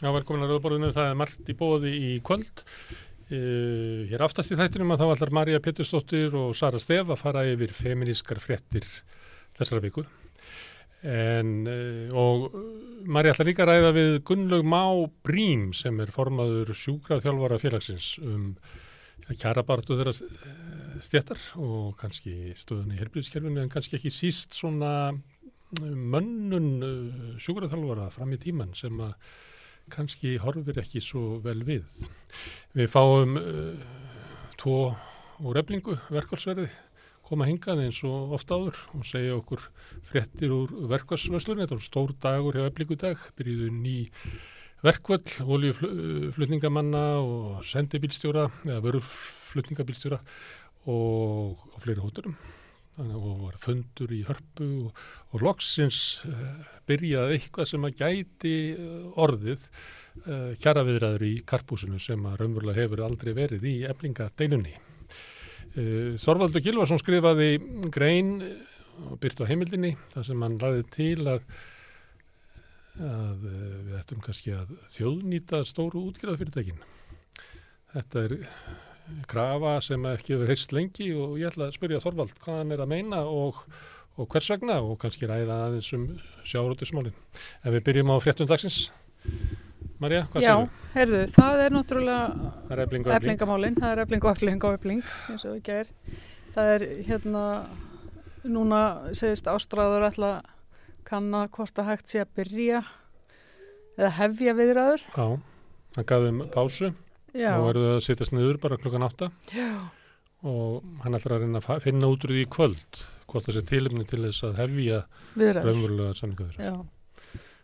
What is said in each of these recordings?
Já, velkomin að Rauðborðinu, það er margt í bóði í kvöld. Uh, hér aftast í þættinum að þá allar Marja Pétursdóttir og Sara Stef að fara yfir feminískar fréttir þessara viku. En, uh, og Marja ætlar líka að ræða við Gunnlaug Má Brím sem er formaður sjúkraþjálfara félagsins um kjarabartu þeirra stjættar og kannski stöðunni í helbriðskerfinu en kannski ekki síst svona mönnun sjúkraþjálfara fram í tíman sem að kannski horfir ekki svo vel við. Við fáum uh, tvo úr eflingu verkvarsverði koma hingað eins og ofta áður og segja okkur fréttir úr verkvarsvöslunni. Þetta er stór dagur hjá eflingu dag, byrjuðu ný verkvöld, oljuflutningamanna og sendibílstjóra eða vöruflutningabílstjóra og, og fleiri hóturum og var fundur í hörpu og, og loksins uh, byrjaði eitthvað sem að gæti uh, orðið uh, kjaraviðræður í karpúsinu sem að raunverulega hefur aldrei verið í eflingadeilunni. Þorvaldur Gilvarsson skrifaði grein og byrkt á heimildinni þar sem hann ræði til að, að við ættum kannski að þjóðnýta stóru útgjörðafyrirtækin. Þetta er krafa sem ekki hefur heist lengi og ég ætla að spyrja Þorvald hvað hann er að meina og, og hvers vegna og kannski ræða aðeins um sjárótismálinn. En við byrjum á fréttum dagsins. Marja, hvað Já, séu? það er náttúrulega Það er efling og efling. eflingamálinn, það er efling og efling og efling, eins og ekki er. Það er hérna, núna segist ástráður alltaf kanna hvort að hægt sé að byrja eða hefja viðræður. Já, hann gaf þeim pásu Já, og verður að sittast niður bara klukkan átta já, og hann ætlar að reyna að finna út úr því í kvöld hvort það sé tilumni til þess að hefja raunverulega samlingaður.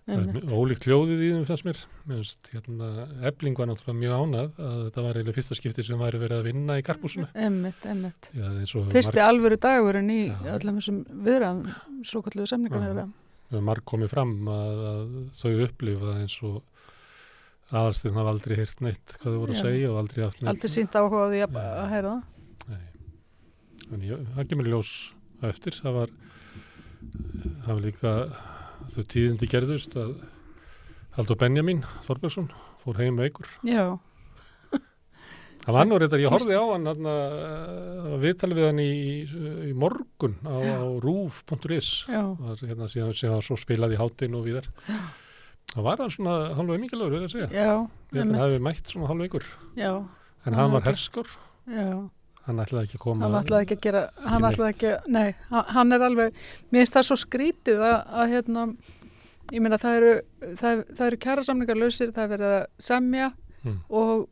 Ólíkt hljóðið í þeim fannst mér. Hérna, ebling var náttúrulega mjög ánað að þetta var eiginlega fyrsta skipti sem væri verið að vinna í karpúsinu. Eins og Fyrsti alvöru dagurinn í Já. öllum þessum viðræðum, svo kalluðu samningaviðræðum. hefur marg komið fram að, að þau upplifa eins og aðalstinn hafa aldrei heyrt neitt hvað þau voru að Já. segja og aldrei haft neitt. Aldrei sínt áhuga á því að, Já. að heyra það. Nei. Þannig ég- það kemur ljós á eftir. Það var, það var líka þau tíðindi gerðust að Haldur Benjamin Þorbergsson fór heim veikur. Já, Það var nú reyndar, ég horfði á hann að viðtali við hann í, í morgun á, á rúf.is hérna síðan sem hann svo spilaði í hátinn og viðar. Það var hann svona halvveg mikilvægur, er að segja. já, Ég held að hann einmitt. hafi mætt svona halvveikur. Já, En hann var ok. herskor, já. hann ætlaði ekki að koma. hann ætlaði ekki að gera hann neitt. ætlaði ekki, nei, hann- hann er alveg mér finnst það svo skrítið að, að hérna, ég meina það eru það, það eru kjærasamningar lausir, það er verið að semja Mm. og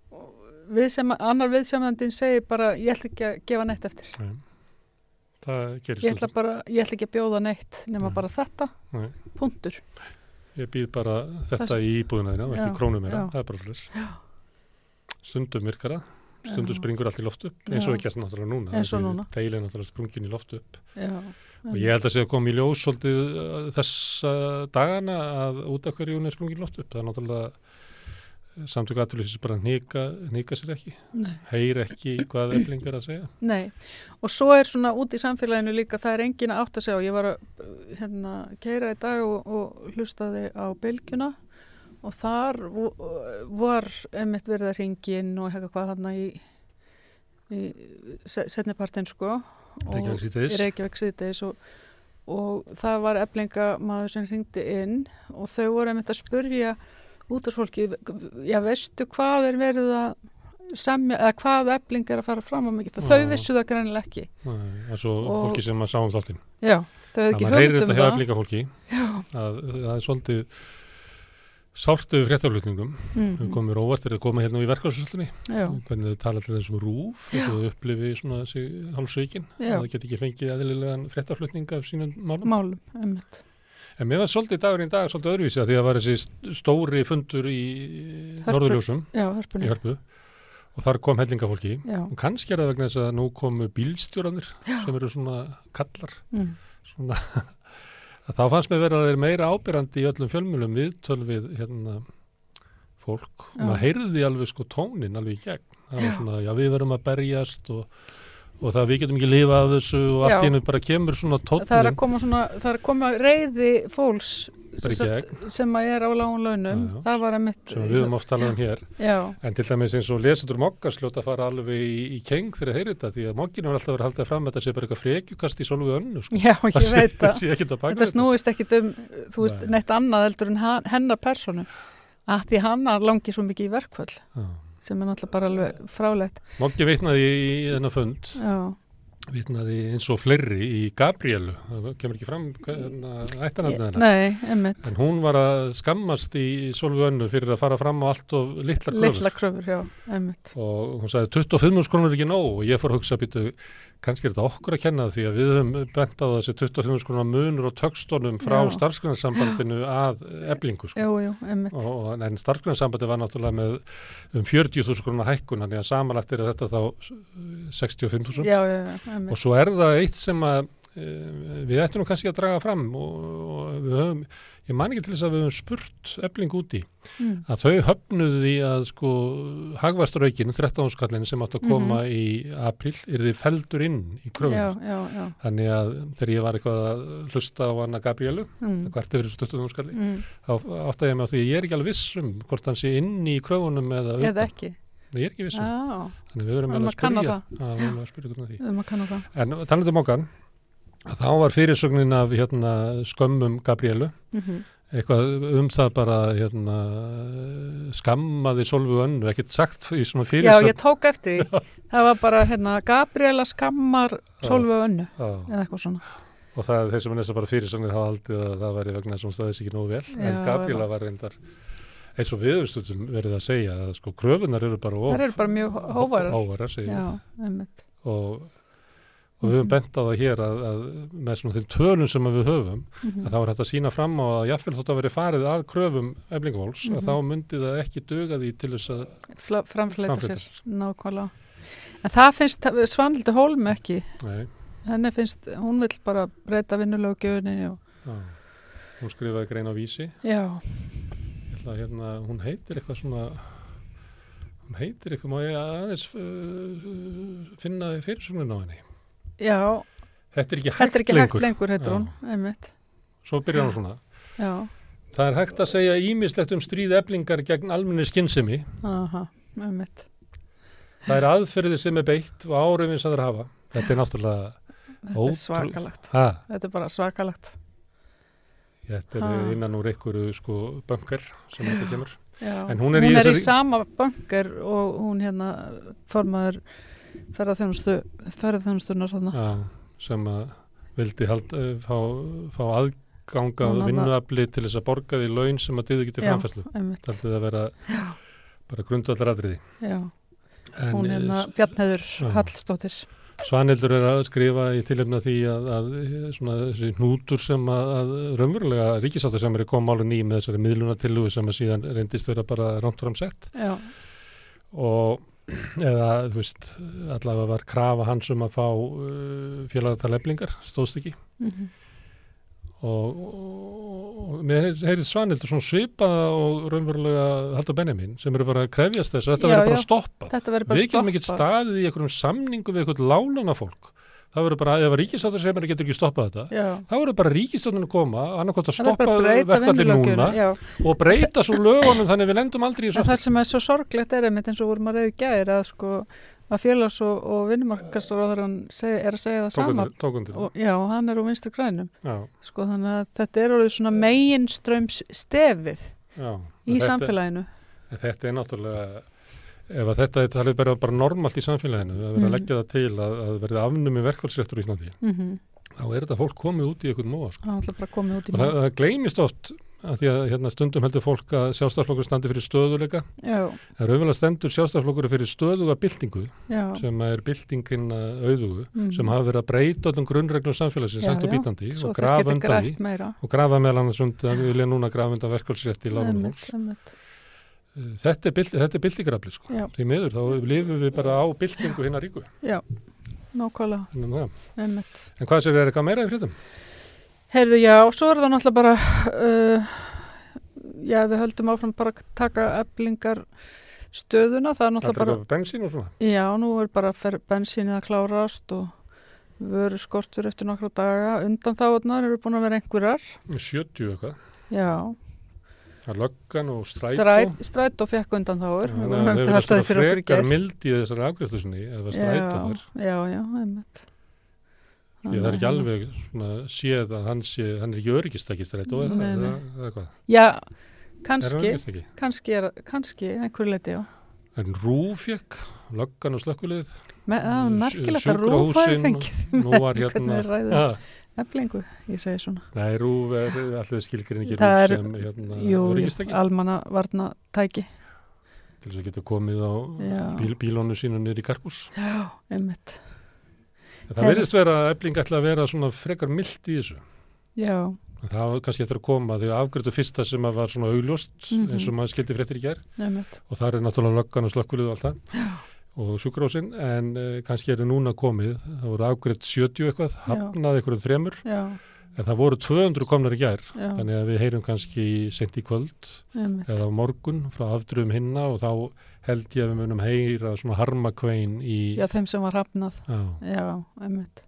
við sem, annar viðsemjandinn segir bara, ég ætla ekki að gefa neitt eftir Nei. Það ég ætla bara, ég ætla ekki að bjóða neitt nema Nei. bara þetta, Nei. punktur Ég býð bara þetta Það- í íbúðina þína og ekki krónum meira, já. það er bara. Já. Stundum virkar það, stundum Já. springur allt í loft upp, eins og Já. ekki að náttúrulega núna. Eins og núna. Deilin náttúrulega sprungin í loft upp. já, Og ég held að sé að koma í ljós svolítið uh, þessa dagana að út af hverju hún er sprungin í loft upp. Það er náttúrulega samtök aðtölusins bara nýka, nýka sér ekki, nei, heyr ekki hvað efling er að segja. nei. Og svo er svona út í samfélaginu líka það er engin átt að segja og ég var að uh, hérna, keira í dag og, og hlustaði á bylgjuna og þar vo- var einmitt verið að ringin og hefði hvað þarna í, í setnipartin sko. Og Reykjavík síðdeis og, og það var eflingamaður sem ringdi inn og þau voru einmitt að spurja útvarsfólki, já veistu hvað er verið að semja, eða hvað efling er að fara fram á mikið, þau Já. vissu það greinilega ekki. Nei, Það er svo Og- fólki sem að sá um þáttinn. já, þau hefðu Það ekki hugmynd um það. Að það er svolítið sártu fréttaflutningum. Mm, þau komið róvast er að koma hérna í verkarsvöldinni já, hvernig þau tala til þessum rúf þau upplifi svona þessi að það get ekki fengið eðlilegan fréttaflutning af sínum málum. Málum, einmitt en mér var svolítið dagurinn dag svolítið öðruvísi að því að það var þessi stóri fundur í Hörpu. Norðurljósum. Í Hörpu. Og þar kom hellingafólki. Já, og kannski er það vegna þess að nú komu bílstjóranir Já. sem eru svona kallar. Mm, svona þá fannst mér verið að þeir meira ábyrrandi í öllum fjölmjölum viðtöl við hérna fólk. Og maður heyrði alveg sko tónin alveg í gegn. Það var svona, já við verum að berjast og, og það við getum ekki lifa af þessu og allt hennu bara kemur svona það er að koma svona, er að koma reyði fólks sem, að er á lágun launum. Já, já. það var að mitt sem við höfum oft talað um hér. Já, en til dæmis eins og lesendur mokkars hljóta að fara alveg í, í keng þegar þeir heyri þetta því að mokkinu er alltaf að halda fram að þetta sé bara eitthvað frekjukast í solvu önnu sko. já, ég veit það. að þetta snúist ekkit um þú veist, Nei. neitt annað heldur en hennar personu að því hann langi svo mikið í verkföll. Já. Sem er náttúrulega bara alveg frálegt Mokki vitnaði í, þennan fund. Já, vitnaði eins og fleiri í Gabrielu það kemur ekki fram ættanarnið hennar. Nei, emmitt en hún var að skammast í solvu önnu fyrir að fara fram á allt og litla kröfur. Litla kröfur, já, og hún sagði 25 skrónur er ekki nóg. Og ég fór að hugsa býtu kannski er þetta okkur að kenna því að við höfum bent á þessi 25 skrónar munur og tökstónum frá starfsgrunarsambandinu að eblingu sko. jú, jú, emmitt og, en starfsgrunarsambandi var náttúrulega með um 40.000 skrónar hækkun þannig að samanlagt er þetta þá eh, 65.000 já, já, já, emmitt og svo er það eitt sem að e, við ættum kannski að draga fram og, og við höfum, ég man ekki til þess að við höfum spurt ebling út í mm. að þau höfnuðu því að sko hagvasturaukin, 13 skallin sem átt að koma í april, er þið feldur inn í já, kröfum. já, já Þannig að þegar ég var eitthvað að hlusta á hana Gabrielu, mm. hvert yfir þessu 20 skalli, Mm. þá áttaði ég mig á því að ég er ekki alveg viss um hvort hann sé inn í kröfunum eða eða ekki Ég er ekki viss um. já, Þannig við erum að að kanna spyrja. Já, við verum að spyrja því. um að það En talandi um okkar, að þá var fyrirsögnin af hérna, skömmum Gabrielu, mm eitthvað um það bara hérna, skammaði Solvu önnu, ekkert sagt í svona Já, fyrirsögn. ég tók eftir því. Það var bara, hérna, Gabriela skammar Solveig önnu, Já, eða eitthvað svona. og það er þeir sem er að bara fyrirsögnir hafa haldið að það væri vegna þess að hún staðis ekki nógu vel, en Já, Gabriela var reyndar eins og viðurstundum verið að segja að sko kröfunar eru bara of Það eru bara mjög hóvarar. Já, og, og við höfum bent á það hér að, að með svona þeim tölum sem við höfum Mhm. að þá er hægt að sína fram á að jáfnvel þótt að veri farið að kröfum eflingavóls Mhm. að þá myndi það ekki duga því til þess að Fla- Framfleyta sér, nákvæmlega. En það finnst Svanhildi Hólm ekki. Nei, Henni finnst, hún vill bara breyta vinnulögjöfunni og, já. hún skrifaði grein á vísi já, að hérna, hún heitir eitthvað svona hún heitir eitthvað, má ég aðeins uh, finna fyrirsögnin á henni já, Þetta er ekki þetta hægt er ekki lengur hægt lengur, heitir Já. hún, einmitt. Svo byrjar hún svona Já, Það er hægt að segja ímislegt um stríð eflingar gegn almenni skinnsemi aha, einmitt. Það er aðferði sem er beitt og árifin sem það hafa Þetta er náttúrulega Þetta Ótrú- er svakalagt. ha, Þetta er bara svakalagt. Þetta Ha. er innan úr einhverju sko bunker sem þetta kemur Já. En hún er í í þessari- sama banker og hún hérna formaður ferðarþjónustunar. Já, sem að vildi hald, uh, fá, fá aðganga Hún hafði- vinnuafli til þess að borga því laun sem að dyði getið Já. framfærslu. Það er að vera bara grundvallar atriði Já, hún eh, hérna Bjarnheður já. Hallstóttir. Svanhildur er að skrifa í tilhefna því að, að eh, svona þessi hnútur sem að, að raunverulega ríkisáttar sem er kom máli ný með þessari miðlunatillugu sem að síðan reyndist vera bara rámt framsett Já, og eða þú veist allavega var krafa hans um að fá uh, félagatal eflingar, stóðst ekki. Mm og, og, og mér heyrið Svanhildur svona svipaða og raunverulega Haldur Benjamin sem eru bara að krefjast þess að þetta verður bara stoppað. Við getum ekkert staðið í einhverjum samningu við einhvern lánana fólk það verður bara, ef ríkistáttar sem getur ekki stoppað þetta Já, þá verður bara ríkistáttin að koma verður stoppa bara að breyta verkvallin núna. Já, og breyta svo lögunum þannig við lendum aldrei í þessu það sem er svo sorglegt er einmitt eins og vorum að reyði gæri að sko að félags- og, og vinnumarkastur seg, er að segja það sama. Og, já, hann er úr vinstri grænum. Sko þannig að þetta er orðið svona meginströms stefið í Þetta- samfélaginu. Þetta er náttúrulega, ef að þetta er talið bara, bara normalt í samfélaginu, að vera Mhm. að leggja það til að, að verði afnumi verkvælsréttur í Íslandi, Mm þá er þetta fólk komið út í einhvern móa. Sko. Í Og það, það gleymist oft að því að hérna, stundum heldur fólk að sjálfstaflokkur standi fyrir stöðuleika. Það er auðvitað stendur sjálfstaflokkur fyrir stöðuga byltingu, já. sem er byltingin að auðugu, Mhm. sem hafa verið að breyta öllum grunnreglum samfélagsins, já. bítandi, Svo og grafa undan því, og grafa meðal annars undan, við vilja núna grafa undan verkvælsrétti í einmitt. Þetta er, er byltingarafli, sko. Já. Því miður, þá lifum við bara á byltingu hinnar ríku. Já, nákvæmlega, En, það. einmitt. en hvað sér er eitthvað meira í fréttum? Heyrðu, já, svo er það náttúrulega bara, uh, já, við höldum áfram bara að taka eblingar stöðuna, það er Það náttúrulega er bara, bara bensín og svona. já, nú er bara bensínið að klárast og vöru skortur eftir nokkra daga, undan þáðunar eru búin að vera einhverjar, 70 eitthvað. já, Það löggan og strætó. stræt, stræt og fekk undan þáður, Þannig við að höfum þau til eru alltaf frekar mild í þessari afgriðslu sinni eða strætó þar. Já, já, einmitt. Það er ekki alveg svona séð að hann sé, hann er ekki öryggistæki strætó eða Nei, nei. eða- eða hvað. Já, kannski, kannski, er, kannski, einhverju leiti, já. En Rúf fekk, löggan og slökkulið. Það er merkilegt að Rúf hafi fengið Nú var hérna, eflingu, ég segi svona. nei, Rúf er alltaf skilgrinni Það Rúf er- sem hérna, Jú, almanna varna tæki. Til þess að geta komið á Já. bíl, bílónu sínu niður í karpús. Já, einmitt. En Það verðist vera efling ætla að vera svona frekar mild í þessu. Já, En Það var kannski eftir að koma því afgriðu fyrsta sem að var svona augljóst Mhm. eins og maður skildi fréttir í einmitt. og það er náttúrulega löggan og slökkulið og allt það og sjúkrósin en uh, kannski er það núna komið, það voru afgrið 70 eitthvað, hafnaði eitthvað þremur Já, en það voru 200 komnar í gær já, þannig að við heyrum kannski sent í kvöld einmitt. eða morgun frá afdröfum hinna og þá held ég að við munum heyra svona harmakvein í Já, þeim sem var hafnað. Já, Já, einmitt.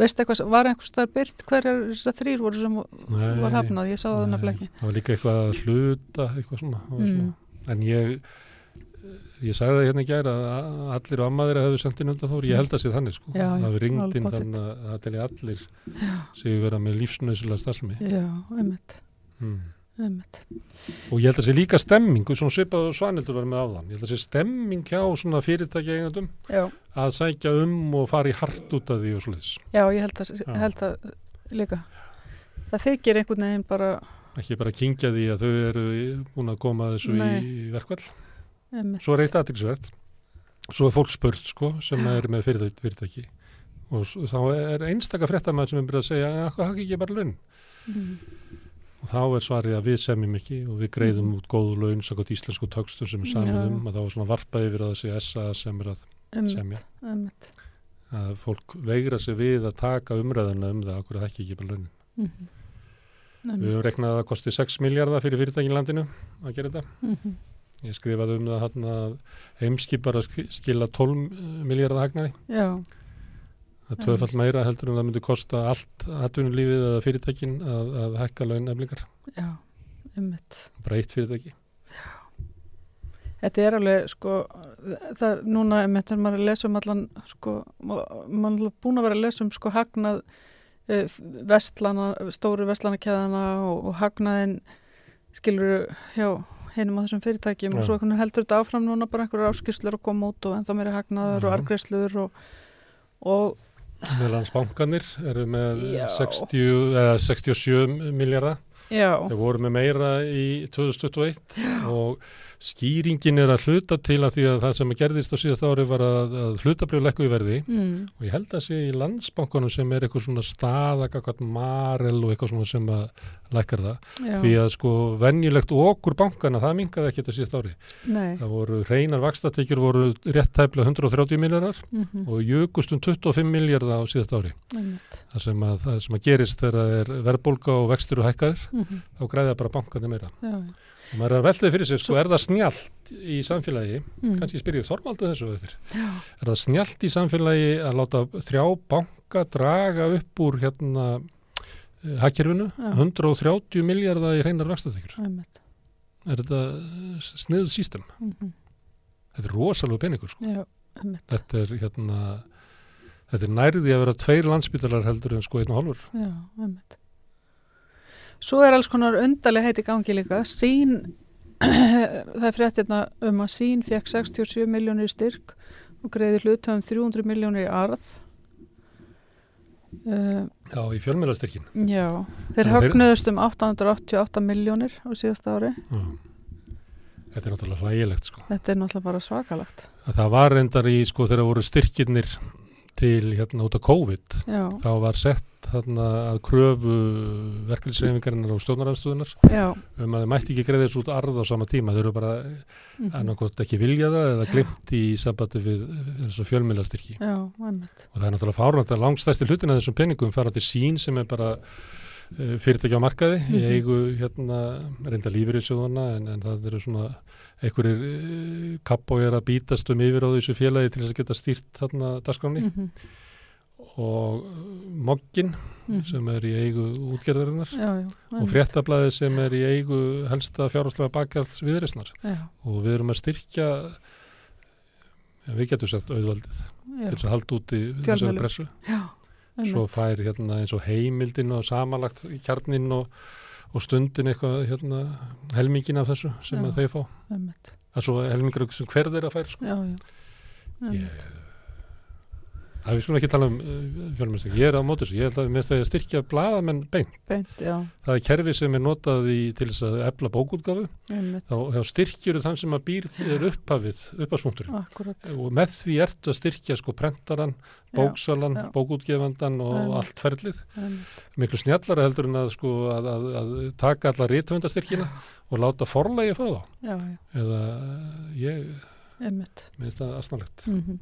Veistu eitthvað, var einhvers þar byrt hverjar þessar þrýr voru sem Nei, var hafnað? Ég sá það nefnilega ekki. Það var líka eitthvað að hluta eitthvað svona, Mm. svona. en ég ég sagði það hérna í gær að allir og ammaðir hefðu sendt inn undan þóri, ég held að sé þannig sko Já, það við ringd alveg inn pottet. þannig að það telja allir séu vera með lífsnöðsilega starfsemi já, einmitt, mm. einmitt. og ég held að sé líka stemming svona svipað og svanildur var með áðan ég held að sé stemming hjá svona fyrirtæki eigandum Já, að sækja um og fara í hart út af því og svoleiðis já, ég held að, Já. held að líka. Það þykir einhvern veginn bara, ekki bara kingja því að þau eru búin að koma þessu Nei. í verkvall einmitt. svo er eitt aðtilsvert svo er fólk spurt sko sem er með fyrirtæki, og þá er einstaka fréttamaður sem er byrjað að segja að hvað hafði ekki bara laun Mm. og þá er svarið að við semjum ekki og við greiðum Mhm. út góðu laun sakot íslensku tökstur sem er Já. um að þá er svona varpað yfir að þessi SA sem er að semja einmitt. að fólk veigra sig við að taka umræðuna um það okkur hækki ekki bara launin Mhm. við höfum reknað að það kosti 6 miljardar fyrir fyrirtækin í landinu að gera þetta Mhm. Ég skrifaði um það hann að heimskipar að sk- skila 12 miljardar hagnaði Já, það er tvöfalt meira heldur en það myndi kosta allt atvinnulífið eða fyrirtækin að, að hækka laun eflingar, já, einmitt. bara eitt fyrirtæki. Þetta er alveg, sko, það, núna, þegar maður er að lesa um allan, sko, maður er búin að vera að lesa um, sko, hagnað uh, vestlana, stóru vestlanakæðana og, og hagnaðin, skilur, hjá hinum á þessum fyrirtækjum og Já. svo heldur þetta áfram núna bara einhverjar áskýrslur að koma út og ennþá meiri hagnaður og Já. argreislur og, og meðlandsbankanir eru með Já. 60, eða 67 miljardar já, þeir voru með meira í 2021 og skýringin er að hluta til að því að það sem gerðist á síðast ári var að, að hlutabrjöf lekku í verði. Mm, og ég held að sé í landsbankunum sem er eitthvað svona staðagakvæmt marel og eitthvað svona sem að lækkar það. Já, því að sko venjulegt okkur bankana það mingaði ekki þetta síðast ári. Nei, það voru hreinar vakstatekjur voru rétt tæplega 130 miljardar mm og jökust um 25 miljardar á síðast ári. Það sem að, það sem að gerist þegar það er verðbólga og vextur og hækkar mm, þá græða bara bankandi meira. Já, og maður er að veltaði fyrir sér, sko, er það snjallt í samfélagi, mm, kannski spyr ég Þorvaldu þessu já, er það snjallt í samfélagi að láta þrjá banka draga upp úr hérna hakkerfinu, Já. 130 miljardar í hreinar einmitt, er þetta sniðuð sístem mm, þetta er rosalega peningur, sko. Já, þetta er hérna þetta er nærði að vera tveir landspítalar heldur en sko einn og hálfur. Já, einmitt. Svo er alls konar undarlega heiti gangi líka. Sín, það er frétt hérna um að Sín fekk 67 miljónir styrk og greiði hlutöfum 300 miljónir í arð. Uh, Já, í fjölmjölastekkin já, þeir högnuðust um 888 miljónir á síðasta ári. Þetta er náttúrulega hlægilegt sko. Þetta er náttúrulega bara svakalagt. Að Það var reyndar í sko þegar voru styrkirnir til hérna út af COVID Já, þá var sett þarna að kröfu verkefliðsreifingarinnar og stjórnaranstöðunar já, um að þau mætti ekki greiða þessu út arð á sama tíma. Þau eru bara mhm, annarkot ekki vilja það eða glimt í sambandi við þessu einmitt. Og það er náttúrulega fárvænt að langstæsti hlutin af þessum peningum fara til sín sem er bara uh, fyrirtækja á markaði í Mhm. eigu hérna reynda lífur í sjóðana en, en það eru svona einhverjir uh, kappójar að bítast um yfir á þessu félagi til þess að geta stýrt þarna dagskráni Mhm. Og uh, Moggin Mhm. sem er í eigu útgerðarinnar Já, já. og fréttablaði sem er í eigu helsta fjárháslega bakjarls viðreysnar og við erum að styrkja ja, við getum sagt auðvaldið til þess að halda úti Fjölmiðlum. þessari pressu já. svo fær hérna eins og heimildin og samanlagt kjarnin og, og stundin eitthvað hérna helmingin af þessu sem að þeir fá það er svo helmingur sem hver þeirra fær sko. Já, já. ég. Það við skulum ekki tala um uh, fjölmjösting, ég er á móti þessu. Ég held að stæði að styrkja blaðamenn beint. Beint, já, það er kerfi sem er notað í, til þess að efla bókútgafu þá, þá styrkjur þann sem að býr er upphafið, upphafspunkturinn. Akkurat. og með því ertu að styrkja sko prentaran, bóksalan, já. bókútgefandan og Einmitt. allt ferlið. Einmitt. miklu snjallara heldur en að sko að, að, að taka alla rítvöndastyrkina og láta forlægi fá þá. Já, já, eða ég minnst það aðsnarlegt Mm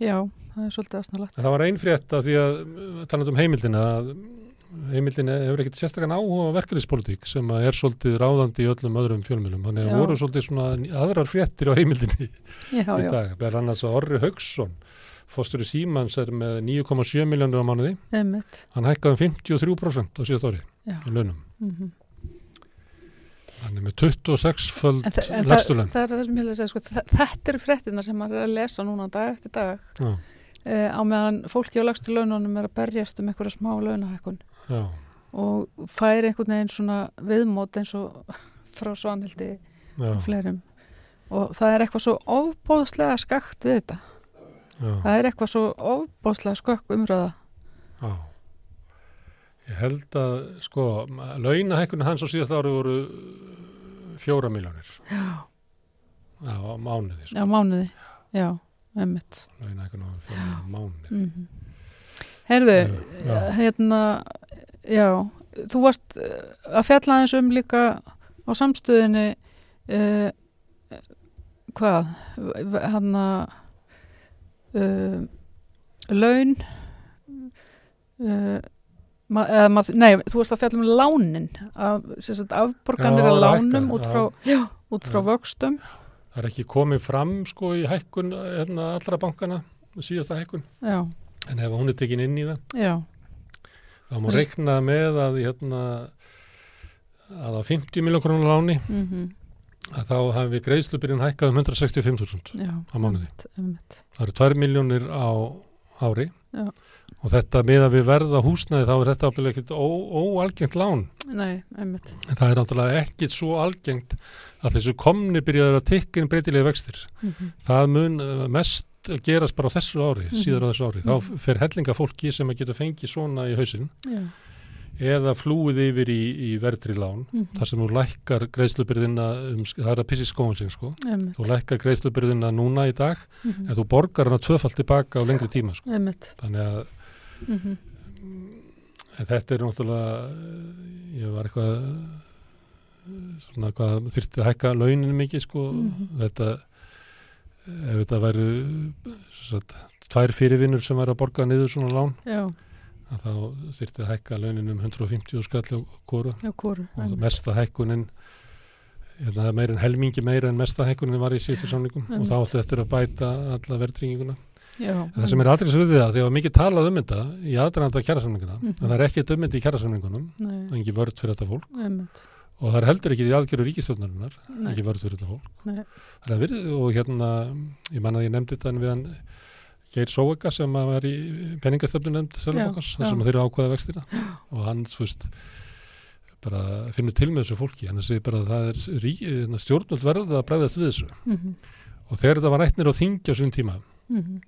Já, það er svolítið aðsnalagt. það var ein frétt af því að talað um heimildina að heimildina hefur ekkert sérstakann áhuga verkefnispolítík sem að er svolítið ráðandi í öllum öðrum fjölmjölum þannig að voru svolítið svona aðrar fréttir á heimildinni Já, í dag, beðar annars að Orri Haugsson fóstur í Símans er með 9,7 miljónur á mánuði, einmitt. hann hækkaði um 53% á síðast ári í launum. Mm hann er með 26 föld En, þa en það, er það sem ég vil að segja, sko, þetta eru fréttina sem maður er að lesa núna dag eftir dag. Uh, á meðan fólki á lagstu laununum er að berjast um einhverja smá launahækkun og færi einhvern veginn svona viðmót eins og frá Svanhildi og fleirum. Og það er eitthvað svo ofbóðslega skakt við þetta. Já, það er eitthvað svo ofbóðslega skökk umræða. Já. Ég held að, sko, launahækkunni hans á síðast ári voru fjóra miljónir já, á mánuði, sko. mánuði já, emmitt Launahækkunni á fjóra miljónir á mánuði. mm Heyrðu, Já. hérna já, þú varst eh, að fjalla aðeins um líka á samstöðinni uh, hvað hann að uh, laun uh, ma mað, nei, þú varst að fjalla um lánin sem sagt, afborganir Já, er lánum út frá, já, út frá vöxtum. Það er ekki komið fram, sko, í hækkun hérna, allra bankana, síðasta hækkun. já, En ef hún er tekin inn í það, þá má reikna með að, hérna, að á 50 miljón krónar láni, mm að þá hafi greiðslubyrjun hækkað um 165.000 já. á mánuði. Það eru 2 miljónir á ári. Já. Og þetta með að við verða húsnæði þá er þetta ábyggilega ekkert óalgengt lán. nei, einmitt En það er náttúrulega ekkit svo algengt að þessu komni byrjaður að tikka inn breytilegi vextir. mm Það mun uh, mest gerast bara á þessu ári, Mhm. síðar á þessu ári. Þá Mhm. fer hellinga fólki sem að geta fengið svona í hausinn já, eða flúið yfir í, í verðri lán. mm þar sem þú lækkar greiðslubyrðina, um, það er að pissi skóin sin sko. Þú lækkar greiðslubyrðina núna í dag mm en þú borgar hana tvöfalt tilbaka á lengri tíma sko. Þannig að mm en þetta er náttúrulega, eh, ég var eitthvað eh, svona hvað þyrfti að hækka launin mikið sko. Mhm. Þetta, ef þetta væru satt, tvær fyrirvinnur sem væri að borga niður svona lán, já, að þá þyrfti að hækka launin um 150 skall á kóru. og einmitt. mesta hækkunin hérna, það er meira en helmingi meira en mesta hækkunin var í síðustu samningum og þá áttu eftir að bæta alla verðringinguna. Já, það sem er aldrei svo við það, því að mikið talað um þetta í aðdraðanda kjærasamninguna, Mhm. en það er ekkert um þetta í kjærasamningunum, nei, engi vörð fyrir þetta fólk. Einmitt. Og það er heldur ekki í aðgjöru ríkistjórnarinnar, nei, ekki vörð fyrir þetta fólk. nei, Það er verið, og hérna, ég manna að ég nefndi þetta en við hann Geir Sóega sem að var í peningastöfnu nefnd Sölubokars, Já, þar sem þeir eru ákvaða vextina. Og hann, þú veist, bara finnur til með þessu fólki, hann segir bara að það er hérna, stjórnvöld verða að bregðast við þessu. Mhm, og þegar þetta var rættnir á þingja á sín tíma, mhm,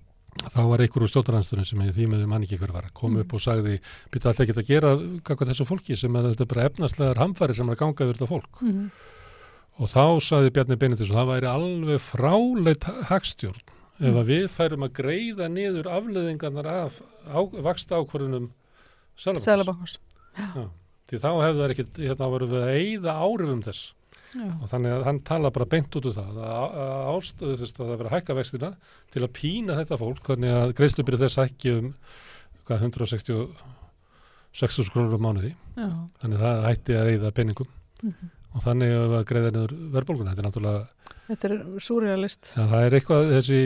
þá var einhver úr stjórnarhansturinn sem því með mann ekki hver var, kom Mhm. upp og sagði, byrja alltaf ekki að gera kakvað þessu fólki sem er þetta bara efnaslegar hamfæri sem er að ganga yfir þetta fólk mhm, og þá sagði Bjarni Benedis og það væri alveg fráleit hagstjórn ef Mm. að við færum að greiða niður afleðingarnar af á, vaksta ákvörðunum. Sælabankans Því þá hefðu það ekkit, hérna varum við að eyða árifum þess já, og þannig að hann tala bara beint út úr það að, að ástöðu þess að það vera hækka vextina til að pína þetta fólk þannig að greiðslubyrði þess hækki um hvað, 6.000 krónur á mánuði. Já, þannig að það hætti að eyða peningum. Mhm. og þannig að greiða niður verðbólguna. Þetta er náttúrulega, þetta er surrealist ja, það er eitthvað þessi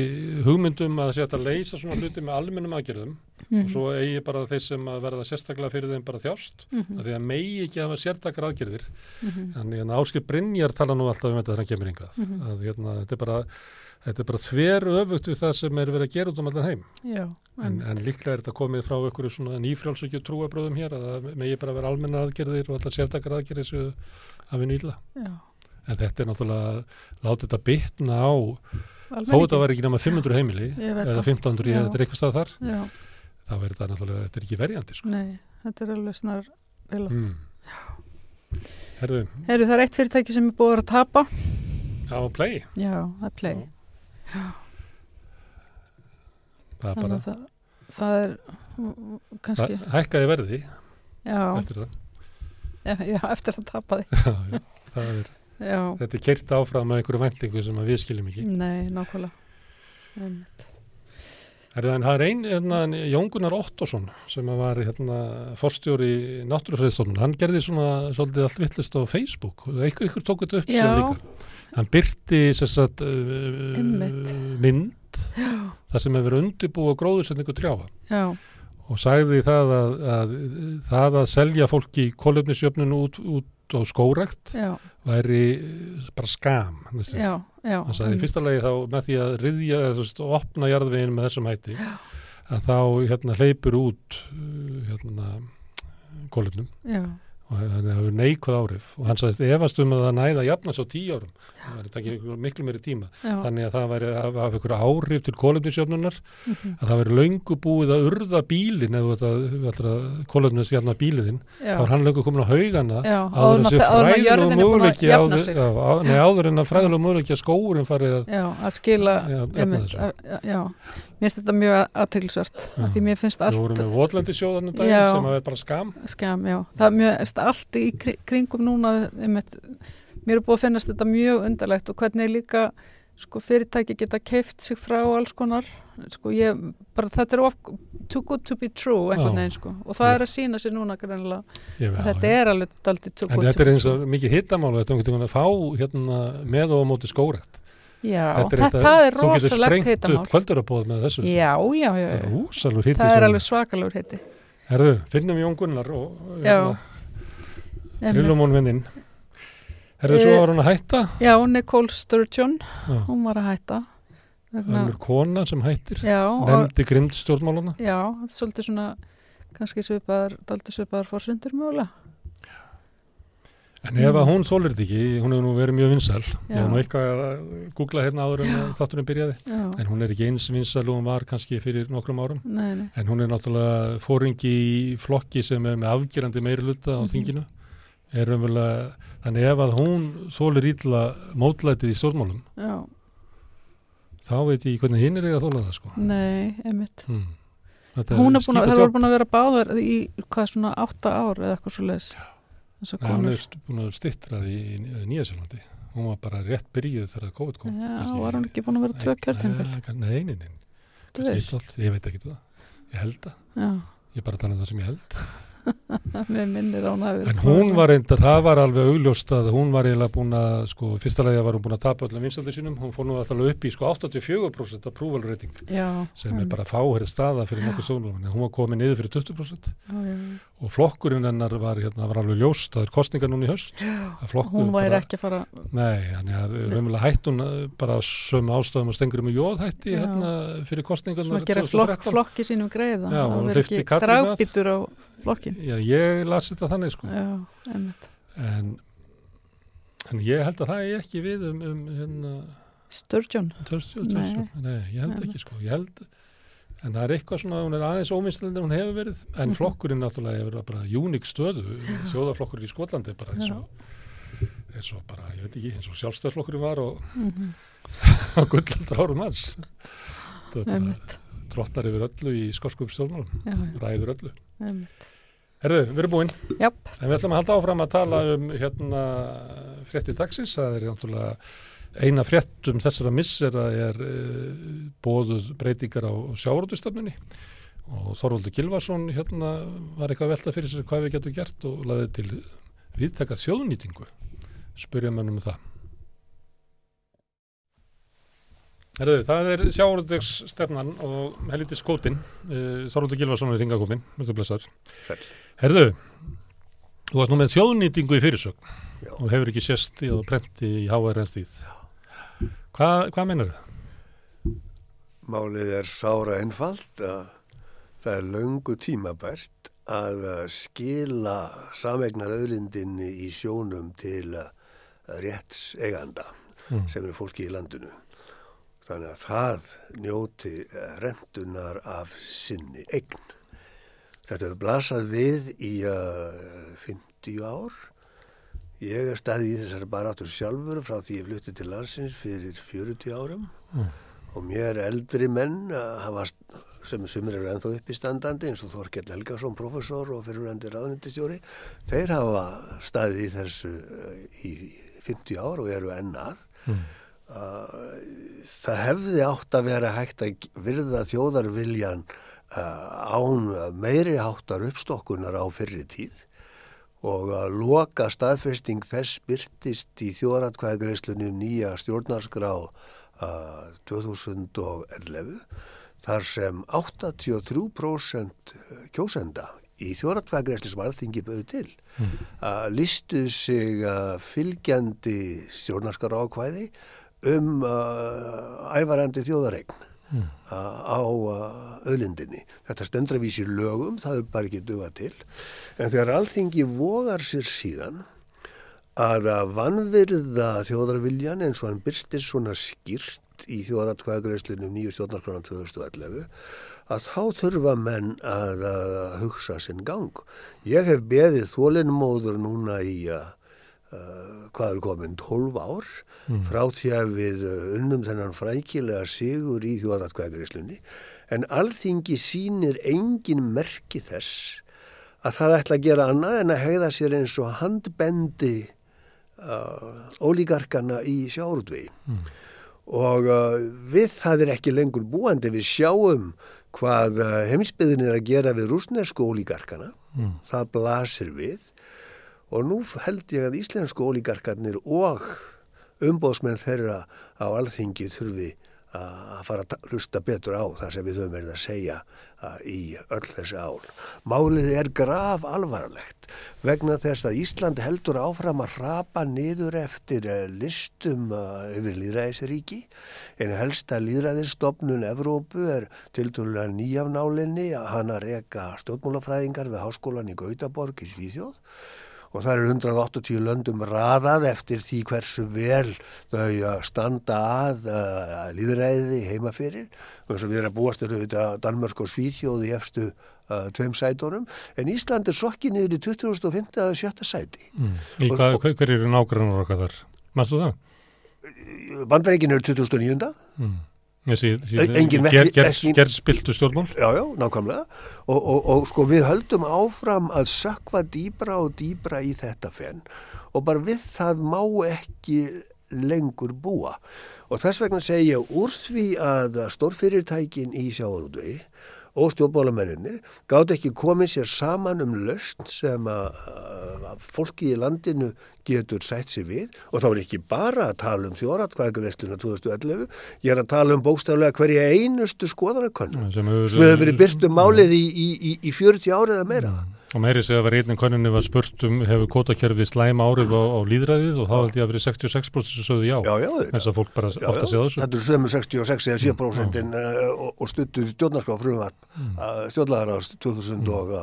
hugmyndum að að leysa svona hluti með almennum aðgerðum Mhm. og svo eigi bara þeir sem að verða sérstaklega fyrir þeim bara þjást Mhm, af því að megi ekki hafa sértakar aðgerðir. Mhm, þannig að Áskip Brynjar tala nú alltaf um þetta þegar hann kemur yngað Mhm. að hérna, þetta er bara þetta er bara þver öfugt við það sem er verið að gera út um allan heim. Já, en, en líklega er þetta komið frá einhverju svona nýfrjálsökju trúabröðum hér að það megi bara vera almennar aðgerðir og allar sértakar aðgerðir sem að vinna íla já, en þetta er náttúrulega láta þetta bitna á almenningi. þó þetta var ekki nema 500 heimili eða það. 1500 í þetta er eitthvað stað þar. Já, þá er þetta náttúrulega, þetta er ekki verjandi sko. nei, þetta er alveg snar bilað mm. Herðu, Heru, það er eitt fyrirtæki sem er búið að tapa. Á play. Já, það er play. Já. það er bara að það, það er mm, kannski, það hækkaði verði já, eftir það. Já, já, eftir að tapa því já, já, er, já, þetta er kert áfram með einhverju vendingu sem við skiljum ekki. Nei, nákvæmlega. Herðu, en það er ein, hérna, Jón Gunnar Ottosson sem var hérna, forstjóri náttúrufræðistofnun, hann gerði svona svolítið allt vittlist á Facebook. Og eitthvað ykkur tók þetta upp Já. síðan líka. Hann byrti að uh, mynd já, þar sem hefur verið undirbúa gróðursetningu trjáa. Já, og sagði það að, að það að selja fólki kólefnisjöfnun út, út á skórekt já, væri bara skam. já Hann sagði í fyrsta lagi þá með því að riðja veist, opna jarðveginn með þessum hætti Já. að þá hérna hleypur út hérna kólefnum já, og það hefur neikvæð áhrif. Og hann sagðist efast um að það næða að jafna svo tíu árum það væri takið miklu meiri tíma. Já, þannig að það væri að hafa ykkur áhrif til kólefnisjöfnunar mhm, að það væri löngu búið að urða bílinn eða þetta kólefnisjafna bílinn já, þá er hann löngu komin á haugana áður en að sé það- áður en að er búin að skóurinn farið að já, að skila Já, mér finnst þetta mjög aðteglisvert því mér finnst Við allt vorum með Votlendi sjóðanum daginn sem að er bara skam. skam, já, það er mjög finnst allt í kri- kringum núna einmitt, mér er búið að finnast þetta mjög undarlegt og hvernig líka sko, fyrirtæki geta keift sig frá alls konar sko, ég, bara, þetta er of, too good to be true veginn sko. og það er að sína sér núna já, þetta er alveg daldið too En good þetta to er be eins true og mikið hittamál og þetta er einhvern veginn að fá hérna, með og á móti skórekt. já, Þetta þetta, eitt að- það er Þú getur rosalegt sprengt upp kvöldurabóð með þessu. já, já, já, já. Rúsalur hitti. það er alveg svakalegur heiti Herðu, finnum Jón Gunnar og Já. hérna, Grillumón vinninn. Herðu, svo Eh, var hann að hætta. já, Nicole Sturgeon Já. hún var að hætta Önnur kona sem hættir. já, og, Nefndi grimd stjórnmálana. já, er svolítið svona kannski svipaðar, daldið svipaðar fórsundur mögulega En ef að hún þólir þetta ekki, hún hefur nú verið mjög vinsæl. Ég hef nú eitthvað að googla hérna áður en að þátturinn byrjaði. já, En hún er ekki eins vinsæl og hún var kannski fyrir nokkrum árum. nei, nei, En hún er náttúrulega fóringi í flokki sem er með afgerandi meiri hluta á Mhm. þinginu. Er umverulega, þannig ef að hún þólir ítla mótlætið í stjórnmálum, já, þá veit ég hvernig hinn er eiga að þóla það sko. nei, einmitt Hmm. Hún er búin að, það voru búin að vera báðar í hvað svona átta ár eða eitthvað svo Nei, hún er búin að stittra í, í Nýjasjálandi. Hún var bara rétt byrjuð þegar COVID kom. já, Kannski- var hún ekki búin að vera tvö kjörtímbil Nei, kann- Nei, nei, nei. Þú Kannski veist. eitt allt. Ég veit ekki það. Ég held það. Ég er bara að tala um það sem ég held. hún En hún var reyndar, það var alveg augljóst að hún var eiginlega búin að, sko, fyrsta lagi var hún búin að tapa öllum vinstaldi sínum, hún fór nú alltaf upp í sko 84% approval rating já, sem er einmitt. bara fáherð staða fyrir nokkuð stofnum, en hún var komin niður fyrir 20% já, já, og flokkurinn hennar var, hérna, var alveg ljóst, það er kostningar núna í höst, hún væri ekki fara Nei, þannig að raunverulega hætt hún uh, bara sömu ástæðum og stengur um jóð hætti hérna fyrir kostningarnar svona að gera flokk, flokki sínum greiða Flokkin Já, ég las þetta þannig sko. já, en, en ég held að það er ekki við um, um hérna, Sturgeon, Törstjórn, Nei. Nei. Nei, ég held ekki sko, ég held en það er eitthvað svona, hún er aðeins óminnstilegnd en hún hefur verið, en Mhm. flokkurinn náttúrulega hefur bara uník stöðu, þjóðaflokkurinn í Skotlandi bara eins og eins og bara, ég veit ekki, eins og sjálfstæðarflokkurinn var og mm á gullaldar árum hans það er bara trottar yfir öllu í skoskum stjórnmálum. Ræður öllu. einmitt Herðu, við erum búin. Japp. en við ætlum að halda áfram að tala um hérna frétti dagsins, það er náttúrulega eina fréttum þessara missera er uh, bóðuð breytingar á sjávarútustafnunni og Þorvaldur Gilvason hérna var eitthvað velta fyrir sér hvað við getum gert og laðið til viðtaka þjóðnýtingu. Spyrja mannum um það Herðu, það er sjáurðugs stefnan og helviti skótin uh, Þorvaldur Gilvason er þingakomin Herðu þú varst nú með þjóðnýtingu í fyrirsögn Já. og hefur ekki sérst í og prenti í HR stíð Hvað, meinar það? Málið er sára einfalt að það er löngu tímabært að skila samegnar auðlindinni í sjónum til uh, rétts eiganda Mm. sem er fólki í landinu. Þannig að það njóti uh, rentunar af sinni eign. Þetta hefur blasað við í uh, 50 ár. Ég er staðið í þessari baráttur sjálfur frá því ég flutti til landsins fyrir 40 árum Mm. og mér eldri menn uh, hafa, sem sumir eru ennþá upp í standandi eins og Þorkell Helgason, professor og fyrirvændi ráðnindistjóri, þeir hafa staðið í þessu uh, í 50 ár og eru ennað. Mm. Það hefði átt að vera hægt að virða þjóðarviljan uh, án meiri háttar uppstokkunar á fyrri tíð og að loka staðfesting þess byrtist í þjóðratkvæðagreislunni um nýja stjórnarskrá uh, 2011 þar sem 83% kjósenda í þjóðratkvæðagreislu sem alþingi bauði til uh, listu sig uh, fylgjandi stjórnarskara ákvæði um uh, ævarandi þjóðaregn uh, á uh, öðlindinni. Þetta stendravísi lögum, það er bara ekki duga til. En þegar alþingi vogar sér síðan að að vanvirða þjóðarviljan eins og hann byrstir svona skýrt í þjóðaratkvæðagreislunum nýju stjórnarkronan 2011 að þá þurfa menn að, að hugsa sinn gang. Ég hef beðið þólinnmóður núna í að Uh, hvað er komin? 12 ár frá því að við uh, unnum þennan frækilega sigur í þjóðaratkvæðagreislunni en alþingi sínir engin merki þess að það ætla að gera annað en að hegða sér eins og handbendi uh, ólíkarkana í sjárudvegi og uh, við það er ekki lengur búandi. Við sjáum hvað heimsbyðin er að gera við rúsnesku ólíkarkana það blasir við og nú held ég að íslensku ólíkarkarnir og umbóðsmenn þeirra á alþingi þurfi að fara að hlusta betur á það sem við höfum verið að segja í öll þessi ál. Málið er graf alvarlegt vegna þess að Ísland heldur áfram að rapa niður eftir uh, listum yfir líðræðisríki en helsta líðræðisstofnun Evrópu er til dælulega nýjafnálinni að hana reka stjórnmálafræðingar við háskólan í Gautaborg í Svíþjóð og það eru 180 löndum raðað eftir því hversu vel þau standa að uh, líðræði heima fyrir og eins og við erum að búast eru þetta Danmörk og Svíþjóð í efstu uh, tveim sætónum en Ísland er sokki niður í 2005. að sjötta sæti Mm. Í hvað, hver, eru nágrannar okkar þar? Mástu það? Bandaríkin eru 2009. Mm. Engin ger, vetni- ger, ekki- ger spiltu stjórnmál? Já, já, nákvæmlega. Og, og, og sko við höldum áfram að sökva dýbra og dýbra í þetta fenn og bara við það má ekki lengur búa. Og þess vegna segi ég úr því að stórfyrirtækin í sjáðútvegi og stjórnbólamennir gátt ekki komið sér saman um löst sem að, að fólki í landinu getur sætt sér við og þá er ekki bara að tala um þjóratkvæðagresluna 2011, ég er að tala um bókstaflega hverja einustu skoðanakönnum Sem hefur, verið byrt um málið í, í, í, í 40 árið eða meira. Og meiri segja að var einnig konunni var spurt um hefur kótakerfið slæm árið á, á líðræðið og þá held ég að verið 66% sem sögðu já. Já, já. Þess að fólk bara átt að segja þessu. Þetta eru sömu 66 eða 7% mm. og, og stuttu stjórnarskrá frumvarp mm. stjórnlagarás 2011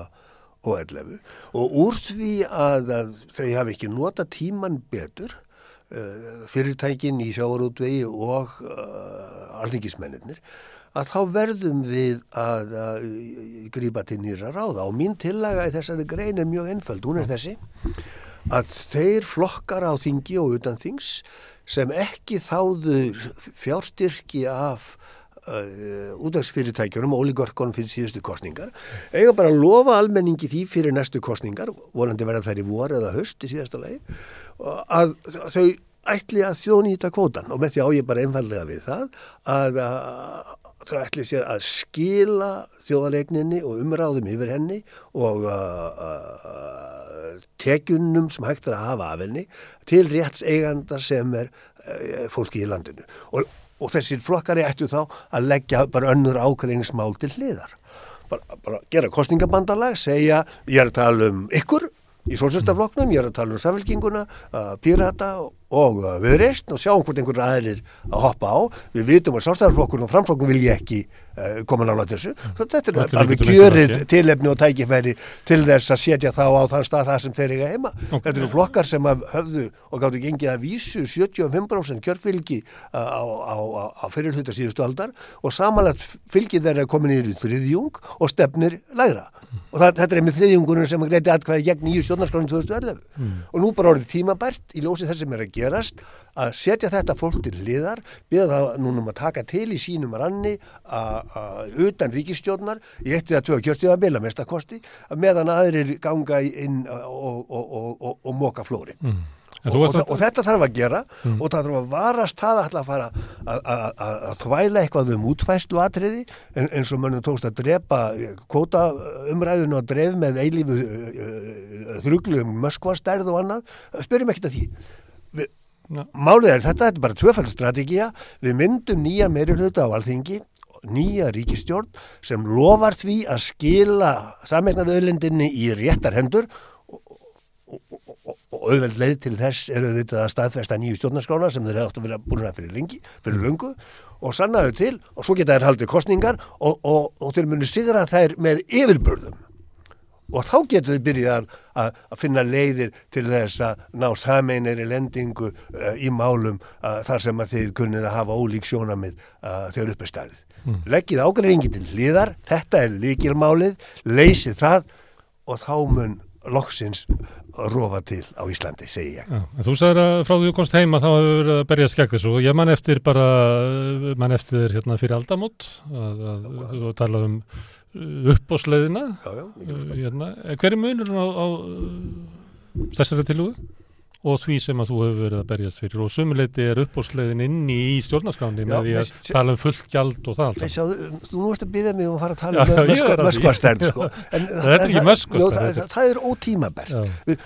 og úr því að, að þau hafi ekki nota tíman betur fyrirtækin í sjávarútvegi og uh, alþingismennir að þá verðum við að, að grípa til nýra ráða. Og mín tillaga í þessari grein er mjög einföld, hún er þessi að þeir flokkar á þingi og utan þings sem ekki þáðu fjárstyrki af uh, útvegsfyrirtækjunum og ólíkörkonum fyrir síðustu kostningar eiga bara að lofa almenningi því fyrir næstu kostningar vonandi verða þær í vor eða höst í síðasta lagi að þau ætli að þjónýta kvótan og með því á ég bara einfallega við það að, að þau ætli sér að skila þjóðalegninni og umráðum yfir henni og uh, uh, tekjunum sem hægt er að hafa af henni til réttseigandar sem er uh, fólki í landinu. Og, og þessir flokkari ættu þá að leggja bara önnur ákveðingsmál til hliðar. Bara, bara gera kostningabandalag segja ég er að tala um ykkur í sólsestafloknum, ég er að tala um samfélkinguna, uh, pírata og og uh, við reist og sjáum hvort einhver aðrir að hoppa á. Við vitum að sástæðarflokkun og framflokkun vilja ekki uh, koma nála þessu. Svo þetta er alveg kjörið tilefni og tækifæri til þess að setja þá á þann stað það sem þeir eiga heima. Okay. Þetta eru flokkar sem höfðu og gáttu gengið að vísu 75% kjörfylgi uh, á, á, á, á fyrirhuta síðustu aldar og samanlagt fylgið þeirra komin í þriðjung og stefnir lægra. Og það, þetta er með þriðjungunum sem að gleiti atkvæði gegn nýju stjórnarskránin 2011. Mm. Og nú bara orðið tímabært í ljósi þess sem er að gerast að setja þetta fólk til liðar byrja það núnum að taka til í sínum ranni að utan ríkistjórnar í eitt eða tvö kjörtíða meðlamastakosti meðan aðrir ganga inn og, og, og, og móka flóri mm. og, og þetta þarf að gera mm. og það þarf að varast það að fara að þvæla eitthvað um útfæslu atriði en, eins og mönnum tókst að drepa kvóta umræðinu og dref með eilífu þruglu um möskvastærð og annað spyrjum ekkert að því við, málið er þetta, þetta er bara tvöfaldstrategía, við myndum nýja meirulötu á alþingi, nýja ríkistjórn sem lofar því að skila sameignar í réttar hendur. Og, og, og, og auðveld leið til þess eru auðvitað að staðfesta nýju stjórnarskrána sem þeir átt að vera búin að fyrir lengi, fyrir mm. lungu og sannaðu til og svo geta þær haldið kostningar og þeir munu sigra þær með yfirbörðum og þá getur þau byrjað að, að finna leiðir til þess að ná sameinir í lendingu uh, í málum uh, þar sem að þið kunnið að hafa ólík sjónamið uh, þegar upp er staðið. Mm. Leggið ágreifingi til hlýðar, þetta er líkilmálið, leysið það og þá mun loksins rofa til á Íslandi, segi ég. Já, þú sagður að frá því þú komst heima þá hefur verið að berja skegg þessu og ég man eftir bara, man eftir hérna fyrir aldamót að, að, að þú talaði um upp á sleiðina hérna. hver er munurinn á, á þessari tilúi og því sem að þú hefur verið að berjast fyrir. Og sumuleiti er upp á sleiðin inni í stjórnarskáni með því að tala um fullt gjald og það sjá, Þú nú ert að byrja mig um að fara að tala um möskvastærn sko. Það er ekki möskvastærn það, það er ótímabært.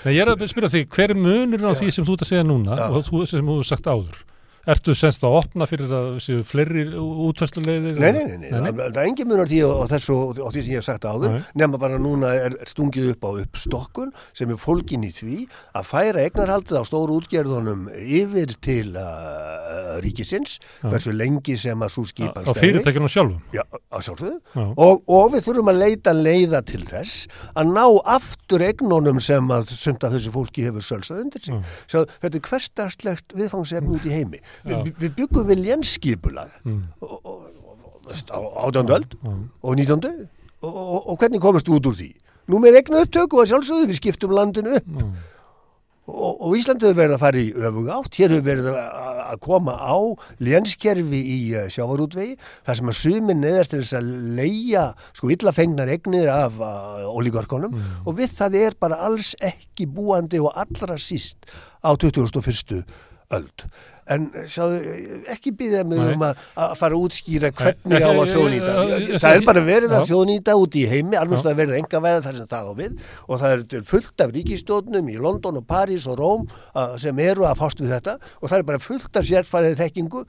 Ég er að spyrja því hver er munurinn á því sem þú ert að segja núna og þú sem þú hefur sagt áður Ertu semst að opna fyrir að séu fleiri útfæslulegðir? Nei, nei, nei, það er engin munar því og þessu og því sem ég hef sagt áður, nema bara núna er, stungið upp á uppstokkun sem er fólkin í því að færa eignarhaldið á stóru útgerðunum yfir til uh, ríkisins, Já. hversu lengi sem að svo skipan stæði. Á fyrirtækjunum sjálfum? Já, á sjálfsögðu. Og, og við þurfum að leita leiða til þess að ná aftur eignunum sem að, sem að þessi fólki hefur sölsað undir sig. Sjá, þetta er hverstarslegt viðfangsefn út í heimi Vi, við byggum við lénskipulag mm. á átjánduöld og nýtjándu og hvernig komast þú út úr því? Nú með egnu upptöku og sjálfsögðu við skiptum landinu upp mm. og, og Íslandu hefur verið að fara í öfug átt, hér hefur verið að koma á lénskerfi í uh, sjávarútvegi þar sem að sumin neðast til þess að leia sko illafengnar egnir af uh, ólíkarkonum mm. og við það er bara alls ekki búandi og allra síst á 2001. öld en sjáðu, ekki býðið mig um að, að fara að útskýra hvernig á að þjóðnýta það er bara verið að þjóðnýta út í heimi alveg svo að verið enga veða þar sem það á við. Og það er fullt af ríkistjónum í London og Paris og Róm sem eru að fást við þetta. Og það er bara fullt af sérfærið þekkingu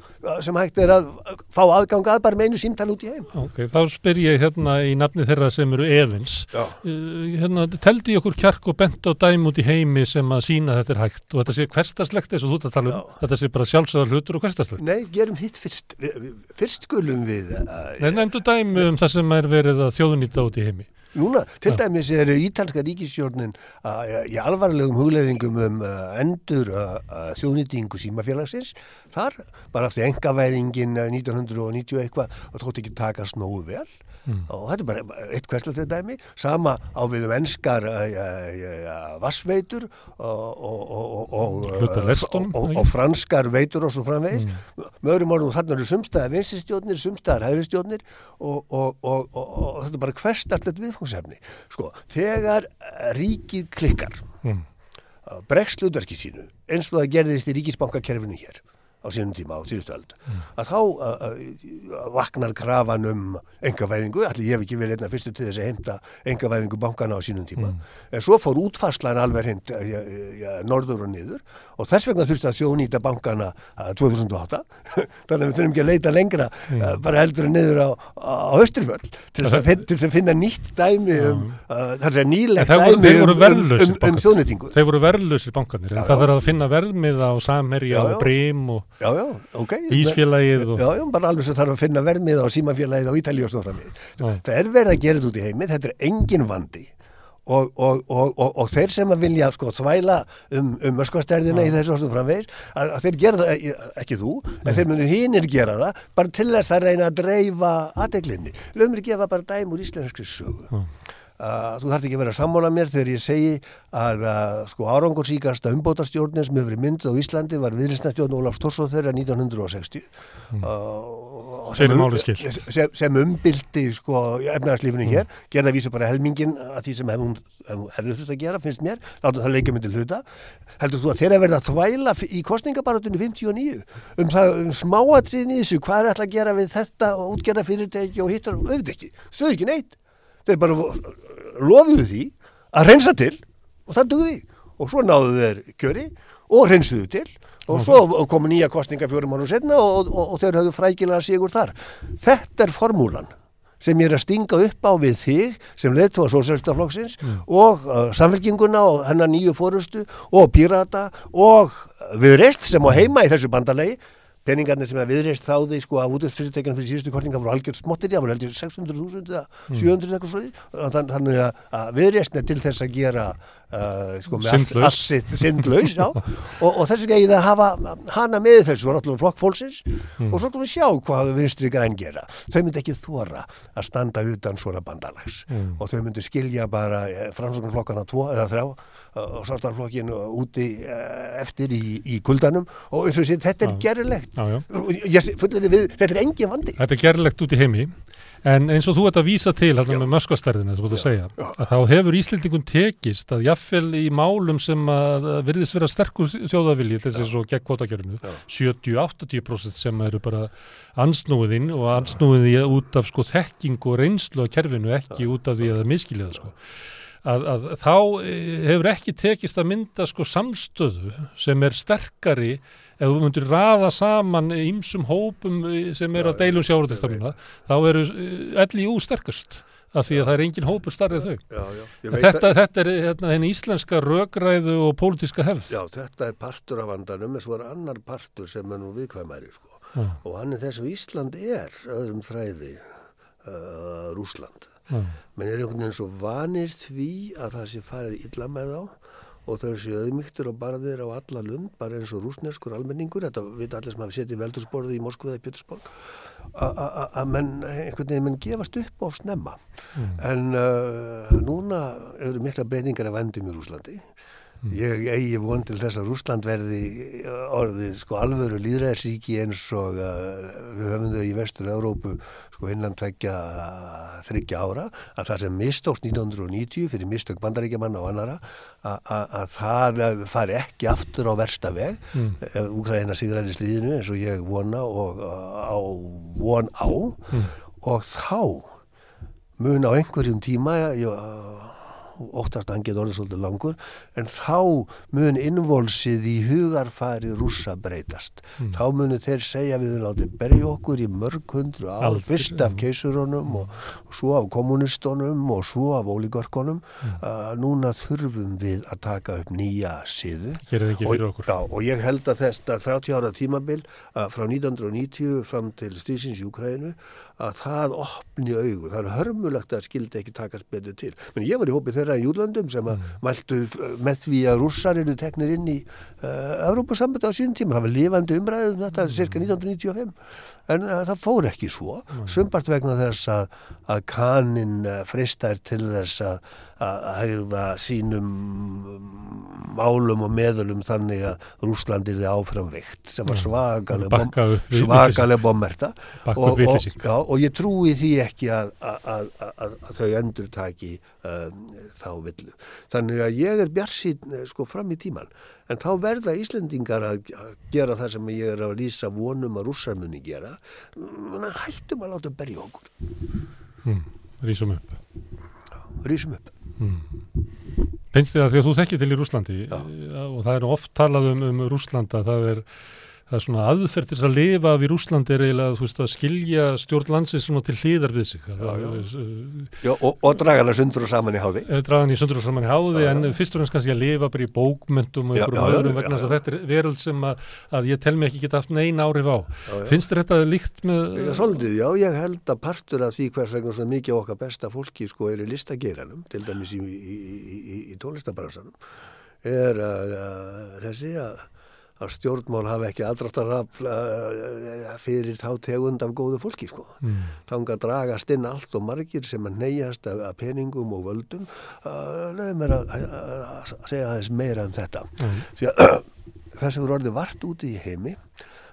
sem hægt er að fá aðgang að bara með einu símtæl út í heim Ok, þá spyr ég hérna í nafni þeirra sem eru evins uh, hérna, teldi ég okkur kjark og bent á dæm út í heimi sem að sína þetta er hægt og þetta sé hverstarslegt eins og þú þetta tala um, þetta sé bara sjálfsögðar hlutur og hverstastlegt. Nei, gerum hitt fyrst. Fyrst skulum við... Uh, Nei, nefndu dæmi um það sem er verið að þjóðunýta út í heimi. Núna, til ja. dæmis er ítalska ríkisjórnin í alvarlegum hugleðingum um uh, endur þjóðnýtingu símafélagsins. Þar, bara eftir engavæðingin 1990 eitthvað, og tótt ekki takast nógu vel mm. og þetta er bara eitt hverslega dæmi sama á við um ennskar uh, uh, vassveitur og, og, og franskar veitur og svo framvegis mm. með öðrum orðum þarna eru sumstaðar vinsistjónir, sumstaðar hægristjónir og þetta er bara hverstarlegt viðfangsefni sko, þegar ríkið klikkar mm. bregst hlutverkið sínu eins og það gerðist í ríkisbankakerfinu hér á sínum tíma á síðustu öld að þá uh, uh, vaknar krafan um engavæðingu, allir ég hef ekki verið einna fyrstu til þess að heimta engavæðingu bankana á sínum tíma, en svo fór útfarslan alveg hreint uh, ja, ja, norður og niður og þess vegna þurfti að þjónýta bankana uh, 2008 þannig að við þurfum ekki að leita lengra uh, bara heldur niður á, á Östurfjöld til þess að, þess að finna nýtt dæmi um, þar sem nýlegt dæmi voru um, um, um, þjónýtingu Þeir voru verðlausir bankarnir, en það verður að finna verðmiða á Samherja og já. Brim og Já, já, ok. Ísfélagið og... Já, já, bara alveg svo þarf að finna verðmið á símafélagið á Ítalíu og svo frammi. Já. Það er verið að gera þetta út í heimi, þetta er engin vandi og, og, og, og, og þeir sem að vilja sko þvæla um, um öskvastærðina í þessu svo framvegis, að, að þeir gera það, e- ekki þú, en þeir munu hinir gera það, bara til þess að reyna að dreifa aðeglinni. Lögum mér gefa bara dæm úr íslenski sögu. Já. Uh, þú þarf ekki að vera að sammála mér þegar ég segi að uh, sko árangursíkasta umbótastjórnin sem hefur verið myndið á Íslandi var viðlistnastjórn Ólaf Stórsóð þeirra 1960 uh, Fyrir um- sem, sem umbildi sko efnarslífinu hér, gerða vísu bara helmingin að því sem hefum hefðu þurft að gera, finnst mér, látum það leikja myndi hluta. Heldur þú að þeirra verða að þvæla í kostningabaratunni 59 um það, um smáatriðin í þessu, hvað er alltaf að gera við þetta og útgerða fyrirtæki og hittar, auðvitað ekki, þeir bara lofuðu því að reynsa til og það dugði og svo náðu þeir kjöri og reynsuðu til. Og svo komu nýja kostninga fjórum árum setna og, og, og þeir höfðu frækilega sigur þar. Þetta er formúlan sem ég er að stinga upp á við þig sem leiðtóa sósélstaflokksins og uh, samfélkinguna og hennar nýju fórustu og pírata og viðreist sem á heima í þessu bandalegi peningarnir sem að viðreist þáði sko að útvegsfyrirtækjana fyrir síðustu kortinga voru algjörð smottir, það voru heldur 600.000 eða 700 eitthvað svo þannig að, viðreistna til þess að gera uh, sko með allt, allt sitt syndlaus, já. Og, og þess vegna ég það hafa hana með þessu og náttúrulega flokk fólksins. Og svo þú sjá hvað vinstri græn gera. Þau myndi ekki þóra að standa utan svona bandalags. Og þau myndi skilja bara framsóknarflokkana tvo eða þrjá og svartarflokkin úti uh, eftir í, í kuldanum. Og þessi, þetta er við, þetta er engin vandi. Þetta er gerlegt út í heimi. En eins og þú ert að vísa til hérna með möskvastærðina þá hefur Íslendingun tekist að jaffel í málum sem að virðist vera sterkur þjóðavilji til þess að gegn kvotakjörinu 70-80% sem eru bara ansnúiðinn og ansnúiði út af sko þekking og reynslu á kerfinu ekki út af því að það miskilja það sko að, að þá eh, hefur ekki tekist að mynda sko samstöðu sem er sterkari ef þú myndir raða saman ímsum hópum eh, sem eru að deilum sjáurðistafnuna þá eru LIU sterkast af því að það er engin hópur starrið þau. já, já. Þetta, þetta er hérna, henni íslenska rökræðu og pólitíska hefð. Já, þetta er partur af vandanum en svo er annar partur sem er nú viðkvæmæri sko. Og hann er þess að Ísland er öðrum þræði uh, Rúsland Já. menn er einhvern veginn svo vanir því að það sé farið illa með þá og þau séu auðmygtir og barðir á alla lund, bara eins og rúsneskur almenningur, þetta vita allir sem hafa setið veldursporði í Moskvu eða Pétursborg að menn, einhvern veginn menn gefast upp of snemma. En uh, núna eru mikla breytingar af vendum í Rúslandi ég eigi von til þess að Rúsland verði uh, orðið sko alvöru líðræðsíki eins og uh, við höfum þau í vestur Európu sko innan tveggja uh, þryggja ára að það sem mistókst 1990 fyrir mistök bandaríkjamanna og annara að- að að það fari ekki aftur á versta veg mm. Úkraina sigræði slíðinu eins og ég vona og á von á. Og þá mun á einhverjum tíma ég, óttast að hann getur orðið svolítið langur en þá mun innvolsið í hugarfæri rússa breytast. Þá munu þeir segja við höfum látið berja okkur í mörg hundru ár fyrst af keisurunum og, og svo af kommunistunum og svo af ólígörkunum uh, núna þurfum við að taka upp nýja siðu. Og, já, og ég held að þetta 30 ára tímabil uh, frá 1990 fram til strísins í Ukrænu að það opni augu, það er hörmulegt að skildi ekki takast betur til. Men ég var í hópi þeirra í Júlandum sem að mæltu uh, með því að rússar eru teknir inn í uh, Európa-sambandi á sínum tíma, það var lifandi umræðið um þetta cirka 1995 en uh, það fór ekki svo. Sumbart vegna þess að, að kanin uh, freistar til þess að að hegða sínum málum og meðulum þannig að Rúsland er þið áfram veikt sem var svakaleg bom, Bakka upp við- svakaleg bommerta. Og, og, og ég trúi því ekki að, að, að, að, að þau endur taki um, þá villu. Þannig að ég er bjarsýn sko fram í tíman en þá verða Íslendingar að gera það sem ég er að lýsa vonum að rússarmunni gera hættum að láta berja okkur mm, Rísum upp Rísum upp mm. Finnst þér að því að þú þekkir til í Rúslandi Já. og það er oft talað um, um Rúslanda það er það er svona aðferð til að lifa við Rúslandi er eiginlega veist, að skilja stjórn landsins svona til hlýðar við sig. Já, já. uh, Já, og, og draga hana sundur og saman í háði. Draðan í sundur og saman í háði en fyrst og næst kannski að lifa bara í bókmyndum og einhverjum öðrum vegna að þetta er veröld sem að, að ég tel mig ekki geta haft neina áhrif á. Finnst þér þetta líkt með Já, svolítið, já, ég held að partur af því hvers vegna svona mikið okkar besta fólki sko er í listageiranum, til dæmis í, í, í, í, í tónlistabransanum, er að, að þessi að, að stjórnmál hafa ekki aðráttar fyrir þá tegund af góðu fólki, sko. mm, Þanga dragast inn allt og margir sem að neyjast af, peningum og völdum, uh, lögum mér að, að, að segja aðeins meira um þetta. mm, að sem er orðið vart úti í heimi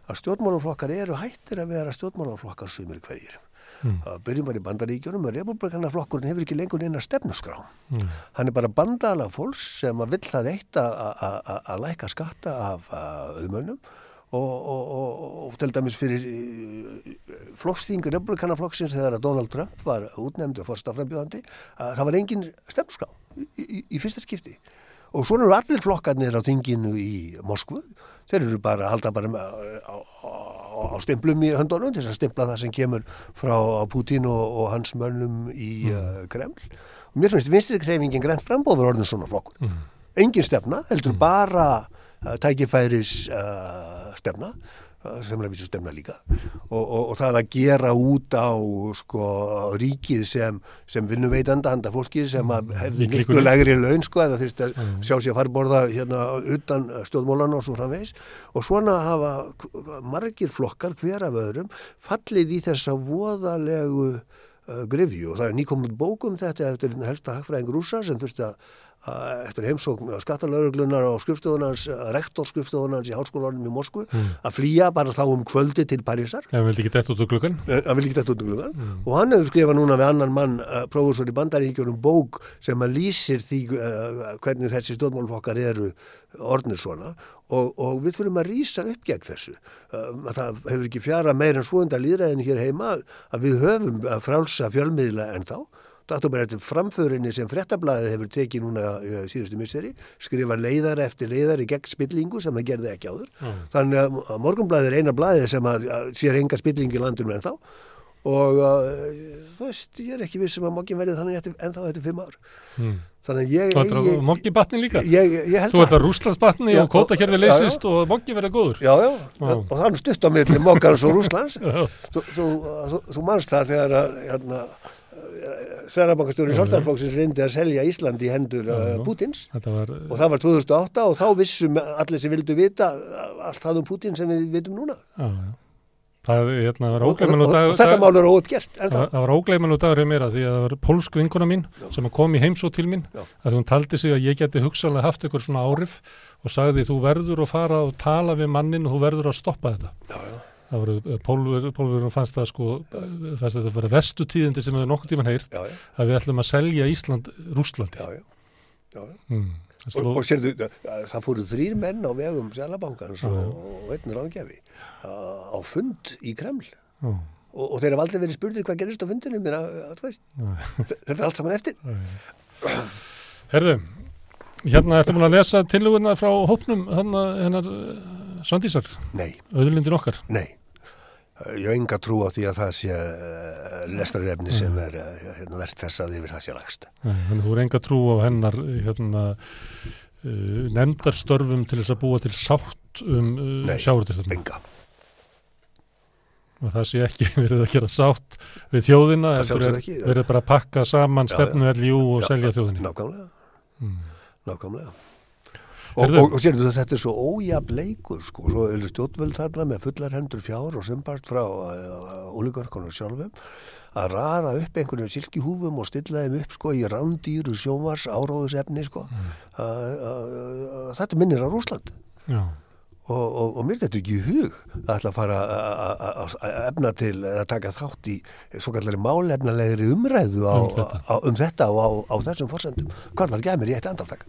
að stjórnmálaflokkar eru hættir að vera stjórnmálaflokkar sumir hverjir. Mm, Það byrjum bara í bandaríkjunum og republikanaflokkurinn hefur ekki lengur neina stefnusgrá. mm, Hann er bara bandala fólks sem að vill það eitt að- að að- að læka skatta af auðmönnum og, og, og, og til dæmis fyrir flokkstingu republikanaflokksins þegar að Donald Trump var útnefndu fórstaframbjóðandi að það var engin stefnusgrá í, í, í fyrsta skipti. Og svona eru allir flokkarnir á þinginu í Moskvu. Þeir eru bara að halda bara á, á, á stimplum í höndunum til þess að stimpla það sem kemur frá Putin og, og hans mönnum í mm. Kreml. Og mér finnst vinstri kreifingin grænt frambóður orðin svona flokkur. mm, Engin stefna, heldur bara uh, tækifæris uh, stefna uh, sem er að vísu stefna líka. Og, og, og það að gera út á sko, ríkið sem, sem vinnuveitanda handa fólki sem að hefði miklu lægri laun sko eða þurfti að Mm. sjá sér farborða hérna utan stjórnmólana og svo framvegis. Og svona hafa margir flokkar hver af öðrum fallið í þessa voðalegu uh, grifju og það er nýkomund bókum þetta eftir helsta hagfræðing rúsa sem þurfti að eftir heimsókn skattalögreglunar á skrifstofunans, rektorskrifstofunans í háskólanum í Moskvu, Mm. að flýja bara þá um kvöldi til Parísar. Við vildi ekki dett út úr klukkan gluggan Mm. og hann hefur skrifað núna við annan mann uh, prófessor í bandaríkjunum bók sem að lýsir því uh, hvernig þessi stjórnmálfokkar eru orðnir svona. Og, og við þurfum að rýsa upp gegn þessu. Uh, það hefur ekki fjara meir en svounda líðræðin hér heima að við höfum frálsa fjölmiðla en þá Þetta er eftir framförinni sem frettablaðið hefur tekið núna uh, síðustu misseri, skrifa leiðar eftir leiðar í gegn spillingu sem það gerði ekki áður. Mm. Þannig að, að morgunblæðið er eina blæðið sem að, að sér enga spilling í landinu en þá og uh, þú veist, ég er ekki viss sem að mokkin verið þannig eftir, en þá eftir fimm ár. mm. Þannig ég... Þú ætlar að mokki batni líka Ég, ég, held Þú ætlar að Rúslandsbatni Já, og kótakerfi já, já. leysist og mokki verða góður Já, já, Já. og það er stutt á milli mokkans og Rúslands. Já. Þú, þú, þú, þú manst það þegar að hérna, Særabankastjóri Já, já. Sáltarflóksins reyndi að selja Ísland í hendur Já, uh, já. Pútins var og það var 2008 og þá vissum allir sem vildu vita allt það um Pútin sem við vitum núna já, já. Það hérna, og, og, og, dagur og þetta mál er óuppgert en Það var- það var ógleymanlegu dagur hjá mér að því að það var pólsk vinkona mín sem kom í heimsótt til mín Já. að hún taldi sig að ég geti hugsanlega haft eitthvað svona árif og sagði þú verður að fara og tala við mannin og þú verður að stoppa þetta já, já, það voru pólver, pólverum fannst það sko fannst þetta að vera vestu tíðindi sem við nokkuð tíman heyrt já, já, að við ætlum að selja Ísland Rússlandi. Já, já, já. mm. Og, og sérðu, það fóru þrýr menn á vegum Sælabankans Já, já. og, einn ráðgjafi á fund í Kreml. Ó, og, og þeir hafa aldrei verið spurðir hvað gerist á fundinu mér að, að, þú veist, þetta er allt saman eftir. Herðu, hérna ertu búin að lesa tillöguna frá hópnum hennar Svandísar, Nei, auðlindin okkar? Nei. Ég hef enga trú á því að það sé uh, lestarefni sem er uh, hérna, verðt þess að yfir það sé lagst. Þannig þú er enga trú á hennar hérna, uh, nefndarstörfum til þess að búa til sátt um uh, Nei, sjáurðistöfnum Enga, og það sé ekki verið að gera sátt við þjóðina, er verið bara að pakka saman stefnu LJU og Já, selja já, þjóðinni? Nákvæmlega. Mm. Nákvæmlega. Og, og, og sérðu þetta er svo ójafn leikur sko, svo eru stjórnvöld þarna með fullar hendur fjár og sumbart frá uh, ólíkarkonum sjálfum að raða upp einhvern silkihúfum og stilla þeim upp sko í rándýru sjónvars áróðusefni sko. Mm. Uh, uh, uh, þetta minnir á Rúsland og, og, mér þetta ekki í hug að ætla að fara að efna til að taka þátt í svo kallari málefnalegri umræðu á, Um þetta. á, um þetta og á, á þessum forsendum. Hvað var gæmir í eitt andartak?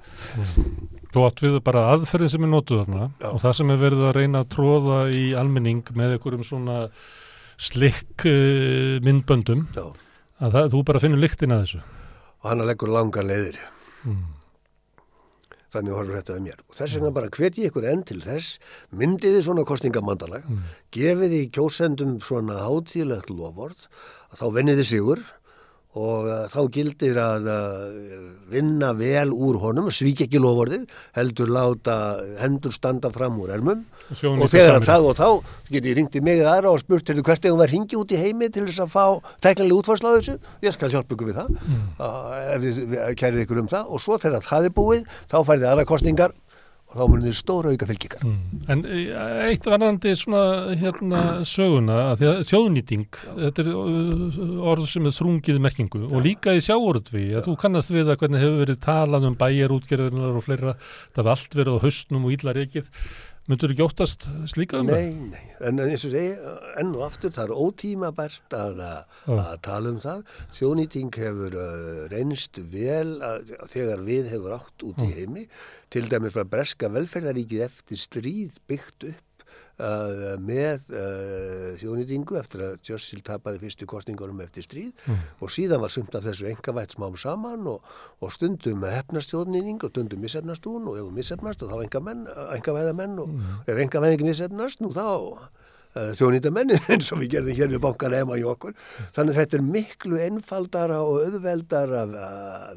Þú átt við bara aðferðin sem er notuð þarna Já. og það sem er verið að reyna að tróða í almenning með einhverjum svona slikk uh, myndböndum Já. að það, þú bara finnur lyktin að þessu. Og hann leggur langar leiðir. Mm. Þannig horfur þetta að mér. Og þess vegna bara hvet ég ykkur enn til þess, myndiði svona kostningamandalag, Mm. gefiði kjósendum svona hátíðlegt lofvort, að þá venniði sigur og uh, þá gildir að uh, vinna vel úr honum, svík ekki lofvorðið, heldur láta hendur standa fram úr ermum Þjóðnýta og þegar að samvinnu. það og þá get ég ringt í mig eða aðra og spurt til hvert eigum við að ringi út í heimi til þess að fá tæknilega útvarsla á þessu ég skal hjálpa ykkur við það Mm. uh, ef þið við- kærið ykkur um það og svo þegar það er búið þá færið aðra kostningar og þá munið þið stóra auka fylgingar Mm. En eh, eitt varðandi svona hérna söguna að að þjóðnýting, þetta er orð sem er þrungið merkingu. Og líka í sjáorðvi, að þú kannast við að hvernig hefur verið talað um bæjarútgerðunar og fleira, það var allt verið á haustnum og illa reikið, myndur ekki óttast slíka um Nei, nei, en eins og segi enn og aftur það er ótímabært að, að, að tala um það. Þjónýting hefur uh, reynst vel að, þegar við hefur átt út í heimi. Til dæmis frá breska velferðaríkið eftir stríð byggt upp uh, með uh, þjónýtingu eftir að Churchill tapaði fyrstu kostningunum eftir stríð og síðan var sumt af þessu engavætt smám saman og, og stundum hefnast þjóðnýning og stundum missefnast hún og ef hún missefnast þá engavæða menn og ef engavæðing missefnast nú þá uh, þjónýta menni eins og við gerðum hér við bankana heima í okkur. Þannig að þetta er miklu einfaldara og auðveldara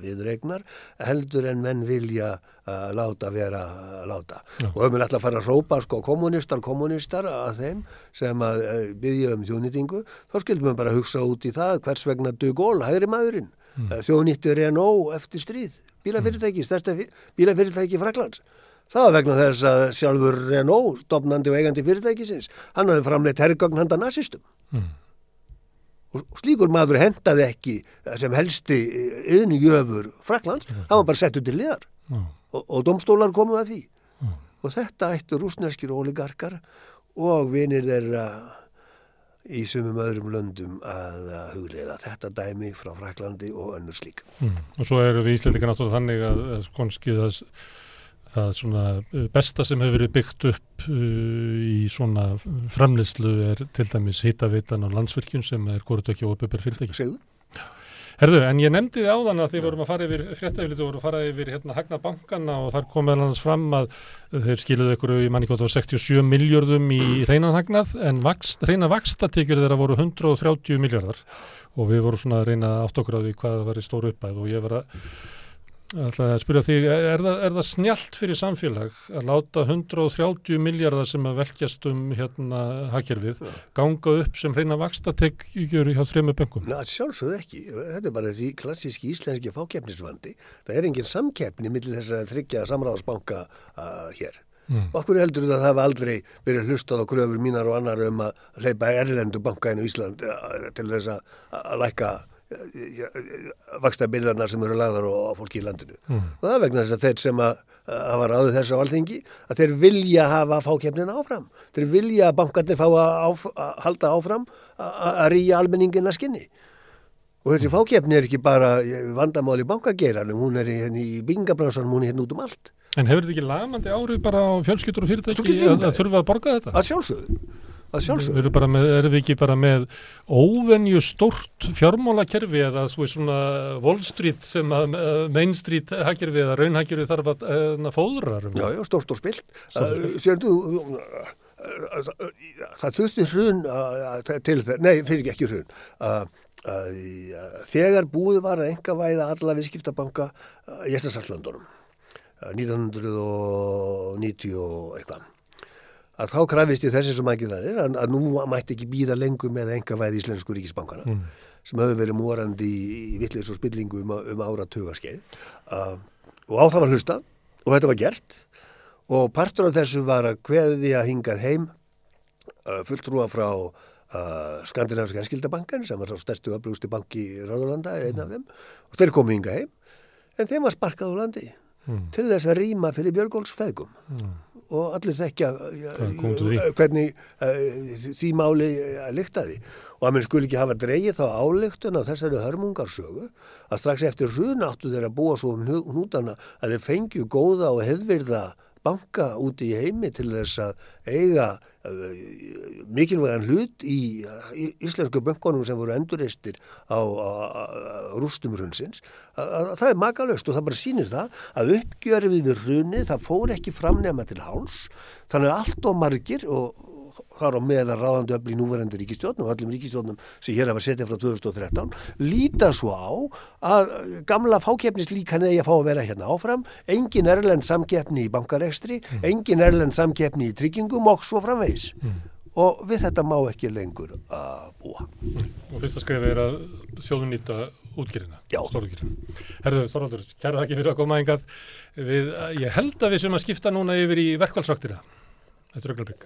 viðregnar heldur en menn vilja uh, láta vera að láta. Og ef við ætla að fara að rópa sko kommunistar, kommunistar að þeim sem að byggja um þjónýtingu, þá skildum við bara hugsa út í það hvers vegna Dugól, hægri maðurinn, mm. þjónýtti Renault eftir stríð, bílafyrirtæki, stærsta bílafyrirtæki Fraklands. Það var vegna þess að sjálfur Renault, stopnandi og eigandi fyrirtækisins, hann hafði framleitt herrgögn handa nazistum. Mm. Og slíkur maður hendaði ekki sem helsti yðnjöfur Fraklands, hann var bara settur til liðar Já. og, og domstólar komu að því. Og þetta ættu rúsneskir oligarkar og vinir þeirra í sumum öðrum löndum að að hugleiða þetta dæmi frá Fraklandi og önnur slík. Mm. Og svo erum við íslendingar náttúrulega þannig að, að konski það, það svona uh, besta sem hefur verið byggt upp uh, í svona framleyslu er til dæmis hitavitan á landsvirkjun sem er hvort ekki óöpubur fyrirtæki. Segðu? Herðu, en ég nefndi þið áðan að þið vorum að fara yfir fréttafylgit og voru að fara yfir hérna hagna bankana og þar kom meðal annars fram að þeir skiluðu ykkur í manni það var 67 miljörðum í reynan hagnað en vakst, reyna vakstatekjur þeirra voru 130 miljardar og við vorum svona að reyna átt okkur á því hvað það var í stóru uppæð og ég var að ætla að spyrja þig, er það, er það snjált fyrir samfélag að láta 130 miljardar sem að velkjast um hérna hagkerfið ganga upp sem reyna vakstatekjur hjá þrejum böngum? Na, sjálfsögðu ekki. Þetta er bara því klassíski íslenski fákeppnisvandi. Það er engin samkeppni millir þess að tryggja samráðsbanka uh, hér. Mm. Okkur heldur það að það hafa aldrei verið hlustað á kröfur mínar og annar um að hleypa erlendu banka inn í Ísland uh, til þess að, lækka vaksta byrðarnar sem eru lagðar á, fólki í landinu. Mm. Og það vegna þess að þeir sem að hafa ráðið þessu á alþingi, að þeir vilja hafa fákefnina áfram. Þeir vilja að bankarnir fá að, áf, halda áfram að, rýja almenningina skinni. Og þessi fákefni er ekki bara vandamál í bankageiranum, hún er hérna í byggingabransanum, hún er hérna út um allt. En hefur þetta ekki lamandi árið bara á fjölskyldur og fyrirtæki að, að þurfa að borga þetta? Að sjálfsögðu. Að sjálfsögðu. bara með, erum við ekki bara með óvenju stórt fjármálakerfi eða þú svona Wall Street sem að uh, Main Street hagkerfi eða raunhagkerfi þarf að uh, fóðra um. Já, já, stórt og spilt. Uh, uh, uh, það þurfti hrun til það, nei, fyrir ekki hrun. Uh, þegar búið var að enga væða alla viðskiptabanka í Estasallandunum, uh, 1990 og eitthvað, að þá krafist ég þessi sem ekki þar er, að, að nú mætti ekki býða lengur með enga væði íslensku ríkisbankana Mm. sem höfðu verið morandi í, í vittlis og spillingu um, um ára tugaskeið uh, og á það var hlustað og þetta var gert og partur af þessu var að kveði að hingað heim uh, fulltrúa frá uh, Skandinaviska Enskildabankan sem var þá stærstu öflugusti banki í Ráðurlanda einn af þeim og þeir komu hingað heim en þeim var sparkað úr landi Mm. til þess að rýma fyrir Björgóls feðgum Mm. Og allir þekkja uh, hvernig uh, því máli uh, lyktaði. Og að menn skul ekki hafa dreigið þá ályktun á þessari hörmungarsögu að strax eftir hrun áttu þeir að búa svo um hnútana að þeir fengju góða og hefðvirða banka úti í heimi til þess að eiga uh, mikilvægan hlut í, íslensku bönkunum sem voru endurreistir á, rústum hrunsins. Að, að, það er makalöst og það bara sýnir það að uppgjörfið við hruni það fór ekki framnema til háls þannig að allt og margir og þar á meðan ráðandi öfl í núverandi ríkistjórn og öllum ríkistjórnum sem hér hafa setið frá 2013 líta svo á að gamla fákeppnislíkan eigi að fá að vera hérna áfram engin erlend samkeppni í bankarekstri engin erlend samkeppni í tryggingum og svo framvegis og við þetta má ekki lengur að búa Og fyrsta skrifið er að þjóðun nýta útgerina, Já. stórútgerina. Herðu, Þorvaldur, kæra þakki fyrir að koma engað. Við, ég held að við sem að skipta núna yfir í verkvælsvaktina. Þetta er augnablik.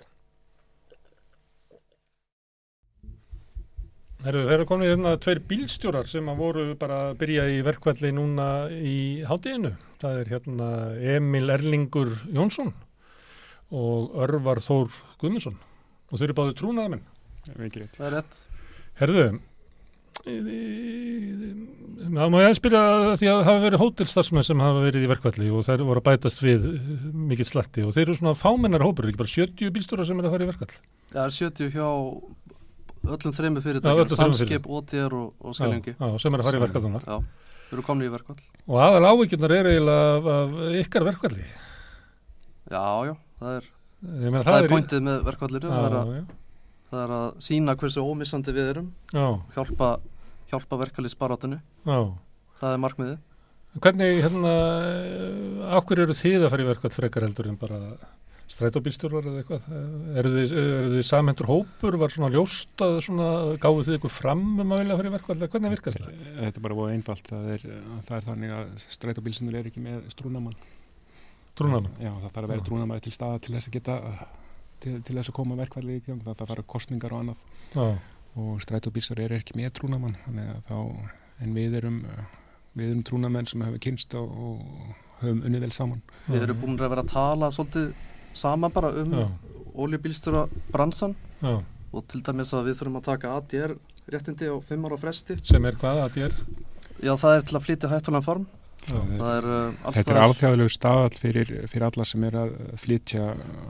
Herðu, þeir eru komin hérna tveir bílstjórar sem að voru bara að byrja í verkvælli núna í hátteginu. Það er hérna Emil Erlingur Jónsson og Örvar Þór Guðmundsson. Og þeir eru báðu trúnaðamenn. Mikið rétt. Það er rétt. Herðu, það má ég aðeins byrja að því að það hafa verið hótelstarfsmenn sem hafa verið í verkvalli og þær voru að bætast við mikill slatti og þeir eru svona fámennar hópur, ekki bara 70 bílstjóra sem eru að fara í verkvall. Það er 70 hjá öllum þreymi Já, fyrirtækjum, Samskip, OTR og, og Skellingi. Já, sem eru að fara í verkvall núna. Já, við erum komin í verkvall. Og aðal ávíkjurnar eru eiginlega af, af ykkar verkvalli. Já, já, það er, meina, það er í- pointið með verkvallinu. Það, er það er að sína hversu ómissandi við erum, já, hjálpa, hjálpa já. Það er markmiðið. Hvernig, hérna, ákveður eru þið að fara í verkvall frekar heldur en bara strætóbílstjórar eða eitthvað? Eru þið, þið samhendur hópur? Var svona ljóst að svona, gáðu þið ykkur fram um að vilja fara í verkvall? Hvernig virkast það? Þetta er bara búið einfalt. Það er, það er þannig að strætóbílsinnur er ekki með strúnamann. Trúnamann? Já, það þarf að vera Já. trúnamaður til staða til þess að geta til, til þess að koma í gang. Það þarf að fara kostningar og annað Já, og strætóbílsar eru ekki með trúnamann þannig að þá, en við erum við erum trúnamenn sem hefur kynst og, og höfum unnið vel saman. Við erum búin að vera að tala svolítið saman bara um oljubílstjóra bransan já. og til dæmis að við þurfum að taka ADR réttindi á 5 ára fresti. Sem er hvað er? Já, það er til að flytja hættulega farm. Já, Það er uh, Þetta er alþjóðlegu staðall fyrir, fyrir alla sem er að flytja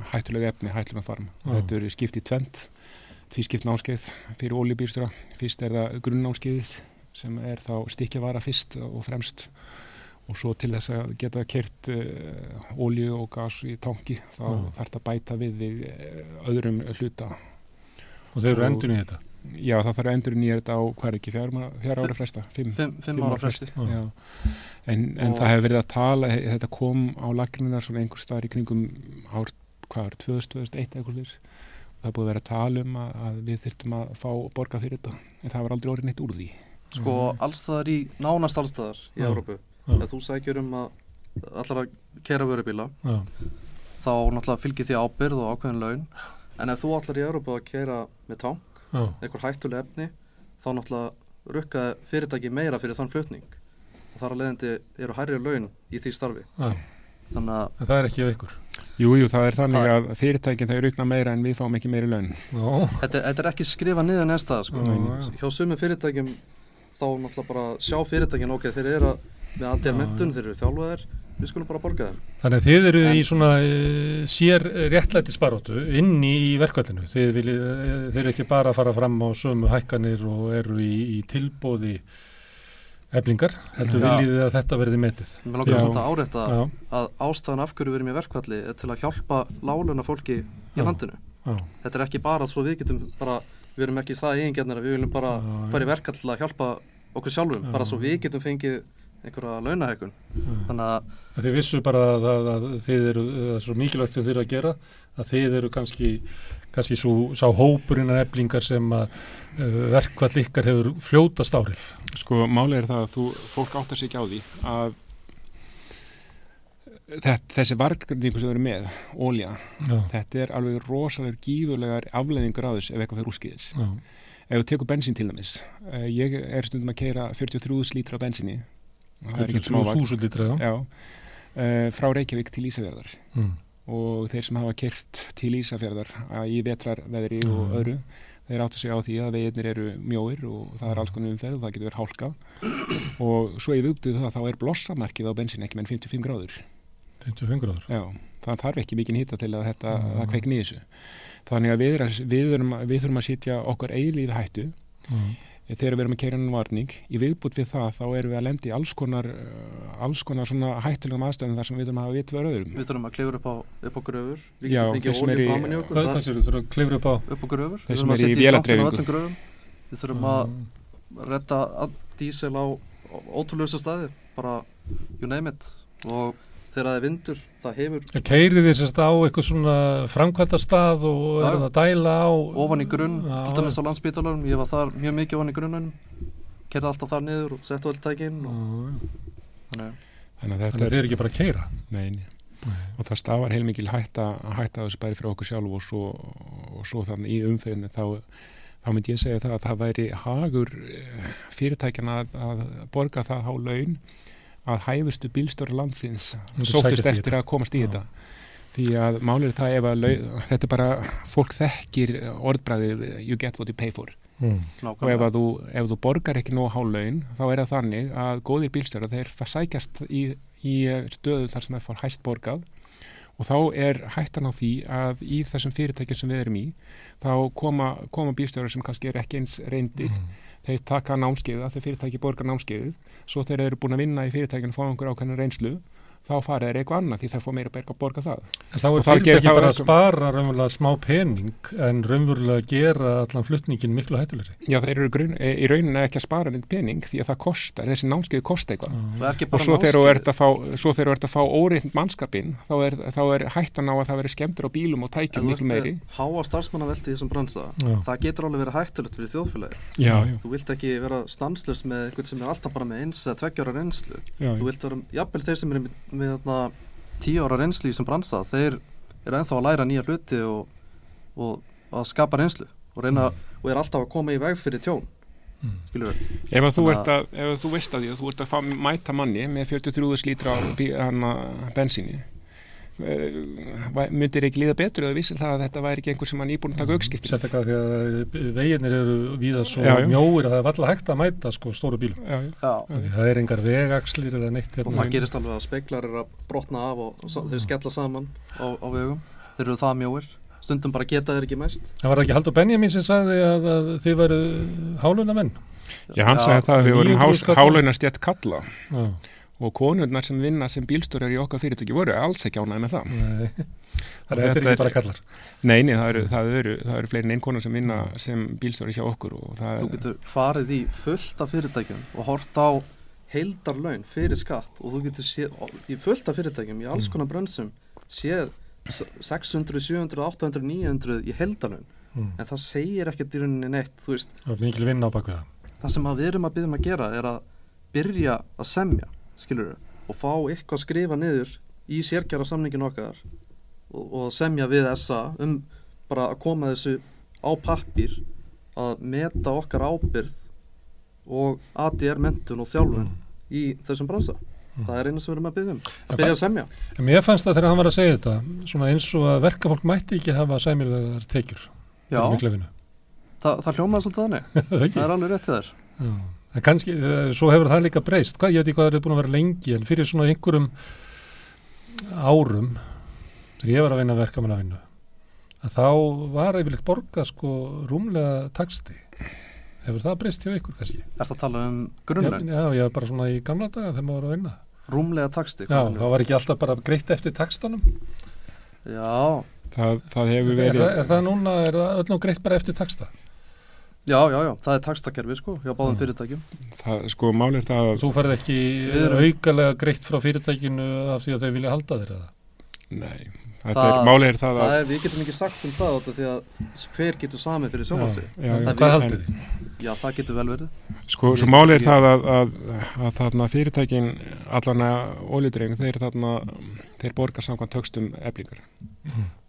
hættulega efni, hættulega farm. Já. Þetta eru skipt í tvent, því skipt náskeið fyrir oljubýrstura. Fyrst er það grunnnámskeiðið sem er þá stikkjavara fyrst og fremst og svo til þess að geta kert uh, olju og gas í tanki þá Já. þarf þetta að bæta við við uh, öðrum hluta. Og þeir eru Og- endun í þetta? Já, það þarf að endur nýja þetta á hvað er ekki, fjár, fjár ára fresta? Fimm, 5 ára fresti. En, en Og- það hefur verið að tala, þetta kom á lagnina svona einhver staðar í kringum ár, hvað er, 2001 eitthvað þess. Það er búið að vera að tala um að, að við þyrftum að fá borga fyrir þetta, en það var aldrei orðið neitt úr því. Sko allstaðar í, nánast allstaðar í. Európu. Ef þú sækjur um að allar að kera vörubíla, Já, þá náttúrulega fylgir því ábyrð og ákveðin laun. En ef þú allar í Európu að kera með tank, já, einhver hættuleg efni, þá náttúrulega rukka fyrirtæki meira fyrir þann flutning. Og þar að leiðandi eru hærri laun í því starfi. já. Þannig að En það er ekki af ykkur. Jú, jú, það er þannig Það- að fyrirtækin þau rukna meira en við fáum ekki meiri laun. Þetta, þetta er ekki skrifað niður næsta sko. Já, já. Hjá sumum fyrirtækjum þá náttúrulega bara sjá fyrirtækin ok, þeir eru að, með já. mentun, þeir eru þjálfaðir, við skulum bara borga þeim. Þannig að þið eru En- í svona e, sér réttlæti sparóttu inn í verkvallinu. Þið, viljið, e, þið eru ekki bara að fara fram á sömu hækkanir og eru í, í tilbóði eflingar. Heldur Já. viljið að þetta verði metið. Mér langar að árétta Já, að ástæðan af hverju við erum í verkvalli er til að hjálpa láluna fólki í Já. landinu. já, Þetta er ekki bara svo við getum bara, við erum ekki það eigingarnir að við viljum bara fara í verkall til að hjálpa okkur sjálfum, Já. bara svo við getum fengið einhverja launahækun. já. Þannig að Að þið vissu bara að, að, að þið eru, það er svo mikilvægt sem þið eru að gera, að þið eru kannski, kannski svo, sá hópurinn af eflingar sem að uh, verkvall ykkar hefur fljótast áhrif. Sko, málið er það að þú, fólk áttar sig ekki á því að þetta, þessi vargrinningu sem erum með, ólja, Já, þetta er alveg rosalega gífurlegar afleðingur á þess ef eitthvað fyrir úrskiðis. já, Ef þú tekur bensín til dæmis, eh, ég er stundum að keira 43 lítra af bensíni, það er ekkert smávagn, 1000 litra, já. já, uh, frá Reykjavík til Ísafjörðar Mm. og þeir sem hafa kert til Ísafjörðar í vetrarveðri og Mhm. öðru þeir áttu sig á því að veginnir eru mjóir og það er alls konar umferð og það getur verið hálka og svo ég viðbútið það þá er blossamarkið á bensin ekki menn 55 gráður 25 gráður. Já, það þarf ekki mikinn hýta til að þetta, það kveikni þessu þannig að við, við, þurfum, við þurfum að sitja okkar eiginlífi hættu Mm. Þegar við erum að keira ennum varning í viðbútt við það þá erum við að lendi í alls konar uh, alls konar svona hættulegum aðstæðum þar sem við þurfum að hafa vitt fyrir öðrum. Við þurfum að klifra upp á, upp á gröfur. Við þurfum að klifra upp á? upp á gröfur. Við þurfum að setja í tankinn á gröfum. Við þurfum að Mm. redda að- dísil á ótrúleusa staði bara you name it. Og þegar það er vindur það hefur Keirið þið sérst á eitthvað svona framkvæmta stað og er það að dæla á ofan í grunn til dæmis á landsbítalunum ég var þar mjög mikið ofan í grunnunum kerði alltaf þar niður og settu öll tækin Já, og, þannig, þannig að þetta þið er ekki bara að keira Nei, nei. og það stafar heilmikil hætta að hætta á þessu bæri fyrir okkur sjálf og svo, og svo þannig í umferðinu þá, þá myndi ég segja það að það væri hagur eh, fyrirtækjana að, að borga það há laun að hæfustu bílstöru landsins í eftir þetta. að komast í þetta. Því að málið er það ef að laun, þetta er bara, fólk þekkir orðbræðið you get what you pay for. Mm. og ef, þú, ef þú borgar ekki nóg há laun þá er það þannig að góðir bílstjóra þeir sækjast í, í stöðu þar sem það fór hæst borgað. Og þá er hættan á því að í þessum fyrirtækjum sem við erum í þá koma, koma bílstjóra sem kannski er ekki eins reyndir þeir taka námskeiða, þeir fyrirtæki borgar námskeiðið. Svo þeir eru búin að vinna í fyrirtækinu og fá einhver ákveðna reynslu þá fara þeir eitthvað annað því þeir fá meira berg að borga það. En þá er það fyrirtæki bara að spara raunverulega smá pening en raunverulega gera allan flutningin miklu hættulegri. Já, þeir eru grunn, e, í rauninni ekki að spara neitt pening því að það kostar, þessi námskeiði kosta eitthvað. Og svo þegar þú ert að fá, að fá óreitn mannskapin þá er, þá er hættan á að það veri skemmtur á bílum og tækjum miklu meiri. háa starfsmannavelti í þessum bransa Já. það getur alveg verið hættulegt fyrir þjóðfélagi já, já, þú vilt ekki vera stanslust með einhvern sem er alltaf bara með eins eða tveggjára reynslu. Já, þú vilt vera, jafnvel þeir sem eru með, þarna, tíu ára reynslu þessum bransa þeir eru ennþá að læra nýja hluti og, og að skapa reynslu og reyna og er alltaf að koma í veg fyrir tjón. Mm. skilur við ef þú ert að, ef þú veist að því að þú ert að fá, mæta manni með 43 lítra á bí- hana, bensíni myndir ekki líða betur eða vissir það að þetta væri ekki einhver sem var nýbúin að taka aukskipti Sérstaklega því að veginir eru víða svo Já, já. mjóir að það er alltaf hægt að mæta sko stóru bílum. Það er engar vegakslir eða neitt og hérna. það gerist alveg að speiklar eru að brotna af og, og þeir skella saman á, á vegum þeir eru það mjóir stundum bara geta þeir ekki mæst Það var ekki Haldur Benjamin sem sagði að, að þið veru háluna menn. já, hann sagði það að við vorum 900 skall. hálauna stjætt kalla Já, og konurnar sem vinna sem bílstörar í okkar fyrirtæki voru alls ekki ánæði með það nei. Þannig að þetta er Þetta ekki er- bara kallar. Nei, nei, það eru, það eru, það eru fleiri en einn konar sem vinna sem bílstöri hjá okkur og það þú getur farið í fullt af fyrirtækjum og hort á heildarlaun fyrir skatt og þú getur séð í fullt af fyrirtækjum í alls Mm. konar brönsum séð s- 600, 700, 800, 900 í heildarlaun Mm. en það segir ekkert í rauninni neitt þú veist, Það var mikil vinna á bakvið það. það sem að við erum að byrjum að gera er að byrja að semja skilur og fá eitthvað að skrifa niður í sérkjara samningin okkar og, og semja við SA um bara að koma þessu á pappir að meta okkar ábyrð og ADR mentun og þjálfun Mm. í þessum bransa Mm. það er eina sem við erum að byrja um að byrja að semja En mér fannst það þegar hann var að segja þetta, svona eins og að verkafólk mætti ekki hafa sæmilegar tekjur. já, vinnu. það, hljómaði svolítið þannig Það er alveg rétt þér Já. En kannski, eh, svo hefur það líka breyst. Hvað, ég veit ekki hvað það er búin að vera lengi, en fyrir svona einhverjum árum, þegar ég var að vinna verkamann að vinna, að þá var yfirleitt borga sko rúmlega taksti. Hefur það breyst hjá ykkur kannski? Er það að tala um Já, grunnlaun? já, ég var bara svona í gamla daga þegar maður var að vinna. Rúmlega taksti? Já, þá var ekki alltaf bara greitt eftir takstanum. Já, það, það hefur Er, verið það, er það núna, er það öllum greitt bara eftir taksta? Já, já, já, það er takstakerfi sko, hjá báðum Já. fyrirtækjum. það, sko máli er það að Þú færð ekki aukalega greitt frá fyrirtækinu af því að þau vilja halda þér eða? nei, þetta Það- er, máli er það Það að er, við getum ekki sagt um það út af því að hver getur samið fyrir sjálfan sig. já, já, En Hvað haldið þið? Já, það getur vel verið. sko, svo máli er það að, að, að þarna fyrirtækin allan að ólídrein, þeir þarna þeir borga samkvæmt tökstum eflingar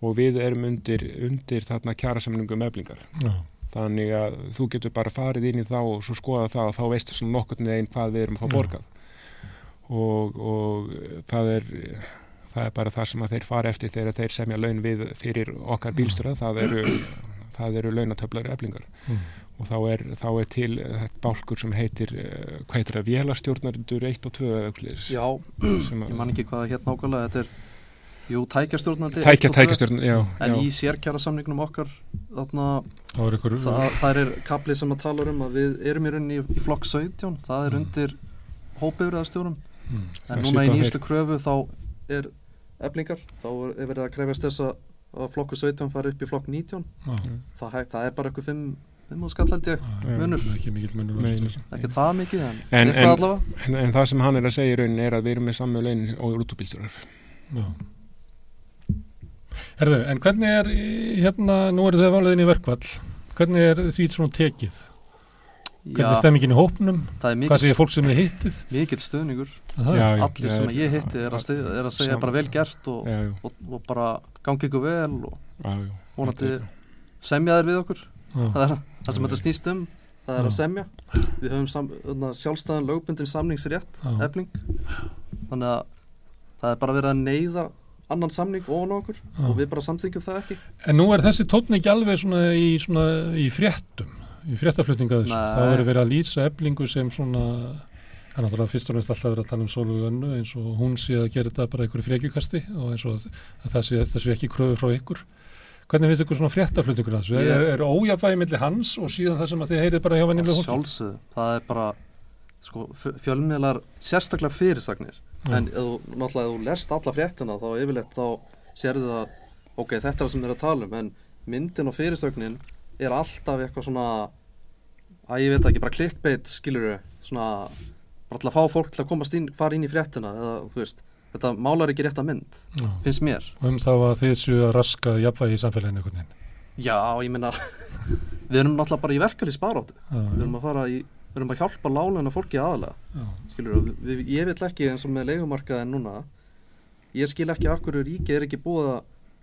og við erum undir, undir þarna kjærasamningum eflingar Já. Þannig að þú getur bara farið inn í þá og svo skoða það og þá veistu svona nokkurn veginn hvað við erum að fá borgað. Og, og það er það er bara það sem að þeir fara eftir þegar þeir semja laun við fyrir okkar bílstöra, það eru, það eru launatöflar eflingar. Mm. og þá er, þá er til þetta bálkur sem heitir, uh, hvað heitir það, vélastjórnarundur 1 og 2 eða eitthvað svoleiðis, Já, sem ég man ekki hvað það hétt nákvæmlega. Þetta er, jú, tækjastjórnandi Tækja, eitt og tvö. tækjastjórn, já, En já. í sérkjara samningnum okkar þarna, Það það, það er kapli sem að tala um að við erum í rauninni í, í flokk 17 það er Mm. undir hópifriðastjórum mm. en núna í nýjastu kröfu þá er eflingar, þá er- er verið að krefast þess að flokku 17 fari upp í flokk 19 Já, það, það er bara eitthvað 5 5 skall held ég, já, munur. Ekki mikill munur. Ekki það mikið en, En- en- En, það sem hann er að segja í rauninni er að við erum með samme laun og rútubílstjórar. Já. Herðu, en hvernig er, hérna, nú eru þau valið inn í verkvall, hvernig er því svona tekið? Hvernig er stemmingin í hópnum? það er Hvað segir fólk sem þið hittið? mikill stöðningur allir sem ég hitti er að, stið, er að segja Sam- bara vel gert og, Já, já, og, og bara gangi ykkur vel og já, já. vonandi er- semja þér við okkur já. það er það sem þetta snýst um það er Já. að semja við höfum sam, þarna sjálfstæðan lögbundin samningsrétt Já. efling þannig að það er bara verið að neyða annan samning ofan okkur Já. og við bara samþyngjum það ekki En nú er þessi tónn ekki alveg svona í, svona í fréttum, í fréttaflutninga þessu. Nei. Það verður verið að lýsa eflingu sem svona, það er náttúrulega fyrst og næst alltaf verið að tala um sólu önnu eins og hún sé að gera þetta bara einhverju frekjukasti og eins og að það sé, þetta sé ekki kröfu frá ykkur. Hvernig finnst ykkur svona fréttaflutningur þessu? Ég- Er, er ójafvægi milli hans og síðan það sem að þið heyrið bara hjá vennilega fólki? sjálfsögðu, það er bara sko, fjölmiðlar sérstaklega fyrirsagnir. En þú, náttúrulega ef þú lest alla fréttina þá yfirleitt þá sérðu það ok, þetta er það sem þeir eru að tala um en myndin og fyrirsögnin er alltaf eitthvað svona að ég veit ekki, bara clickbait skilur svona bara til að fá fólk til að komast inn, fara inn í fréttina eða þú veist, þetta málar ekki rétt að mynd Já. finnst mér Og um þá að þið séu að raska jafnvægi í samfélaginu einhvern veginn. já, ég meina við erum náttúrulega bara í verkefni spáráttu Já, við erum að fara í, við erum að hjálpa láleina fólki aðalega skilur við, við, ég vil ekki eins og með leigumarkaðin núna ég skil ekki af hverju ríkið er ekki búið að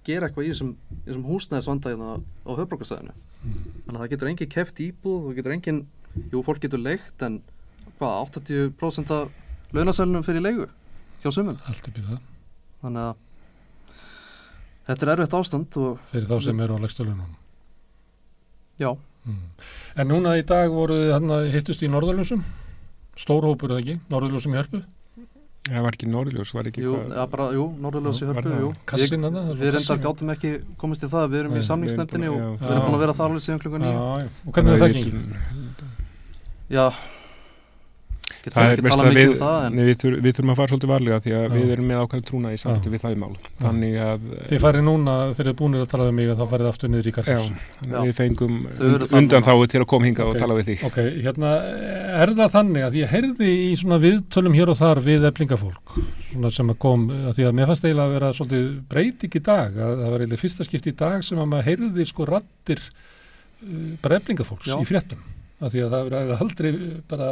gera eitthvað í þessum, í þessum húsnæðisvandæðina á höfbrókastæðinu þannig að það getur engin keft íbúð og getur engin, jú fólk getur leikt en hvað, 80% af launasælunum fyrir leigu hjá sumum, í það. þannig að þetta er erfitt ástand Fyrir þá sem eru á legstölunum. já, Mm. En núna í dag voru þið þarna hittust í Norðurljósum, stór hópur eða ekki, Norðurljósum í hörpu, Það var ekki Norðljós, var ekki jú, ja, bara, jú, Norðurljósi Já, hörpu, jú. Kassin þarna. það Við reyndar gátum ekki komist í það, við erum Nei, í samningsnefndinni og við erum búin að vera þar alveg síðan klukkan nýju. já, og hvernig er það vitum- Já, getur Það er mest að við, um það en nei, við, þur, við þurfum að fara svolítið varlega því að Já. við erum með ákveðin trúna í samfittu Já. við það í mál. Þannig að, Þið farið núna, þeir eru búinir að tala um mig að þá farið aftur niður í já, þannig Já. að við fengum und, undan þá til að koma hingað Ok. og tala við þig. Ok, hérna, er það þannig að ég heyrði í svona viðtölum hér og þar við eflingafólk, svona sem að kom, að því að mér fannst eiginlega að vera svolítið breyting í dag, að það var eiginlega fyrsta skipti í dag sem að maður heyrði sko rattir uh, bara eflingafólks Já. í fréttum, að því að það verið aldrei bara,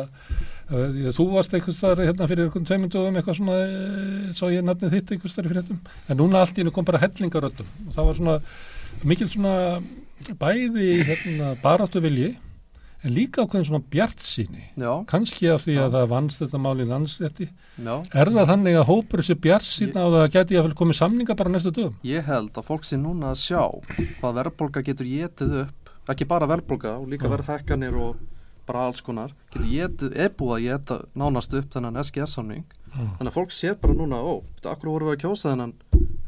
að þú varst einhvers þar hérna fyrir einhvern tveimundum eitthvað svona, uh, svo ég nafnið þitt einhvers þar í fréttum, en núna allt í hennu kom bara hellingaröldum og það var svona mikil svona bæði hérna baráttu vilji en líka ákveðin svona bjart síni Já, kannski af því að það vannst þetta mál í landsrétti. Já. Er það þannig að hópur þessi bjart sína og það geti að komið samninga bara næstu dögum? Ég held að fólk sé núna að sjá hvað verðbólga getur getið upp ekki bara verðbólga og líka Já. verðhækkanir og bara alls konar. Getur er búið að geta nánast upp þennan SGS-samning þannig að fólk sér bara núna, ó, betur, akkur vorum við að kjósa þennan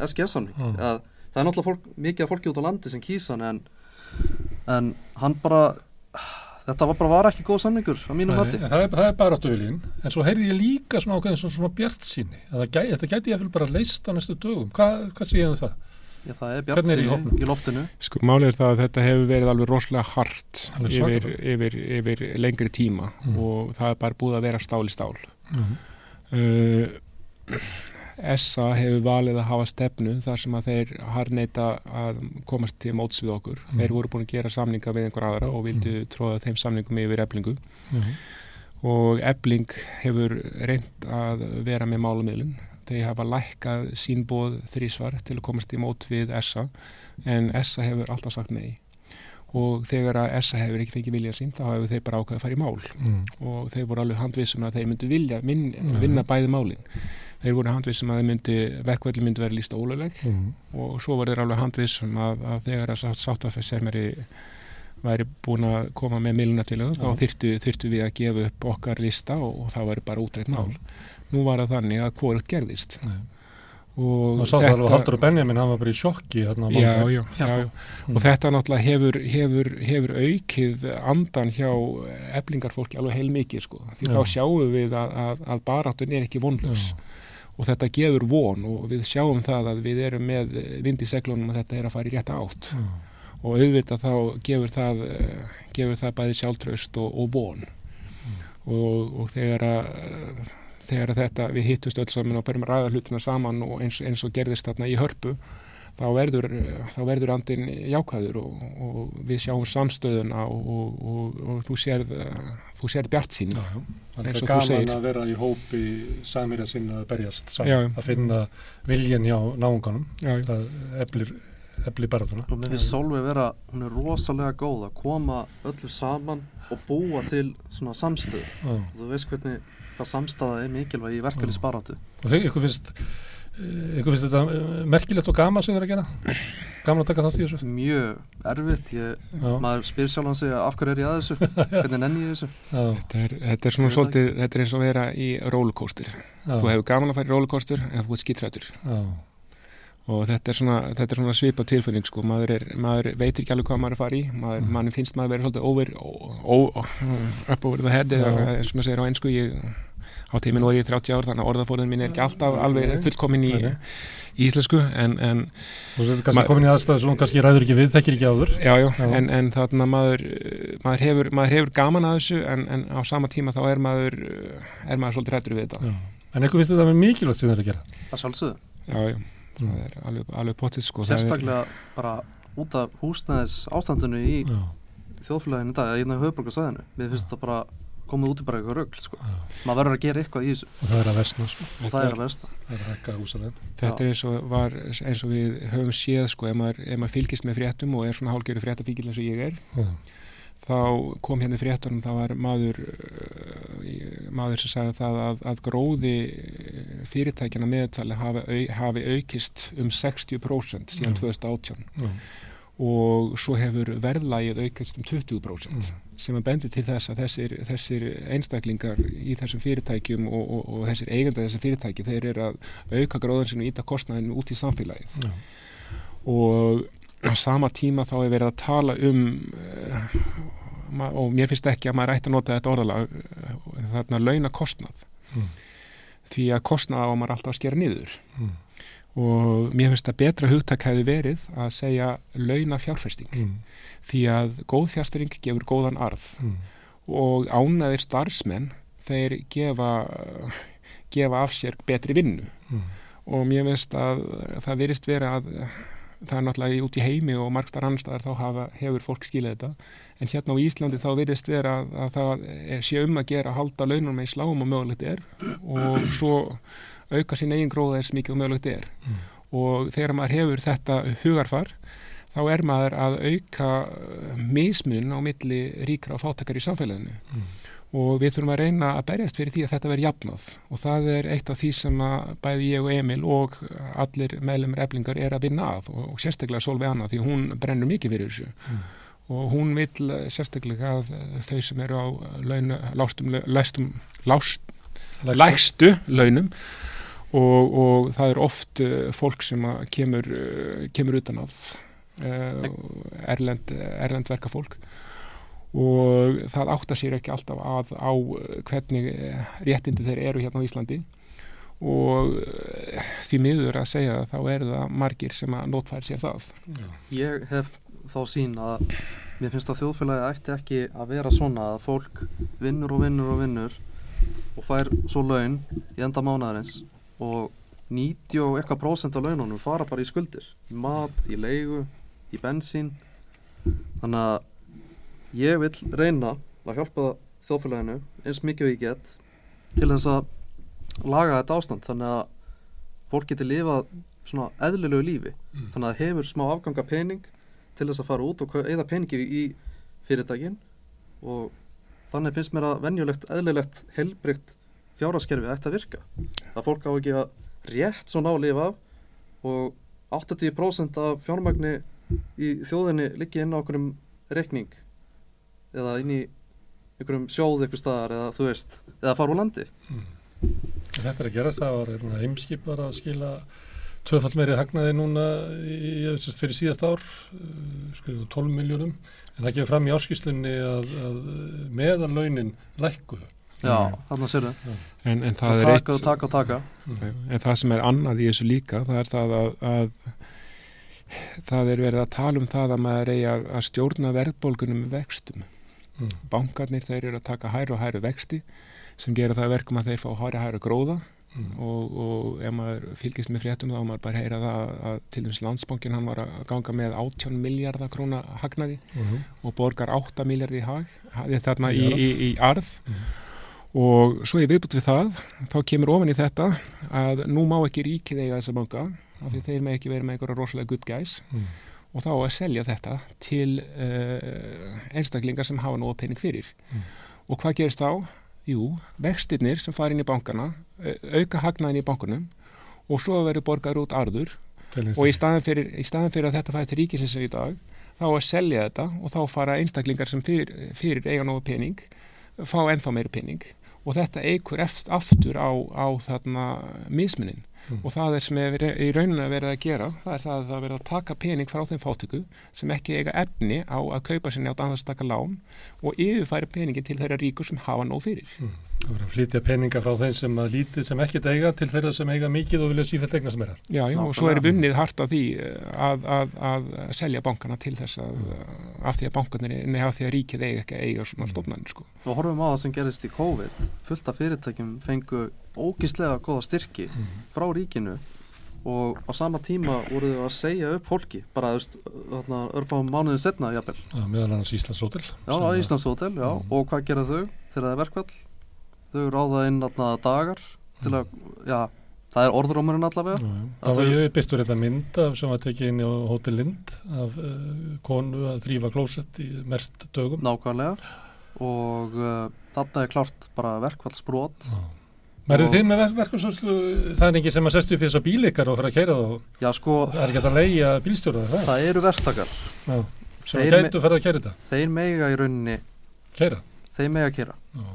SGS-samning að það er náttúrulega fólk, mikið af fólki út á landi sem kýsa hann en, en hann bara þetta var bara var ekki góð samningur á mínum en það er, það er baráttu viljin en svo heyrði ég líka svona ákveðin svona, svona bjart síni að það gæti, þetta geti ég bara leist á næstu dögum. Hvað, hvað sé ég um það? Já, það er Hvernig er í bjart í loftinu Sko, málið er það að þetta hefur verið alveg rosalega hart Alveg yfir, yfir, yfir lengri tíma Mm. og það er bara búið að vera stál í stál. Mm. Uh, SA hefur valið að hafa stefnu þar sem að þeir harneita að komast til móts við okkur. Mm. Þeir voru búin að gera samninga við einhver aðra og vildu tróða þeim samningum yfir eblingu Mm. og ebling hefur reynd að vera með málumilun. Þeir hafa lækkað sín bóð þrísvar til að komast í mót við SA en SA hefur alltaf sagt nei og þegar að SA hefur ekki fengið vilja sín þá hefur þeir bara ákveðið að fara í mál Mm. og þeir voru alveg handvissum að þeir myndu vilja minn, vinna bæði málin þeir voru handvissum að þeir myndi, vera lísta óluleg Mm. og svo voru þeir alveg handvissum að, að þegar að sáttafesshermeri væri búin að koma með millunatilögum þá Já. þyrftu, þyrftu við að gefa upp okkar lista og, og það væri bara útreitt mál. Nú var það þannig að hvort gerðist. Nei. Og Og sá það alveg Haldur Benjamin, hann var bara í sjokki á Já, já, já, já. Mm. og þetta náttúrulega hefur, hefur, hefur aukið andan hjá eblingarfólki alveg heil mikið sko. því Já. þá sjáum við að, að, að baráttun er ekki vonlaus og þetta gefur von og við sjáum það að við erum með vind í seglunum og þetta er að fara í rétta átt og auðvitað þá gefur það, gefur það bæði sjálftraust og, og von og, og þegar að þegar að þetta við hittust öll saman og berum að ræða hlutina saman og eins, eins og gerðist þarna í hörpu þá verður, þá verður andin jákvæður og, og við sjáum samstöðuna og, og, og, og þú sérð þú sérð bjart sín Já, já. Það Eins er og þú gaman segir. að vera í hópi samirja sinna að berjast saman, Já. að finna viljan hjá náunganum, Já, já. það eflir, eflir baratuna. og mér finnst Solveig vera, hún er rosalega góð að koma öllu saman og búa til svona samstöð Já. og þú veist hvernig hvað samstæða er mikilvæg í verkefni sparáttu Og þegar ykkur finnst, eh, ykkur finnst þetta eh, merkilegt og gaman sem þið er að gera? Gaman að taka þátt í þessu? mjög erfitt, ég, maður spyr sjálf hann sig af hverju er ég að þessu hvernig nenni ég þessu já, Þetta er, þetta er svona svolítið, þetta er eins og að vera í rollercoaster. Þú hefur gaman að fara í rollercoaster en þú ert skítrættur. já, Og þetta er svona, þetta er svona svipa tilfinning sko. Maður, er, maður veitir ekki alveg hvað maður er að fara í. Maður, Mm. mann finnst maður að vera svolítið over, up over the head eða eins og maður segir á ennsku. Ég, á tíminn var ég 30 ár þannig að orðafórðin mín er ekki alltaf alveg fullkomin í, í íslensku en, en Þú sér kannski komin í aðstæðu sem hún kannski ræður ekki við, þekkir ekki áður. Já, já. En, en þarna maður, uh, maður, hefur, maður hefur gaman að þessu en, en á sama tíma þá er maður, er maður svolítið rættur við þetta. Já. En ykkur finnst þetta með mikilvægt sem þið er að gera? það sjálfsögðu, Já, já, það er alveg, alveg potið sko. það sérstaklega bara út af húsnæðis ástandinu í Já, þjóðfélaginu í dag, í höfuborgarsæðinu mér finnst það bara komið út í bara eitthvað rögl sko. maður verður að gera eitthvað í þessu Og það er að vestna, sko. og það er að versta Það er að. Er, þetta er eins og, var, eins og við höfum séð sko, ef maður, ef maður fylgist með fréttum og er svona hálgjöru fréttafíkil eins og ég er, Já, þá kom hérna fréttunum, það var maður, uh, maður sem sagði það að, að gróði uh, fyrirtækjana meðtali hafi, hafi aukist um 60% síðan Já. 2018. já, og svo hefur verðlægið aukast um 20% Mm. Sem að bendi til þess að þessir, þessir einstaklingar í þessum fyrirtækjum og, og, og þessir eigandi þessar fyrirtæki þeir eru að auka gróðan sinu íta kostnæðinu út í samfélagið já. og á sama tíma þá er verið að tala um ma- og mér finnst ekki að maður ætti að nota þetta orðalag uh, þarna launa kostnað Mm. því að kostnað á maður alltaf að skera niður Mm. og mér finnst að betra hugtak hefði verið að segja launa fjárfesting Mm. Því að góð fjárstyrring gefur góðan arð Mm. og ánæðir starfsmenn þeir gefa, gefa af sér betri vinnu Mm. og mér veist að það virðist vera að það er náttúrulega út í heimi og margstar annarstaðar þá hafa, hefur fólk skilið þetta en hérna á Íslandi þá virðist vera að, að það er, sé um að gera að halda launum eins lágum og mögulegt er og svo auka sín eigin gróða eins mikið og mögulegt er Mm. og þegar maður hefur þetta hugarfar þá er maður að auka uh, mismun á milli ríkra og fátakar í samfélaginu. Mm. og við þurfum að reyna að berjast fyrir því að þetta verði jafnað. Og það er eitt af því sem bæði ég og Emil og allir meðlumir eflingar er að vinna að og, og sérstaklega Solveig Anna því hún brennur mikið fyrir þessu. Mm. og hún vil eh, sérstaklega að eh, þau sem eru á launu, lástum, lástum, lást, lægstu. launum. Og, og það er oft uh, fólk sem kemur, uh, kemur utan að erlend, erlend verka fólk og það áttar sér ekki alltaf að á uh, hvernig uh, réttindi þeir eru hérna á Íslandi. Og uh, því miður að segja það þá eru það margir sem að notfæri sér það. Já. ég hef þá sín að mér finnst að þjóðfélagi ætti ekki að vera svona að fólk vinnur og vinnur og vinnur og fær svo laun í enda mánaðarins og 90 og eitthvað prósent af laununum fara bara í skuldir. Í mat, í leigu, í bensín. Þannig að ég vil reyna að hjálpa þjóðfélaginu eins mikið og ég get til þess að laga þetta ástand. Þannig að fólk geti lifað svona eðlilegu lífi. Þannig að það hefur smá afganga pening til þess að fara út og eða peningi í fyrirtækin. Og þannig finnst mér að venjulegt, eðlilegt, helbrygt fjárhaskerfi ætti að virka. Að fólk á ekki að rétt svona á að lifa af. Og 80% af fjármagni í þjóðinni liggi inn á okkurum reikning eða inn í einhverjum sjóð einhver staðar eða þú veist, eða fara úr landi Þetta er að gerast, það var hérna, heimskip var að skila tvöfall meiri hagnaði núna í, í, fyrir síðast ár, skriðu 12 miljónum, en það gefur fram í áskýslunni að, að meðalaunin lækkuðu. Já, þarna sér þau. En, en það Og er taka eitt, og taka og taka. en það sem er annað í þessu líka, það er það að, að það er verið að tala um það að maður eigi að, að stjórna verðbólgunum með vextum. Mm. Bankarnir þeir eru að taka hæru og hæru vexti sem gera það að verkum að þeir fá hæru hæru gróða Mm. og, og ef maður fylgist með fréttum þá maður bara heyra það að, til dæmis landsbankin hann var að ganga með 18 miljardar króna hagnaði Mhm. og borgar 8 miljardi hag þarna í, Í í, arð Mhm. og svo ég viðbútt við það þá kemur ofan í þetta að nú má ekki ríkið eiga þessa banka af því þeir með ekki verið með einhverja rosalega good guys Mm. og þá að selja þetta til uh, einstaklingar sem hafa nóga pening fyrir Mm. og hvað gerist þá? Jú, vextirnir sem fara inn í bankana au- auka hagnaðin í bankunum og svo verður borgar út arður Til og í staðin fyrir, fyrir að þetta fæði til ríkisins í dag þá að selja þetta og þá fara einstaklingar sem fyrir, fyrir eiga nógu pening fá ennþá meiri pening og þetta eikur eft, aftur á, á þarna mismunin Mm. og það er sem er í rauninni að verið að gera það er það að er verið að taka pening frá þeim fátöku sem ekki eiga efni á að kaupa sinni á danðastaka lán og yfirfæri peningin til þeirra ríkur sem hafa nóg fyrir Það verður að flytja peninga frá þeim sem að lítið sem ekkert eiga til þeirra sem eiga mikið og vilja sífælt eigna sem er þar. Já, já, og svo er vunnið hart af því eh, að, að, að selja bankana til þess að af því að bankanir, nei af því að ríkið eiga ekki eiga svona stofnarnir sko. Og horfum á það sem gerist í COVID. Fullt af fyrirtækjum fengu ógíslega góða styrki frá ríkinu og á sama tíma voru þau að segja upp fólki bara, þú veist, þarna örfáum mánuðin setna, jafnvel. Meðal annars Íslands Hotel. Já, á Íslands Hotel, já, Mm. og hvað gera þau þegar það er verkvall? Þau ráða inn þarna dagar til að, já, það er orðrómurinn allavega. Það Að var ég byrtur þetta mynd af sem var tekið inn á Hotel Lind af uh, konu að þrýfa klósett í mert dögum. Nákvæmlega og uh, þarna er klárt bara verkvallsbrot. Mærið þið með verk verkursvörslu, það er ekki sem að sestu upp í þessa bíleikar og fara að keira þá. Já, sko, Það er ekki að leia bílstjóra það, það eru verktakar. Já. sem að gætu að fara að keira þetta. þeir mega í rauninni, Keira. þeir mega kera. Já.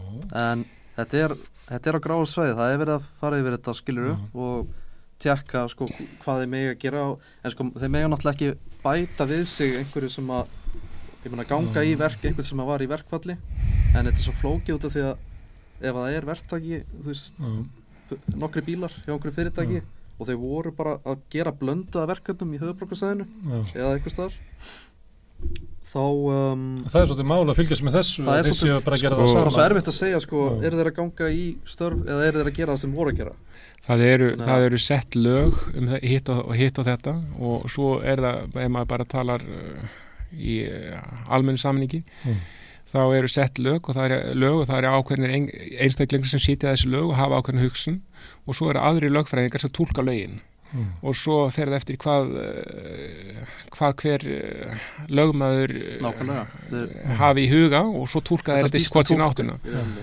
En þetta er, þetta er á gráðu sveiði, það er verið að fara yfir þetta skiluru Já. og tjekka sko hvað þeir mega gera á, en sko þeir mega náttúrulega ekki bæta við sig einhverju sem að ég meina ganga í verk, einhvern sem að var í verkfalli en þetta er svo flókið út af því að ef það er verktaki, þú veist Já. nokkri bílar hjá fyrirtæki Já. og þeir voru bara að gera blöndu að verkefnum í höfubrókarsæðinu Já. eða einhvers staðar þá um, Það er svolítið mál að fylgjast með þessu Það er svolítið- séu bara að gera sko- er svo erfitt að segja sko, eru þeir að ganga í störf eða eru þeir að gera það sem voru að gera? Það eru, það eru sett lög um það- hitt og, hitt og þetta og svo er það, ef maður bara talar uh, í uh, almennu samningi Mm. þá eru sett lög og það er lög og það eru ákveðnir ein, einstaklingar sem sitja þessi lög og hafa ákveðin hugsun og svo eru aðri lögfræðingar sem tólka lögin Mm. og svo fer það eftir hvað uh, hvað hver uh, lögmaður uh, nákvæmlega hafi í huga og svo tólka þeir eftir snýst um hvort túlkun áttuna.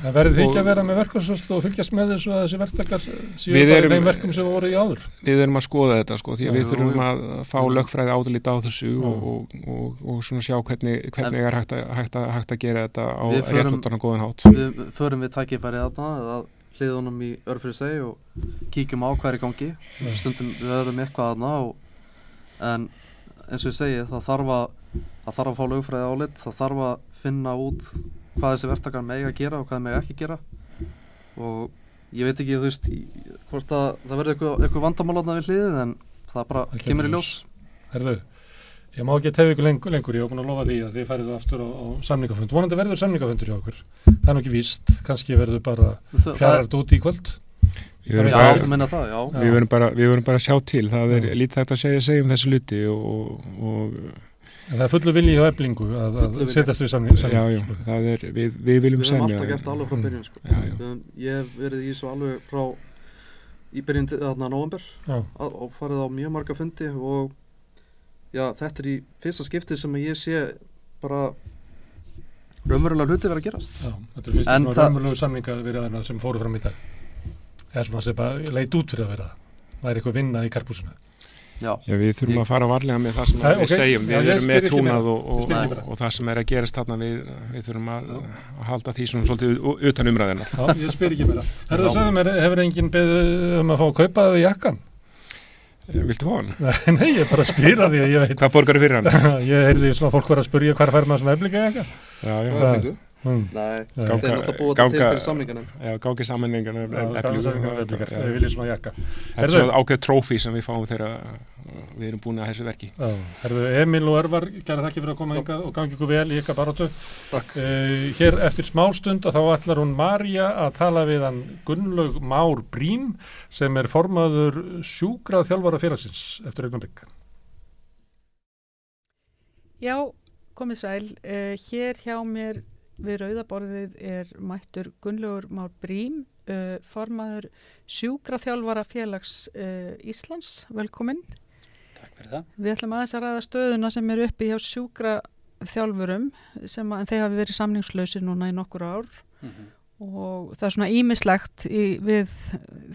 Það verður því ekki að vera með verkarsvörslu og fylgjast með þessu að þessi verktakar séu Við bara erum- í þeim verkum sem voru í áður. við erum að skoða þetta sko því að við þurfum að fá lögfræði áðurlít á þessu og, og, og, og svona sjá hvernig, hvernig er hægt að, hægt, að, hægt að gera þetta á réttlóttan og góðan hátt við förum við þarna að hliðunum í örfyrir seg og kíkjum á hvað er í gangi. Já. stundum við höfum eitthvað og, en eins og ég segi það þarf að það þarf að fá lögfræði álit það þarf að finna út hvað þessi verktakar mega að gera og hvað mega ekki gera. Og ég veit ekki þú veist hvort að það verður eitthvað, eitthvað vandamálaðna við hliðið en það bara Það kemur í ljós. Herðu, ég má ekki tefja ykkur lengur, lengur, ég hef búin að lofa því að þið færið aftur á, á samningafund. Vonandi verður samningafundur hjá okkur. Það er nú ekki víst, kannski verður bara fjarrart út í kvöld. Við þú bara, minna það, já Já. við verðum bara, við verðum bara að sjá til það er Já. lítið hægt að segja, segja um þessu luti og, og En það er fullu vilji hjá eblingu að, að setjast við samning. já, já, það er, við, við viljum Við höfum semja alltaf gert alveg frá Mm. byrjun sko. Já, já. Við höfum, Ég hef verið í þessu alveg frá í byrjun til þarna november og farið á mjög marga fundi og já, þetta er í fyrsta skipti sem ég sé bara raunverulega hluti verið að gerast já, þetta er fyrst En svona það- raunverulegu samninga við aðeina sem fóru fram í dag. eða svona sem bara leit út fyrir að vera það er eitthvað vinna í karpúsinu Já, Já, við þurfum að fara varlega með það sem Nei, við ok. segjum, Já, við ég erum með trúnað og, og, og, og það sem er að gerast þarna við, við þurfum að, að halda því svona svolítið utan umræðina. Já, ég spyr ekki meira Herðu Já. að segja mér, hefur enginn beðið um að fá að kaupa það í jakkan? Viltu fá hann? Nei, ég bara spyr að því að ég veit Hvað borgar fyrir hann? Ég heyrði svona fólk vera að spyrja hvar fær maður svona eflika jakka Já, já, hvað er það? hmm. Nei, Já. þeir eru náttúrulega búið til Ganga- fyrir samningarnir já, sammenningan Já, það er svona svona jakka er svo ákveð trófi sem við fáum þegar við erum búin að þessu verki. Já, herðu Emil og Örvar, gæra þakki fyrir að koma hingað og gangi ykkur vel í ykkar baróttu Takk. Uh, hér eftir smástund að þá ætlar hún Marja að tala við hann Gunnlaug Már Brím sem er formaður sjúkrað þjálfara félagsins eftir augnablik. Já, komið sæl. Uh, hér hjá mér við Rauðaborðið er mættur Gunnlaugur Már Brím, uh, formaður sjúkraþjálfara félags uh, Íslands. Velkomin. Takk fyrir það. Við ætlum aðeins að ræða stöðuna sem er uppi hjá sjúkraþjálfurum sem að, þeir hafi verið samningslausir núna í nokkur ár Mm og það er svona ímislegt í, við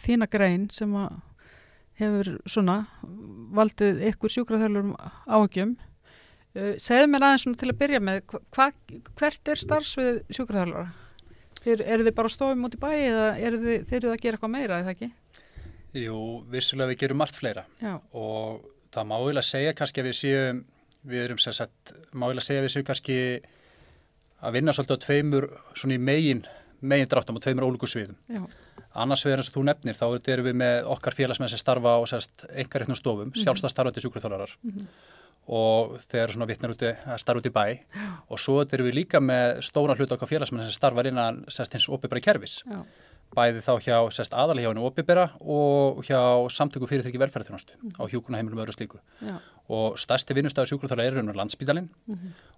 þína grein sem að hefur svona valdið ykkur sjúkraþjálfurum áhugjum. Uh, segðu mér aðeins til að byrja með, hva, hvert er starfsvið sjúkraþjálfara? Þeir, eru þið bara stofum út í bæi eða eru þið, þeir eru að gera eitthvað meira, eða ekki? Jú, vissulega við gerum margt fleira Já, og það má eiginlega segja kannski að við séum, við erum sem sagt, má eiginlega segja að við séum kannski að vinna svolítið á tveimur svona í megin, megin dráttum á tveimur ólíku sviðum. já, Annars vegar eins og þú nefnir, þá erum við með okkar félagsmenn sem starfa á engarétnum stofum, mm -hmm. Og þeir svona vittnar úti að starfa út í bæ. Og svo erum við líka með stóran hlut okkar félagsmenn sem starfar innan sérst hins opibæra kerfis. já, bæði þá hjá sérst aðalega hjá hennu opibera og hjá samtöku fyrirtæki velferðarþjónustu á hjúkunaheimilum og öðru slíku. Já, og stærsti vinnustæður sjúkurþjóla er raunur landsbítalinn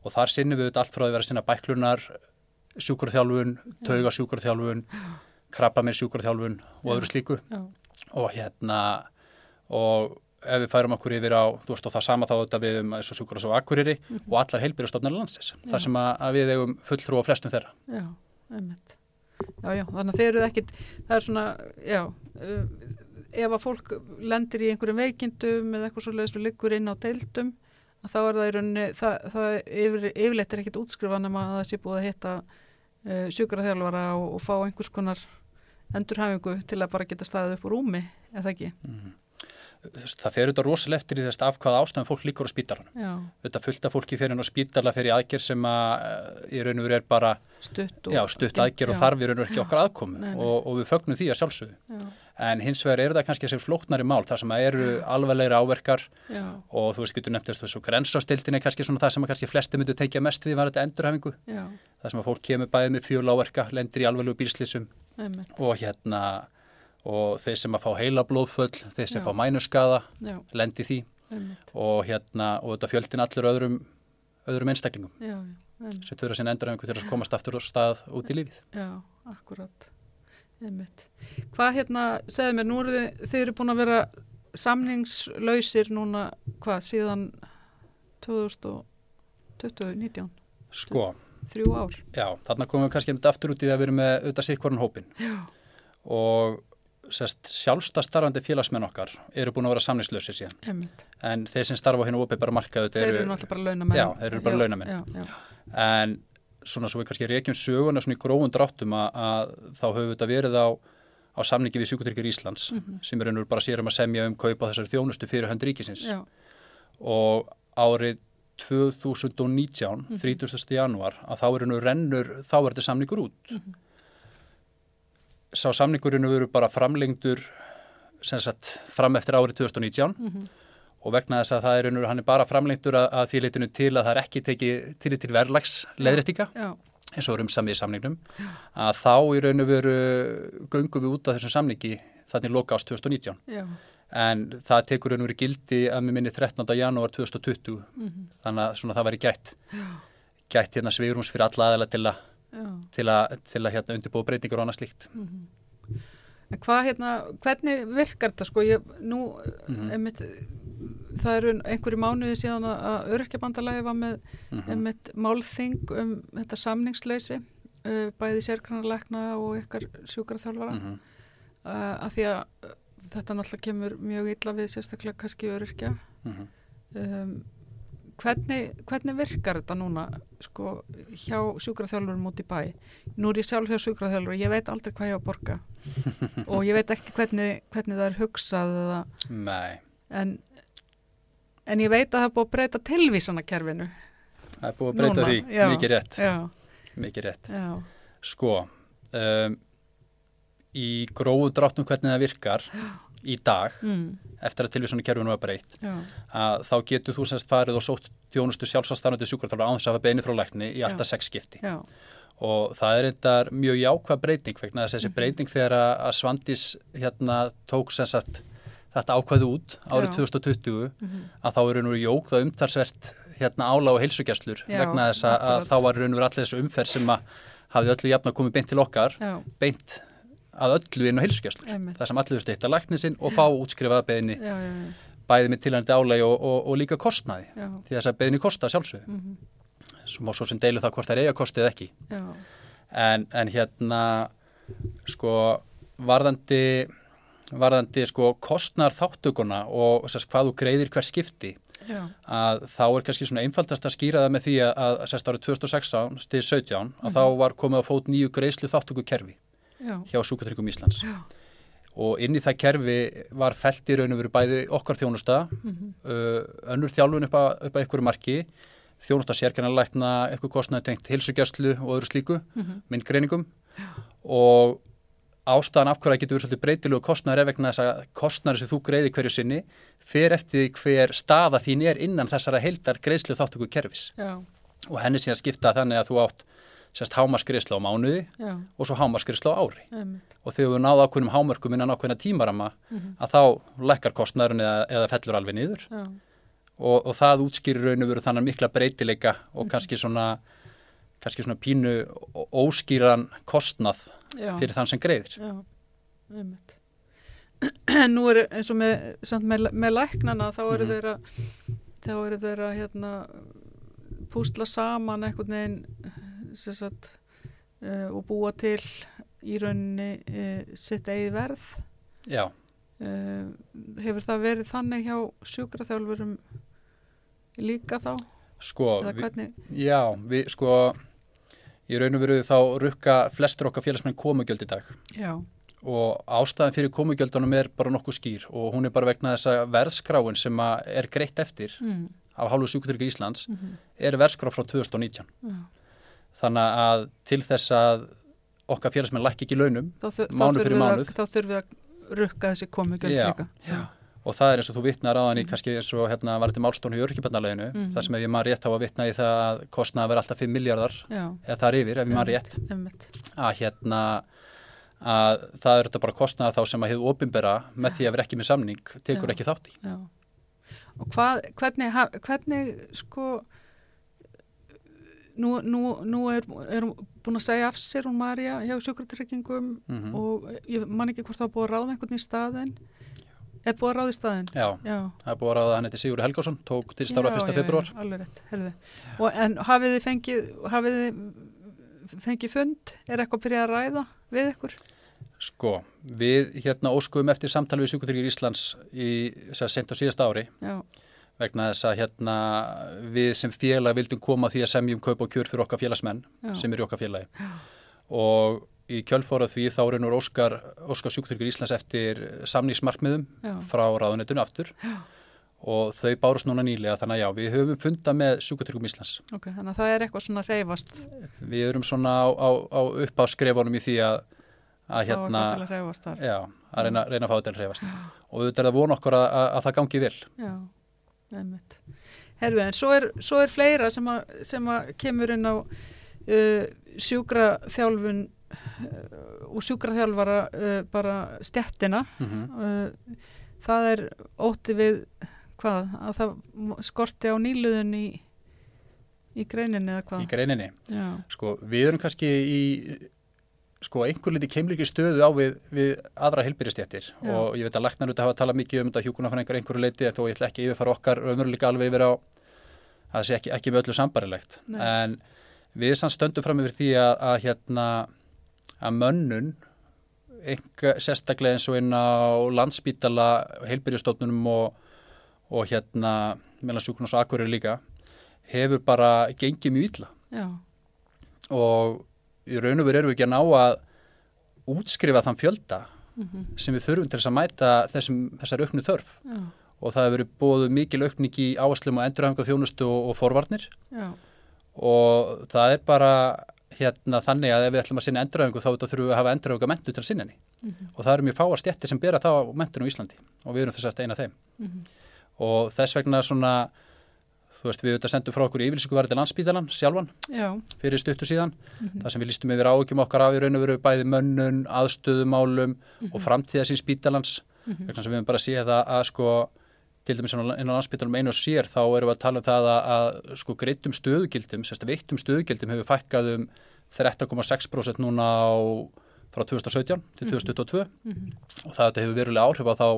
og þar sinnum við allt frá að vera að sinna bæklunar sjúkurþjálfun, tauga sjúkurþjálfun krabba með sjúkurþjálfun og öðru slíku. Já, og hérna og ef við færum okkur yfir á þú veist og það sama þá þetta við um og sjúkur og akkurýri og allar heilbyrjastofnar landsins þar sem að, að við eigum fulltrú á flestum þeirra já, einmitt. Já, já, þannig að þeir eru ekkit, það er svona, já, uh, ef að fólk lendir í einhverjum veikindum eða eitthvað svo leiðist og liggur inn á deildum, þá er það í rauninni, það, það yfir, yfirleitt er ekkit útskrifa nema að það sé búið að hitta uh, sjúkraþjálfara og, og fá einhvers konar endurhæfingu til að bara geta staðið upp úr rúmi, eða ekki? Þú veist, það fer auðvitað rosalega eftir í þess af hvaða ástæðum fólk líkur á spítalanum. Auðvitað fullt af fólki fyrir inn á spítala fyrir aðgerð sem að eh, í raun og veru er bara stutt og... já, stutt aðgerð og þarf í raun og veru ekki okkar nei. og, og við fögnum því að sjálfsögðu. Já, en hins vegar eru það kannski þessi flóknari mál þar sem að eru alvarlegri áverkar já, og þú veist, getur nefnt þessu grensastildin er kannski svona það sem að kannski flesti myndu tekja mest við var þetta endurhæfingu? Já, þar sem að fólk kemur bæði með fjöl áverka lendir í alvarlegu bílslýsum einmitt, og hérna og þeir sem að fá heila blóðföll þeir sem Já. fá mænuskaða já, lendi því einmitt, og hérna og þetta fjöldin allur öðrum öðrum einstaklingum já, sem þurfa sinna endurhæfingu til að komast aftur á stað út í lífið. Já, akkurat. Einmitt. Hvað hérna, segðu mér, nú eru þið, þið eru búin að vera samningslausir núna, hvað, síðan 2019, Sko, þrjú ár. já, þarna komum við kannski aftur út í það að við erum með auðvitað sitt hvorn hópin Já, og sjálfsta starfandi félagsmenn okkar eru búin að vera samningslausir síðan einmitt. en þeir sem starfa á hennu opið bara markaðu Þeir eru náttúrulega bara launamenn. Já, þeir eru bara Já, launamenn. Já, já, en svona svo við kannski reykjum söguna svona í grófum dráttum að, að þá höfum við þetta verið á, á samningi við Sjúkutryggir Íslands sem er raunur bara sérum að semja um kaupa þessari þjónustu fyrir hönd ríkisins já, og árið 2019, 30. janúar að þá er hennu rennur þá er þetta samningur út sá samningurinn veru bara framlengdur sem sagt fram eftir árið 2019 og vegna þess að það er hann er bara framlengdur að, að því leitinu til að það er ekki tekið til til verðlags leðrættinga já, eins og erum samið í samningnum að þá í raun og veru göngum við út af þessum samningi þannig loka ást 2019 já, en það tekur raun og veru gildi að mér minni 13. janúar 2020 Mhm. þannig að svona það væri gætt. Gætt hérna svigrums fyrir alla aðeila til að já. Til að, til að hérna undirbúa breytingar og annað slíkt En hvað hérna, hvernig virkar þetta sko, ég, nú, Mhm. einmitt, það eru einhverju mánuði síðan að- örkjabandalagi var með Mhm. einmitt málþing um þetta samningsleysi, uh, bæði sérkranarleikna og ykkar sjúkraþjálfara, Mhm. uh, að því að uh, þetta náttúrulega kemur mjög illa við sérstaklega kannski öryrkja Mhm. um, hvernig, hvernig virkar þetta núna sko, hjá sjúkraþjálfurum út í bæ? Nú er ég sjálf hjá sjúkraþjálfur ég veit aldrei hvað ég á að borga. Og ég veit ekki hvernig, hvernig það er hugsað en, en ég veit að það er búið að breyta tilvísanakerfinu það er búið að breyta Núna, því, já. mikið rétt, já, mikið rétt. já, Sko, um, í gróðu dráttum hvernig það virkar í dag, mm, eftir að tilvísunni kerfinu var breytt, að þá getur þú semst farið og sótt þjónustu sjálfsastafnandi sjúkraþjálfur án þess að hafa beini frá lækni í alltaf sex skipti. já, Og það er eitthvað mjög jákvæð breyting vegna þess að þessi breyting þegar að að Svandís hérna tók sem sagt þetta ákvæðu út árið Já. 2020 mhm, að þá er raun og veru jók það umtalsvert hérna ála og heilsugjastlur vegna þess að, að þá var raun og veru allir þessu umferð sem að hafði öllu jafn að komið beint til okkar já, beint að öllu inn á Einmitt. það sem allir þurfti eitt að lækni sinn og fá útskrifaða já, bæði með tilhændi álægi og, og, og líka kostnaði. Því þess að beðni kosta sjálfsög mhm, svo má svo sem deilu það hvort það er eiga kostið ekki. En, en hérna sko varðandi varðandi sko kostnar þáttökuna og sérst, hvað þú greiðir hver skipti já, að þá er kannski svona einfaldast að skýra það með því að, sérst árið 2016 stið 17 að þá var komið að fót nýju greiðslu þáttöku kerfi já, hjá Sjúkatryggum Íslands. Já. og inn í það kerfi var felt í raun og veru bæði okkar þjónusta mhm, uh, önnur þjálfun upp að, að einhverju marki þjónusta sérkennarlækna eitthvað kostnaði tengt hilsugjastlu og öðru slíku mhm, myndgreiningum. Og ástæðan af hverju það getur verið svolítið breytilegu kostnaður er vegna þess að kostnaður sem þú greiði hverju sinni fer eftir hver staða þín er innan þessara heildar greiðslu þáttöku kerfis já, og henni síðan skipta þannig að þú átt sérst hámarsgreiðslu á mánuði já, og svo hámarsgreiðslu á ári. Einmitt, og þegar við náðu ákveðnum hámörkum innan ákveðna tímarama mhm, að þá lækkar kostnaðurinn eða, eða fellur alveg niður. Og, og það útskýrir raun og veru þannig mikla breytileika og kannski svona kannski svona pínu óskýran kostnað já, fyrir þann sem greiðir. já, einmitt. En nú er eins og með, með, með læknana þá eru Mhm. þeirra þá eru þeirra hérna púsla saman einhvern veginn sagt uh, og búa til í rauninni uh, sitt eigið verð. Já, uh, hefur það verið þannig hjá sjúkraþjálfurum líka þá? Sko, vi, já, við sko í raun og veru þá rukka flestur okkar félagsmenn komugjöld í dag. Já, og ástæðan fyrir komugjöldunum er bara nokkuð skýr og hún er bara vegna þess að verðskráin sem er greitt eftir mm, af hálfu sjúkutryggur Íslands mm er verðskrá frá 2019. já. Þannig að til þess að okkar félagsmenn lækki ekki launum Mánuð fyrir mánuð. þá þurfum við að rukka þessi já. og það er eins og þú vitnar áðan í kannski eins og hérna var þetta málstónu í örkibarnaleginu Mhm. þar sem ef ég maður rétt á að vitna í það að kostnaði að vera alltaf 5 miljardar eða það er yfir ef ég maður rétt einmitt, að hérna að það er þetta bara kostnaði þá sem að hefur ofinbera með því að vera ekki með samning tekur Já. ekki þátt í. já og hvað, hvernig, hvernig sko nú, nú, nú er, er búin að segja af sér hún Marja hjá sjúkratryggingum Mm og ég man ekki hvort það búið að ráða einhvern í staðinn. Er búið að ráða í staðinn? Já, já. Það er búið að ráða hann heiti Sigurður Helgásson tók til stára Já, 1. já, februar. já, alveg rétt, herðu. Og, en hafið þið fengið, hafið þið fengið fund, er eitthvað byrjað að ræða við ykkur? Sko, við hérna óskuðum eftir samtali við Sjúkutryggir Íslands í sent á síðasta ári. Já, vegna þess að hérna við sem félag vildum koma að því að semjum kaup og kjör fyrir okkar félagsmenn Já. sem eru okkar félagi. Og í kjölfórað því þá reynur Óskar, Óskar Sjúkutryggir Íslands eftir samningsmarkmiðum Já. frá ráðunetinu aftur. Já. og þau bárust núna nýlega þannig að já, við höfum fundað með Sjúkutryggum Íslands. Ok, þannig að það er eitthvað svona reyfast við erum svona á, á, á uppáskrefunum í því að, að hérna að já, að reyna, reyna að fá þetta að reyfast og auðvitað er það von okkur að, að, að það gangi vel. Já. Herðu, en svo er, svo er fleira sem að, sem að kemur inn á uh, sjúkraþjálfun uh, og sjúkraþjálfara uh, bara stjettina. mm Uh, það er ótti við hvað, að það skorti á nýluðun í, í greininni eða hvað? í greininni. Já, sko, við erum kannski í sko, einhver liti keimlíki stöðu á við, við aðra heilbyrjastjættir Já. og ég veit að læknar út að hafa talað mikið um þetta hjúkunarfræðingar einhverju leiti en þó ég ætla ekki að yfirfara okkar raunveruleika alveg yfir á að það sé ekki, ekki með öllu sambarilegt en við samt stöndum fram yfir því að, að hérna að mönnun enga, sérstaklega eins og inn á landsbítala, heilbyrjastofnunum og, og hérna meðan sjúknars og akkurir líka hefur bara gengið mjög illa. Já, og í raun og veru erum við ekki að ná að útskrifa þann fjölda mhm, sem við þurfum til þess að mæta þessum, þessar auknu þörf. Já, og það hefur verið bóðu mikil aukning í áherslum og endurhæfingu þjónustu og, og forvarnir. Já, og það er bara hérna þannig að ef við ætlum að sinna endurhæfingu þá þurfum við að hafa endurhæfingu mentu til að sinna henni. Mhm, og það eru mjög fáar stjættir sem bera þá mentun á Íslandi. Og við erum þess að eina þeim. Mhm, og þess vegna svona þú veist við auðvitað sendum frá okkur yfirlýsingu varði landsbítalan sjálfan já, fyrir stuttu síðan. Mhm, þar sem við lístum yfir áhugjum okkar af í raun og veru bæði mönnun, aðstöðumálum mhm, og framtíðasins spítalans. Mhm, vegna sem við höfum bara séð að, að sko til dæmis inn á inn á landsbítalum einu og sér þá erum við að tala um það að, að sko greitum stöðugildum, sérst að veittum stöðugildum hefur fækkað um 13,6% núna á frá 2017 til 2022 mhm, og það hefur verulega áhrif á þá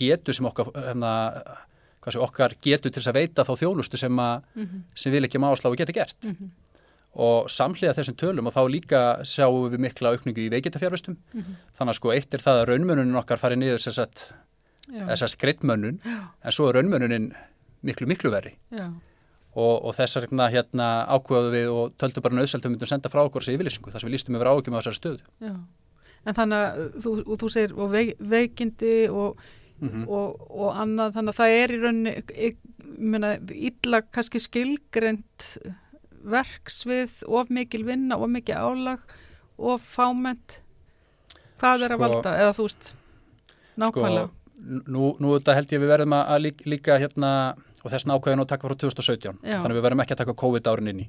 getu sem okkar, hérna, hvað sé, okkar getu til þess að veita þá þjónustu sem, að, mhm, sem við ekki máslá og geta gert. Mhm, og samhliða þessum tölum og þá líka sjáum við mikla aukningu í veikitafjárvistum mhm, þannig að sko eitt er það að raunmönunin okkar farið niður þess að skreittmönnun já, en svo er raunmönunin miklu miklu verri. Og, og þess vegna hérna ákveðu við og töldum bara nöðsælt að við myndum senda frá okkur þessi yfirlýsingu þar sem við lístum yfir áhugjum á þessari stöðu. Já. En þannig að þú, þú segir og veik, veikindi og, mm og, og annað, þannig að það er í rauninni, illa kannski skilgrend verksvið, of mikil vinna, of mikil álag, of fáment. Hvað er að Sko- valda? Eða þú veist, nákvæmlega. nú, nú þetta held ég við verðum að, líka, líka hérna og þess nákvæðin að taka frá 2017 Já. þannig við verðum ekki að taka COVID árin inn í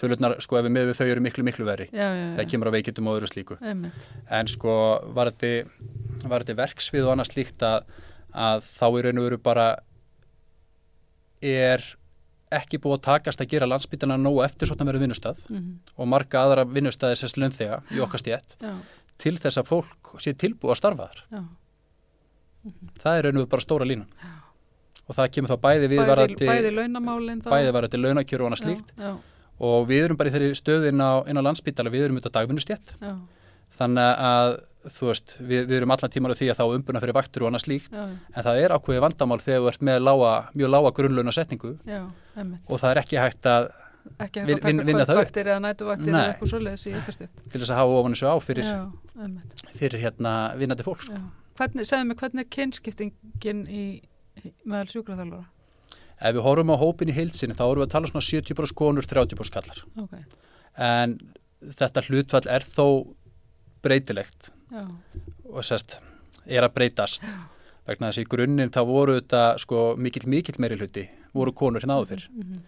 tölurnar sko ef við með við þau eru miklu miklu verri já, já, já. kemur á veikitum og öðru slíku Einmitt. en sko var þetta, var þetta verksvið og annað slíkt að, að þá í raun og veru bara er ekki búið að takast að gera landsbytana nógu eftir svona verið vinnustad Mhm, og marga aðra vinnustæði sérst launþega í okkar stétt Já, til þess að fólk sé tilbúið að starfa þar. Já. það er raun og veru bara stóra línan. Og það kemur þá bæði við Bæði, bæði launamálin þá. bæði varandi launakjöru og annað slíkt. Já, og við erum bara í þeirri stöðin á, inn á landsbytala, við erum út á dagvinnustjett já, þannig að þú veist, við, við erum allan tímar á því að þá umbuna fyrir vaktur og annað slíkt já, en það er ákveði vandamál þegar þú ert með lága, mjög lága grunnlauna setningu. Já, og það er ekki hægt að Ekki hægt að taka kvöldvaktir eða nætuvaktir eða eitthvað svoleiðis í ykkur stitt. til þess að hafa ofan þessu á fyrir, fyrir hérna vinnandi. Já. Hvernig, segðu mig, hvernig er kynskiptingin í, meðal sjúkraþjálfara? Ef við horfum á hópin í heilsinni þá erum við að tala svona 70% konur, 30% kallar Ok, en þetta hlutfall er þó breytilegt já, og sérst er að breytast. Vegna þess að í grunninn þá voru þetta sko mikill mikill meiri hluti voru konur hérna áður fyrr. Mhm,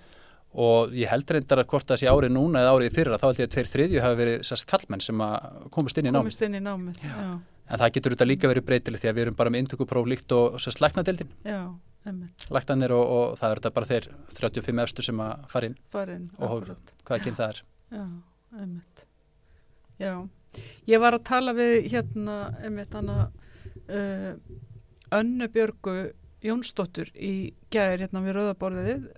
og ég held reyndar að hvort það sé árið núna eða árið fyrra þá held ég að tveir þriðju hafi verið sérst kallmenn sem að komast inn í námið. Komist inn í námið. Já, en það getur þetta líka verið breytilegt því að við erum bara með intökupróf líkt og sérst læknadeildin. Já, einmitt, læknanir og, og það er þetta bara þeir 35 efstu sem að fara inn farin. og hvaða kyn það er. Já, einmitt. Já, ég var að tala við hérna, einmitt, hana uh, Önnu Björgu Jónsdóttur í gæðir hérna við Rauðaborðið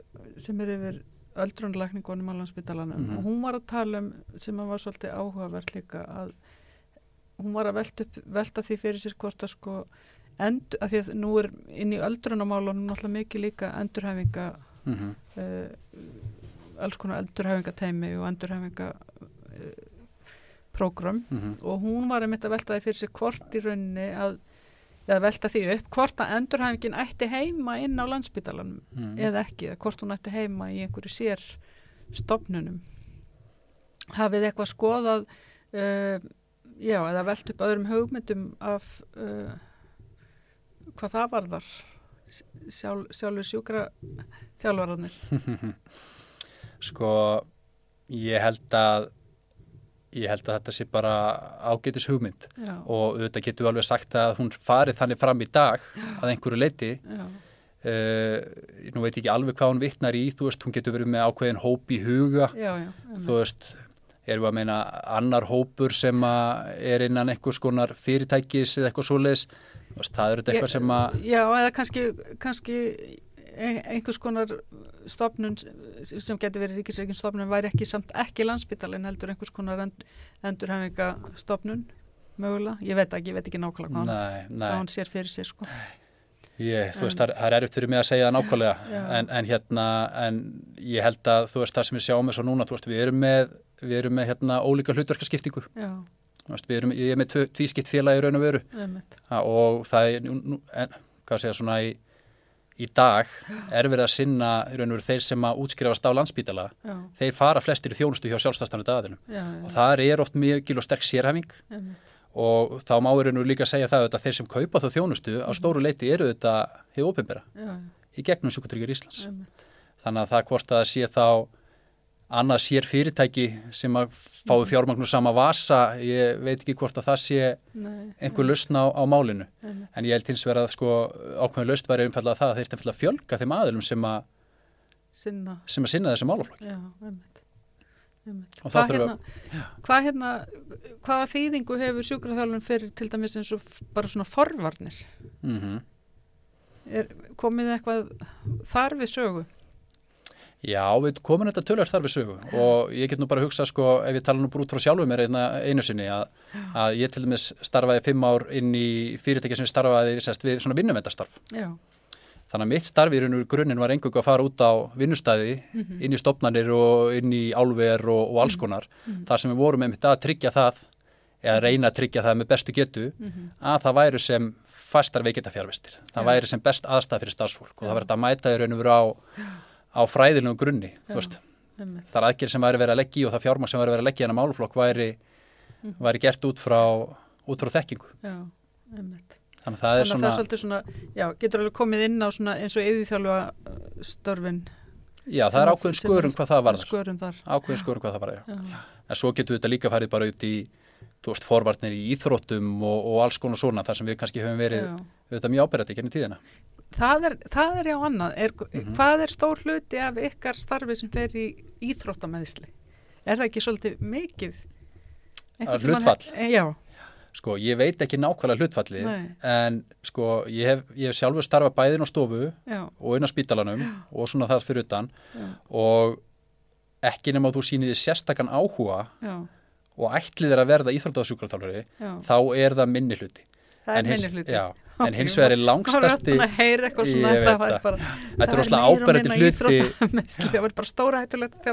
sem er yfir öldrunlækningunum á landsbytalanum Mhm. og hún var að tala um sem að var svolítið áhugavert líka að hún var að velta, upp, velta því fyrir sér hvort að sko end, að því að nú er inn í öldrunamálunum náttúrulega mikið líka endurhæfinga mm -hmm. uh, alls konar endurhæfingateimi og endurhæfinga prógram mhm, og hún var einmitt að velta því fyrir sér hvort í rauninni að eða velta því upp, hvort að endurhæfingin ætti heima inn á landsbytalanum mhm. eða ekki, eða hvort hún ætti heima í einhverju sér stopnunum hafið eitthvað skoðað uh, já, eða velt upp öðrum hugmyndum af uh, hvað það varðar sjálf, sjálfur sjúkra þjálfararnir Sko, ég held að ég held að þetta sé bara ágætis hugmynd. Já, og auðvitað getur við alveg sagt að hún farið þannig fram í dag að einhverju leiti uh, nú veit ég ekki alveg hvað hún vittnar í þú veist, hún getur verið með ákveðin hóp í huga. Já, þú veist, erum við að meina annar hópur sem er innan einhvers konar fyrirtækis eða eitthvað svoleiðis, það er þetta eitthvað sem að Já, eða kannski, kannski einhvers konar stofnun sem getur verið ríkisreikin stofnun væri ekki samt ekki landsbytalinn heldur einhvers konar end, endurhæfinga stofnun mögulega, ég veit ekki, ég veit ekki nákvæmlega hvað, hann, hann sér fyrir sér sko. Ég, þú veist, En- er- það er erfitt fyrir mig að segja það nákvæmlega. En, en hérna, en ég held að þú veist það sem við sjáum eins og núna, þú veist, við erum með við erum með hérna ólíka hlutverkaskiptingu. Já, veist, erum, ég er með tvískipt félagi raun og veru. Ha, og það er, nú, nú, en, hvað segja, svona í, í dag er verið að sinna í raun og veru þeir sem að útskrifast á landsbítala já, þeir fara flestir í þjónustu hjá sjálfstæðstæðinu daðinum já, og já, það er oft mjög og sterk sérhæfing. Einmitt, og þá má veru líka segja það að þeir sem kaupa þá þjónustu á stóru leiti eru þetta hefur opinbera já, já, í gegnum sjúkutryggir Íslands. Einmitt, þannig að það hvort að sé þá annað sér fyrirtæki sem að fái fjármagnu sama vasa ég veit ekki hvort að það sé nei, einhver lausn á, á málinu. Einmitt, en ég held hins vegar að sko ákveðin lausn væri umfallega það að þeir að fjölga þeim aðilum sem að, sinna, sem að sinna þessum málaflokki. Hvað hérna, hvað hérna, hvaða þýðingu hefur sjúkraþjálfun fyrir til dæmis eins og bara svona forvarnir? mm Er komið eitthvað þar við sögu? Já, við komum þetta tölvært þar við sögu. Og ég get nú bara að hugsa sko ef ég tala nú bara út frá sjálfu mér einu sinni að, að ég til dæmis starfaði fimm ár inn í fyrirtæki sem starfaði sest, við svona vinnumendastarf Þannig að mitt starf í raun og grunninn var engung að fara út á vinnustæði, Mhm. inn í stopnarnir og inn í álver og, og alls konar. Þar sem við vorum einmitt að tryggja það, eða reyna að tryggja það með bestu getu, að það væru sem fastar veikita fjárvestir. Það Já. væri sem best aðstæð fyrir starfsfólk og það verður að mæta í raun og veru á, á fræðilegum grunni. Það er aðgerð sem væri verið að leggja í og það fjármagn sem væri verið að leggja í hennar máluflokk væri, væri gert út frá, út frá þekkingu. já. Þannig að það er svona, það er svona, já, getur alveg komið inn á svona eins og yðvíþjálfa störfin. já það er ákveðin skörun hvað það þar. Ákveðin skörun hvað það. Já, En svo getur við þetta líka farið bara út í, þú veist, forvarnir í íþróttum og, og alls konar svona, þar sem við kannski höfum verið auðvitað mjög ábyrgandi í kennum tíðina. Það er, það er já annað. Er, Mhm. Hvað er stór hluti af ykkar starfi sem fer í íþróttameðsli? Er það ekki svolítið mikið? Hlutfall? he- Já, Sko, ég veit ekki nákvæmlega hlutfallið, Nei. en sko, ég hef, ég hef sjálfur starfað bæðin á stofu já, og inn á spítalanum og svona þar fyrir utan já, og ekki nema að þú sýnir þið sérstakann áhuga já, og ætlið er að verða íþróttaðsjúkraþjálfari, já. þá er það minni hluti. Það En er minni hluti. En hins vegar er langstæsti, að þetta er rosalega ábyrgandi hluti, það var bara stóra hættulegt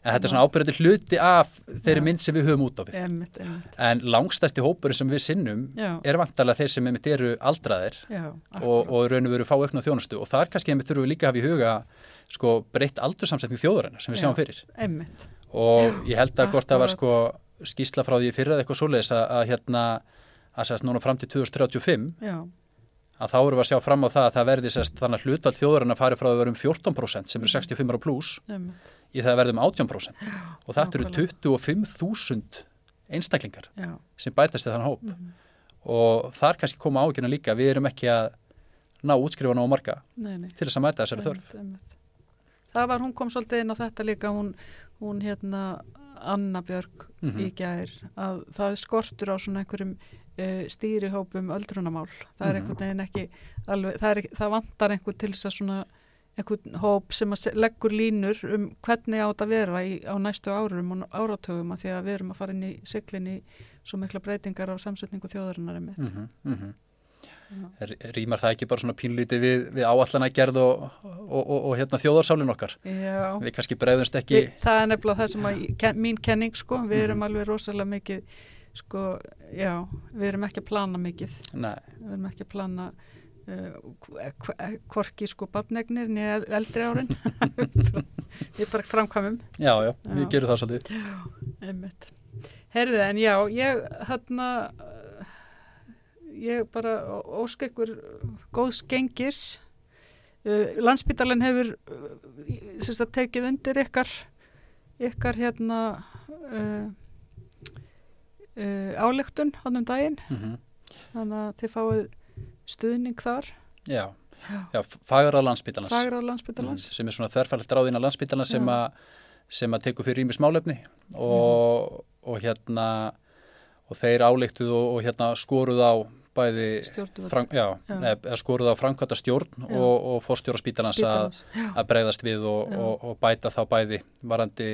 en þetta er svona ábyrgandi hluti af þeirri mynd sem við höfum út á einmitt. En langstæsti hópurinn sem við sinnum er vantarlega þeir sem eru aldraðir og, raun og veru fá aukna þjónustu. Og þar kannski þurfum við líka að hafa í huga sko breytt aldursamsetning þjóðurinnar sem við Já. sjáum fyrir. Og ég held að hvort það var sko skýsla frá því fyrir eða eitthvað svoleiðis að, að hérna að sérst núna fram til 2035 Já, að þá erum við að sjá fram á það að það verði sérst þannig að hlutvald þjóðurinnar fari frá að vera um 14% sem eru 65 ára pluss í það að verði um 18% og þetta eru nákvæmlega. 25.000 einstaklingar Já, sem bætast við þann hóp Mhm. og þar kannski koma ágjörna líka við erum ekki að ná útskrifan á marga nei, nei. til þess að mæta þessari þörf. Það var, hún kom svolítið inn á þetta líka, hún, hún hérna Anna Björg Mhm. í gær, að það skortur á svona einhverjum uh, stýrihópum öldrunamál. Það er Mhm. einhvern veginn ekki alveg, það, er, það vantar einhvern til þess að svona einhvern hóp sem að se- leggur línur um hvernig á þetta að vera í, á næstu árum og áratögum að því að við erum að fara inn í siglinni svo mikla breytingar á samsetningu þjóðarinnar einmitt. mm -hmm, Já. Rýmar það ekki bara svona pínlítið við, við áallana gerð og, og, og, og hérna þjóðarsálinn okkar Já. við kannski bregðumst ekki Við, það er nefnilega það sem að, ken, mín kenning sko, við erum alveg rosalega mikið sko, já, við erum ekki að plana mikið, Nei, við erum ekki að plana uh, hvorki sko badnegnir niður eldri árin. Við bara framkvæmum. Já, já, við Já. gerum það svolítið. Einmitt. Herðu en já, ég hérna ég bara ó- óska ykkur góðs gengis. Uh, landsbítalinn hefur uh, sérst að tekið undir ykkar ykkar hérna uh, uh, álektun hann um daginn. Mm þannig að þið fáið stuðning þar. Já, Já. já fagur á landsbítalans fagra landsbítalans sem er svona þverfælt ráðina landsbítalans sem, sem að teku fyrir ímis málefni og, og hérna og þeir álíktuð og, og hérna skoruð á bæði fram, já, Já. eða eða á framkvæmta stjórn Já. og, og fórstjóra spítalans að, Spítalans. Bregðast við og, og, og bæta þá bæði varandi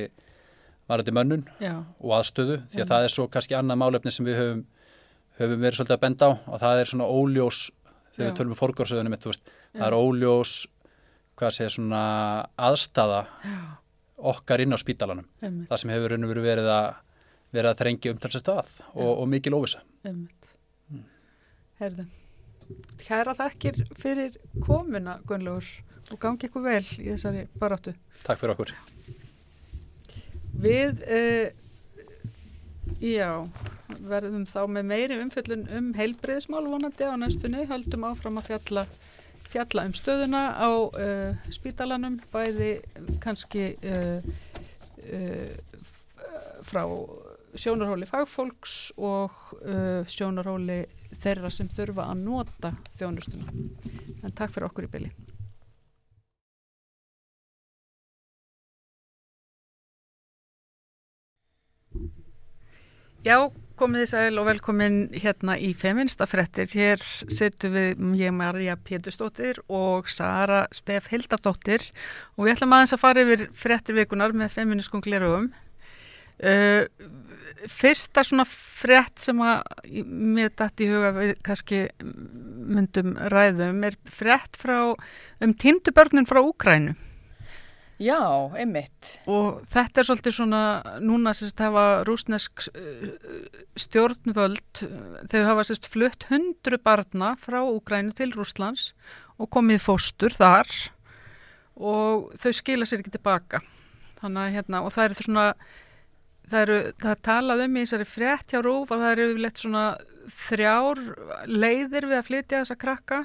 varandi mönnun já, og aðstöðu því að Mm. það er svo kannski annað málefni sem við höfum, höfum verið svolítið að benda á og það er svona óljós þegar Já. við tölum um fórgórsöðunum það er óljós hvað segja svona aðstaða já, okkar inn á spítalanum einmitt, það sem hefur raun og veru verið að verið að þrengja umtalsast að og, og mikil óvisa. Mm. Herðu, kæra þakkir fyrir komuna, Gunnlaugur, og gangi ykkur vel í þessari baráttu. Takk fyrir okkur Við, uh, já, verðum þá með meiri umfjöllun um heilbreyðismál vonandi á næstunni, höldum áfram að fjalla, fjalla um stöðuna á uh, spítalanum, bæði kannski uh, frá sjónarhóli fagfólks og sjónarhóli þeirra sem þurfa að nota þjónustuna. En takk fyrir okkur í bylli. Já, komið þið sæl og velkomin hérna í Feminista frettir. Hér setjum við ég Marja Pétursdóttir og Sara Stef Hildardóttir og við ætlum aðeins að fara yfir frettir vikunar með feminiskum glerugum. Uh, fyrsta svona frett sem að mér dætt í huga við kannski myndum ræðum er frett frá um tindubörnin frá Úkrænu. Já, einmitt. Og þetta er svolítið svona, núna sérst hafa rúsnesk uh, stjórnvöld, uh, þau hafa sérst flutt hundru barna frá Úgrænu til Rúslands og komið fóstur þar og þau skila sér ekki tilbaka. Þannig að hérna, og það eru svona, það eru, það talað um í þessari frétt hjá Rúf að það eru yfirleitt svona þrjár leiðir við að flytja þessa krakka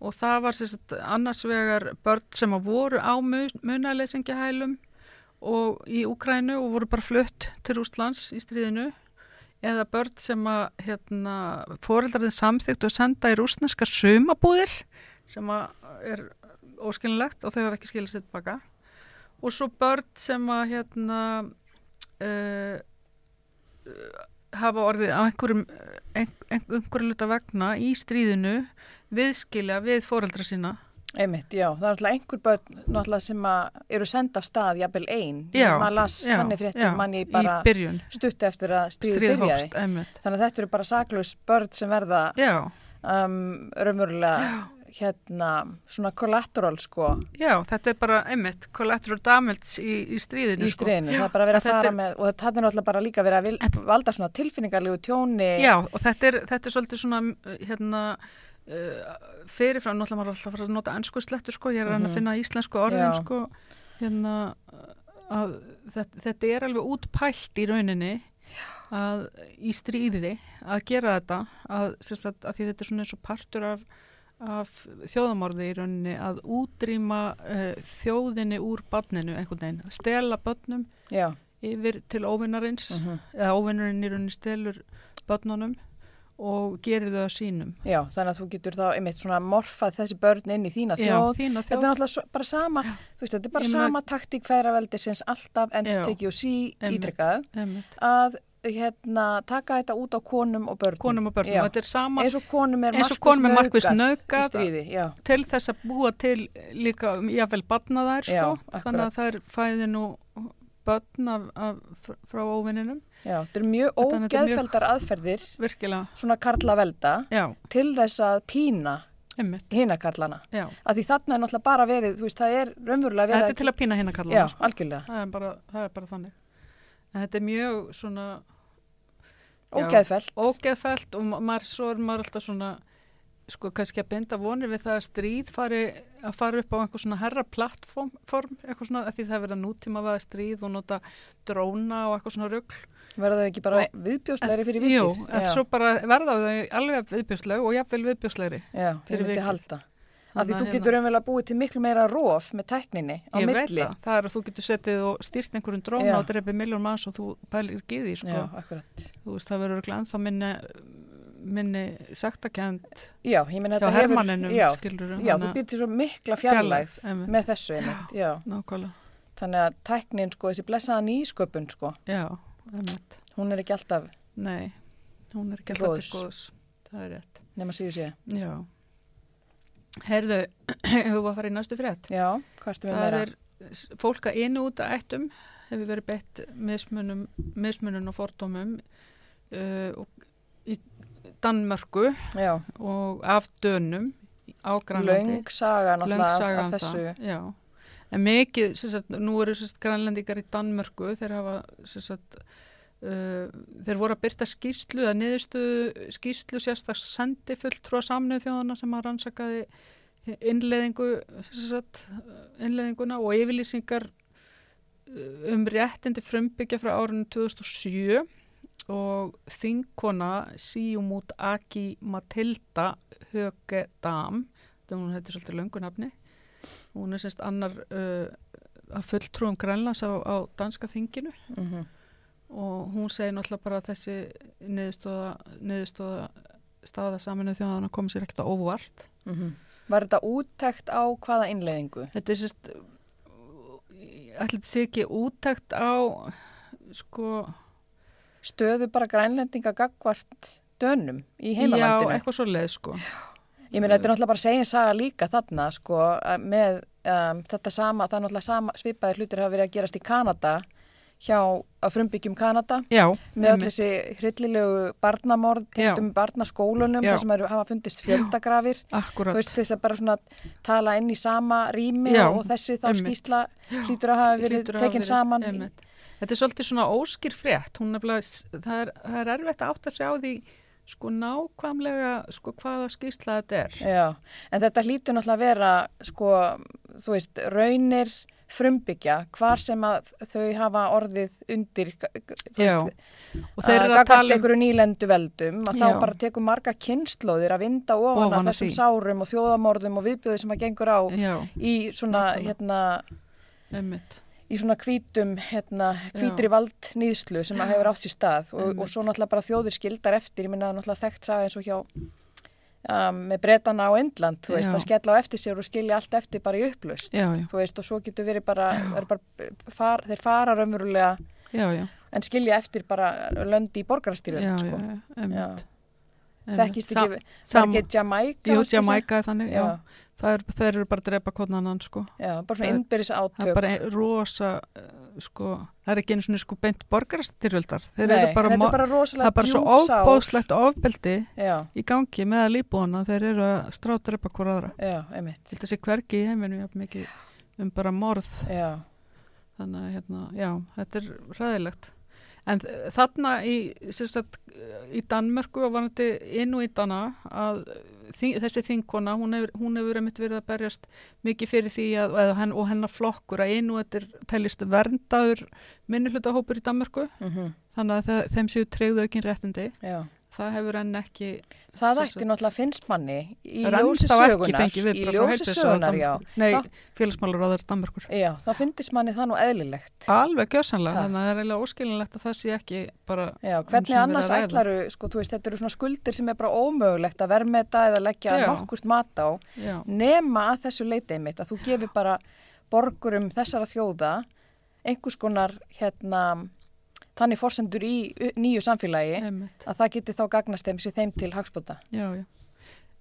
og það var sérst annars vegar börn sem voru á munaleysingahælum og í Úkrænu og voru bara flutt til Rústlands í stríðinu. Eða börn sem að hérna, foreldrarinn samþygt og senda í rúsneska sumabúðir sem er óskilinlegt og þau hafa ekki skilast þetta baka. Og svo börn sem að hérna uh, hafa orðið á einhverjum ein, ein, einhverju luta vegna í stríðinu viðskilja við foreldra sína Einmitt, já. Það er náttúrulega einhver börn náttúrulega sem eru senda af stað jafnvel einn. Maður las já, þannig fréttum manni bara stutt eftir að stríðið stríð byrjaði. Þannig að þetta eru bara saklaus börn sem verða um, raunverulega hérna svona collateral sko já, þetta er bara einmitt collateral damage í, í stríðinu í stríðinu. Það er bara að Þetta fara er- með og þetta er náttúrulega bara líka að vil, valda svona tilfinningarlegu tjóni. Já, og þetta er, þetta er svolítið svona uh, hérna uh, fyrirfram, náttúrulega maður er alltaf að fara að nota ennsku slettu sko, ég er að reyna að Mhm. finna íslensku orðin Já. sko, hérna að þetta, þetta er alveg útpælt í rauninni að í stríðiði að gera þetta að, sagt, að því þetta er svona eins og partur af, af þjóðamorði í rauninni að útrýma uh, þjóðinni úr barninu einhvern veginn, að stela barnum Já. yfir til óvinnarins mhm. eða óvinnurinn í rauninni stelur börnunum og gerir þau að sínum. Já, þannig að þú getur þá einmitt svona morfað þessi börn inn í þína Já, þjóð. þína Þetta er þjóð. náttúrulega bara sama, þú veist, þetta er bara sama taktík færaveldisins alltaf endur Já. tekið og sí Einmitt. að hérna, taka þetta út á konum og börnum. Konum og börnum. Þetta er sama Eins og konum er markvist já. til þess að búa til líka jáfnvel barna þær sko. Já, Þannig að er fæði nú börn af, af, frá óvinninum. Já, þetta er mjög ógeðfeldar aðferðir, Virkilega. svona karla velda, Já, til þess að pína einmitt. hina karlana. Já. Að því þarna er náttúrulega bara verið, þú veist, það er raunverulega verið Þetta er til að pína kalla Já, sko. algjörlega. það, er bara, það er bara þannig. Þetta er mjög svona Já. Ógeðfelt. ógeðfælt og ma- maður, svo er maður alltaf svona sko kannski að binda vonir við það að stríð fari að fara upp á einhver svona herra plattform form, eitthvað svona, því það er verið að nútíma við stríð og nota dróna og eitthvað svona rugl Verða þau ekki bara Og- viðbjóslegri fyrir Jú, vikið? en svo bara verða þau alveg viðbjörsleg og jafnvel viðbjörslegri Já, ég myndi vikið. halda. Af því þú getur umvel að búið til miklu meira rof með tækninni á ég milli. veit það, það er að þú getur setið og stýrt einhverjum dróna og drefið miljón manns og þú pælir því sko. Já, akkurat. þú veist það verður örugglega ennþá minni minni ég meina hjá þetta hefur... hermanninum Já, skilur já þú býr til svo mikla fjarlægð með þessu einmitt, já. nákvæmlega, Þannig að tæknin, sko, þessi blessaða nýsköpun, sko, já, einmitt. hún er ekki alltaf Nei, hún er ekki alltaf Herðu, hefur við að fara í næstu frétt? Já, hvað ertu með Það meira? er s- fólk að inu út að ættum hefur verið beitt mismunum, og fordómum uh, og í Danmörku Já, og af dönum á Grænlandi. löng saga Löng náttúrulega af um þessu. það, já. En mikið, sagt, nú eru grænlendingar í Danmörku, þeir hafa, sagt, uh, þeir voru að byrta skýslu, að niðurstuðu skýslu sérstaklega sendi fulltrúa samnöðu þjóðana sem að rannsakaði innleðingu, sagt, innleðinguna og yfirlýsingar uh, um réttindi frumbyggja frá árinu 2007 og þingkona Síumút Aki Matilda Högedam, þetta hún heitir svolítið löngunafni, hún er semst annar uh, að fulltrúum Grænlands á, á danska þinginu. Mm og hún segir náttúrulega bara að þessi niðurstóða, niðurstóða staða saminu þjóðana komið sér ekkert á óvart. Mhm. Var þetta úttækt á hvaða innleiðingu? Þetta er sérst, þetta sé ekki úttækt á, sko, Stöðu bara grænlendinga gagvart dönum í já, heimalandinu? eitthvað svo leið, sko. Ég meina, þetta er náttúrulega bara segin saga líka þarna, sko, að með um, þetta sama, það er náttúrulega sama, svipaðir hlutir hafa verið að gerast í Kanada hjá að frumbyggjum Kanada Já, með öll þessi hryllilegu barnamorð, Já. tengdum barnaskólunum, þar sem hafa fundist fjöldagrafir, þú veist þess að bara svona tala inn í sama rými Já, og þessi þá einmitt. skýsla hlýtur að hafa verið hlýtur að hafa tekin verið- saman. einmitt. Þetta er svolítið svona óskýr frétt, hún bara, það er, það er erfitt að átta sig á því sko nákvæmlega sko hvaða skýrsla þetta er. Já, en þetta hlýtur náttúrulega að vera, sko, þú veist, raunir frumbyggja, hvar sem að þau hafa orðið undir, veist, og þeir eru að að tala um, nýlendu veldum, að þá Já. bara tekur marga kynnslóðir að vinda ofan, Ofan af þessum því. sárum og þjóðamorðum og viðbjöði sem að gengur á já, í svona, hérna, í svona hvítum, hérna, hvítri valdnýðslu sem að hefur átt sér stað og, og svo náttúrulega bara þjóðir skildar eftir, ég minna náttúrulega þekkt saga eins og hjá um, með bretana á Indland, þú veist, Já. að skella á eftir sér og skilja allt eftir bara í upplust, já, já, þú veist, og svo getur verið bara, bara far, þeir fara raunverulega en skilja eftir bara löndi í já, sko. Þekkist ekki, sam- ekki Jamaica? Jú, segja? Jamaica þannig, er, þeir eru bara að drepa konan annan, sko. já, bara svona Það er- innbyrðis Það er átök. bara rosa, uh, sko, það er ekki einu svona sko beint borgarastyrjöldar. Þeir Nei, bara, þetta er bara það rosalega er bara svo ofbóðslegt ofbeldi Já, í gangi með að líbúana. Þeir eru að strátrepa hvora aðra. já, einmitt. Til þessi hvergi í heiminu jafn mikið um bara morð. Já, Þannig að, hérna, já, þetta er ræðilegt. En þarna í, sérstætt, í Danmörku og varandi inn og í Dana að þessi þingkona, hún hefur, hún hefur verið að berjast mikið fyrir því að, og, henn, og hennar flokkur að og þetta er tælist verndaður minnihlutahópur í Danmörku. mhm, Þannig að það, þeim séu treyðu aukin réttindi. já. Það hefur enn ekki... Það ætti náttúrulega finnst manni í það ljósi sögunar, í ljósi sögunar, já. Nei, Það- félagsmálar áður Danmörkur. Já, þá finnist manni það nú eðlilegt. Alveg gjössanlega, Ha. þannig að það er eiginlega óskilinlegt að það sé ekki bara... Já, um hvernig annars ætlaru, sko, þú veist, þetta eru svona skuldir sem er bara ómögulegt að verðmeta eða leggja Já. nokkurt mat á, Já, nema að þessu leiti einmitt, að þú gefur bara borgurum þessara þjóða einhvers konar, hérna, þannig forsendur í nýju samfélagi einmitt. að það geti þá gagnast þeim sér þeim til hagspota. Já, já.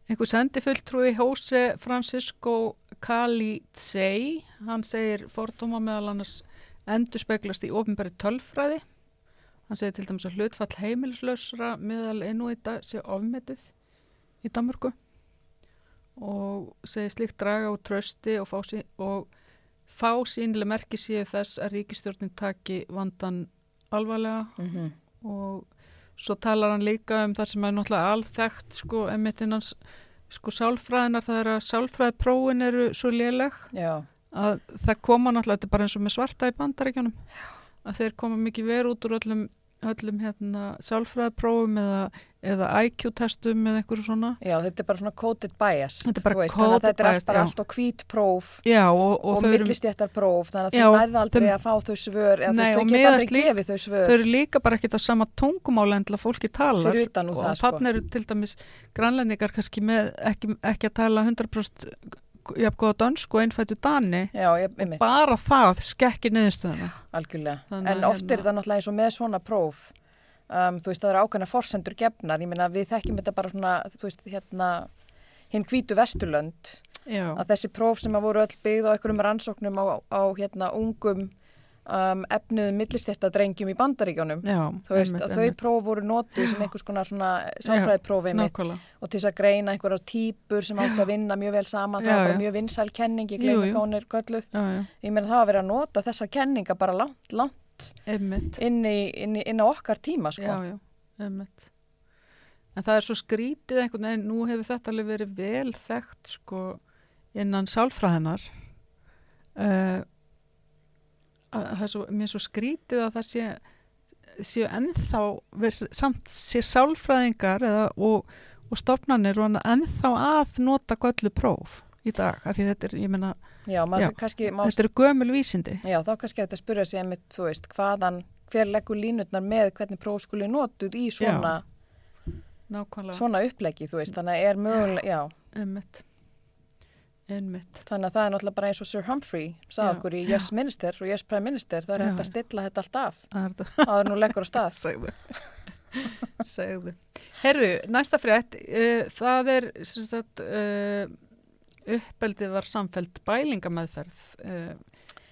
Einhver sendi fulltrúi Hóse Francisco Calitzei, hann segir fordóma meðal annars endur speglast í ofinbæri tölfræði. Hann segir til dæmis að hlutfall heimilislausra meðal innúita sé ofmetið í Danmörku og segir slíkt draga úr trösti og fá, sí, og fá sínileg merki séu þess að ríkistjórnin taki vandan alvarlega. Mm og svo talar hann líka um þar sem er náttúrulega alþekkt sko, emittinans sko sálfræðinar, það er að sálfræðiprófin eru svo léleg Já, að það koma náttúrulega, þetta er bara eins og með svarta í bandaríkjunum, að þeir koma mikið verið út úr öllum, öllum hérna, sálfræðiprófum eða, eða IQ-testum eða einhverju svona já, þetta er bara svona coded bias, Þetta er bara þú veist, þannig að coded þetta er allt bias, bara já. allt og hvít próf Já, og, og, og, og þau, eru, millistjættar próf, þannig að Já, þú nærði aldrei þeim- að fá þau svör, eða þú Nei, veist, og þau geta aldrei líka- gefið þau svör þau eru líka bara ekkert á sama tungumáli en til að fólki talar fyrir utan úr og það, sko. þannig eru til dæmis grænlendingar kannski með ekki, ekki að tala 100% jafn góða dönsku og einfættu dani. Já, ég, bara það skekki niðurstöðuna. Algjörlega. Þannig En oft er hérna- þetta náttúrulega eins og með svona próf, um, þú veist, það eru ákveðna forsendur gefnar, ég meina, við þekkjum þetta bara svona, þú veist, hérna, hinn hvítu vesturlönd, Já, að þessi próf sem að voru öll byggð á einhverjum rannsóknum á, á hérna, ungum um, efnuðum millistjættadrengjum í bandaríkjónum að þau próf voru notuð sem einhvers konar nákvæmlega, og til þess að greina einhverjar típur sem áttu að vinna mjög vel saman, það Já, var bara já. mjög vinsæl kenning, hún er gölluð já, ég meina það var verið að nota þessar kenninga bara langt, langt inn, í, inn, í, inn á okkar tíma sko. já, já, einmitt. En það er svo skrítið einhvern veginn, nú hefur þetta alveg verið vel þekkt sko innan sálfræðinar uh, að það er svo, mér er svo skrítið að það sé séu ennþá ver, samt sé sálfræðingar eða, og, og stofnanir og ennþá að nota göllu próf í dag, af því þetta er, ég meina já, Já, kannski má, þetta eru gömul vísindi. Já, þá kannski að spyrja sig einmitt, þú veist, hvaðan hver leggur línutnar með hvernig próf skuli notuð í svona, nákvæmlega, svona uppleggi, þú veist, þannig er mögulega, já, einmitt einmitt, þannig að það er náttúrulega bara eins og Sir Humphrey sagði Já, okkur í já. Yes Minister og Yes Prime Minister, það er Já. hægt að stilla þetta allt af það er nú leggur á stað Segðu. Segðu. Herðu, næsta frétt, uh, það er sagt, uh, uppeldið var samfelt bælingameðferð. Uh,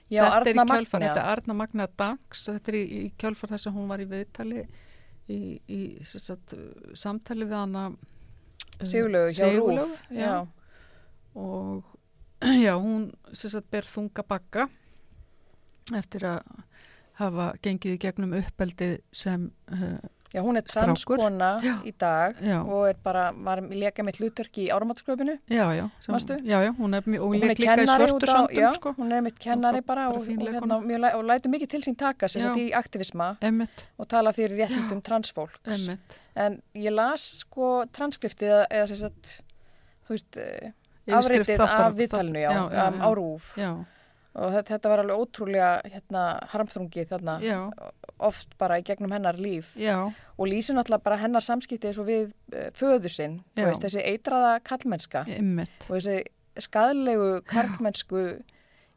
Já, þetta er Magna þetta er Arna Magna Dags, þetta er í, í kjölfar þess að hún var í viðtali í, í sagt, samtali við hana Sigurlaugu hjá Rúf já. Og já, hún sagt ber þunga bakka eftir að hafa gengið í gegnum uppeldið sem uh, Já, hún er transkona í dag Já. og er bara, var leka mitt hlutverk í áramáttsköpunu. Já, já, sem, já, já, hún er, og Hún er lék líka í kennari svörtu út á, já, sko, hún er mitt kennari Og bara bara og, og, hérna, mjög, og lætur mikið til sín taka sem sagt í aktivisma emmitt, og tala fyrir réttindum transfólks. emmitt. En ég las sko transkriftið eða, sem sagt, þú veist, eh, afritið af viðtalinu, já, já, um, já. á rúf og þetta, þetta var alveg ótrúlega hérna, harmþrungið þarna. Oft bara í gegnum hennar líf. Já, og lýsir náttúrulega bara hennar samskipti eins og við uh, föðu sinn, þú Já. veist, þessi eitraða kallmennska og þessi skadlegu karlmennsku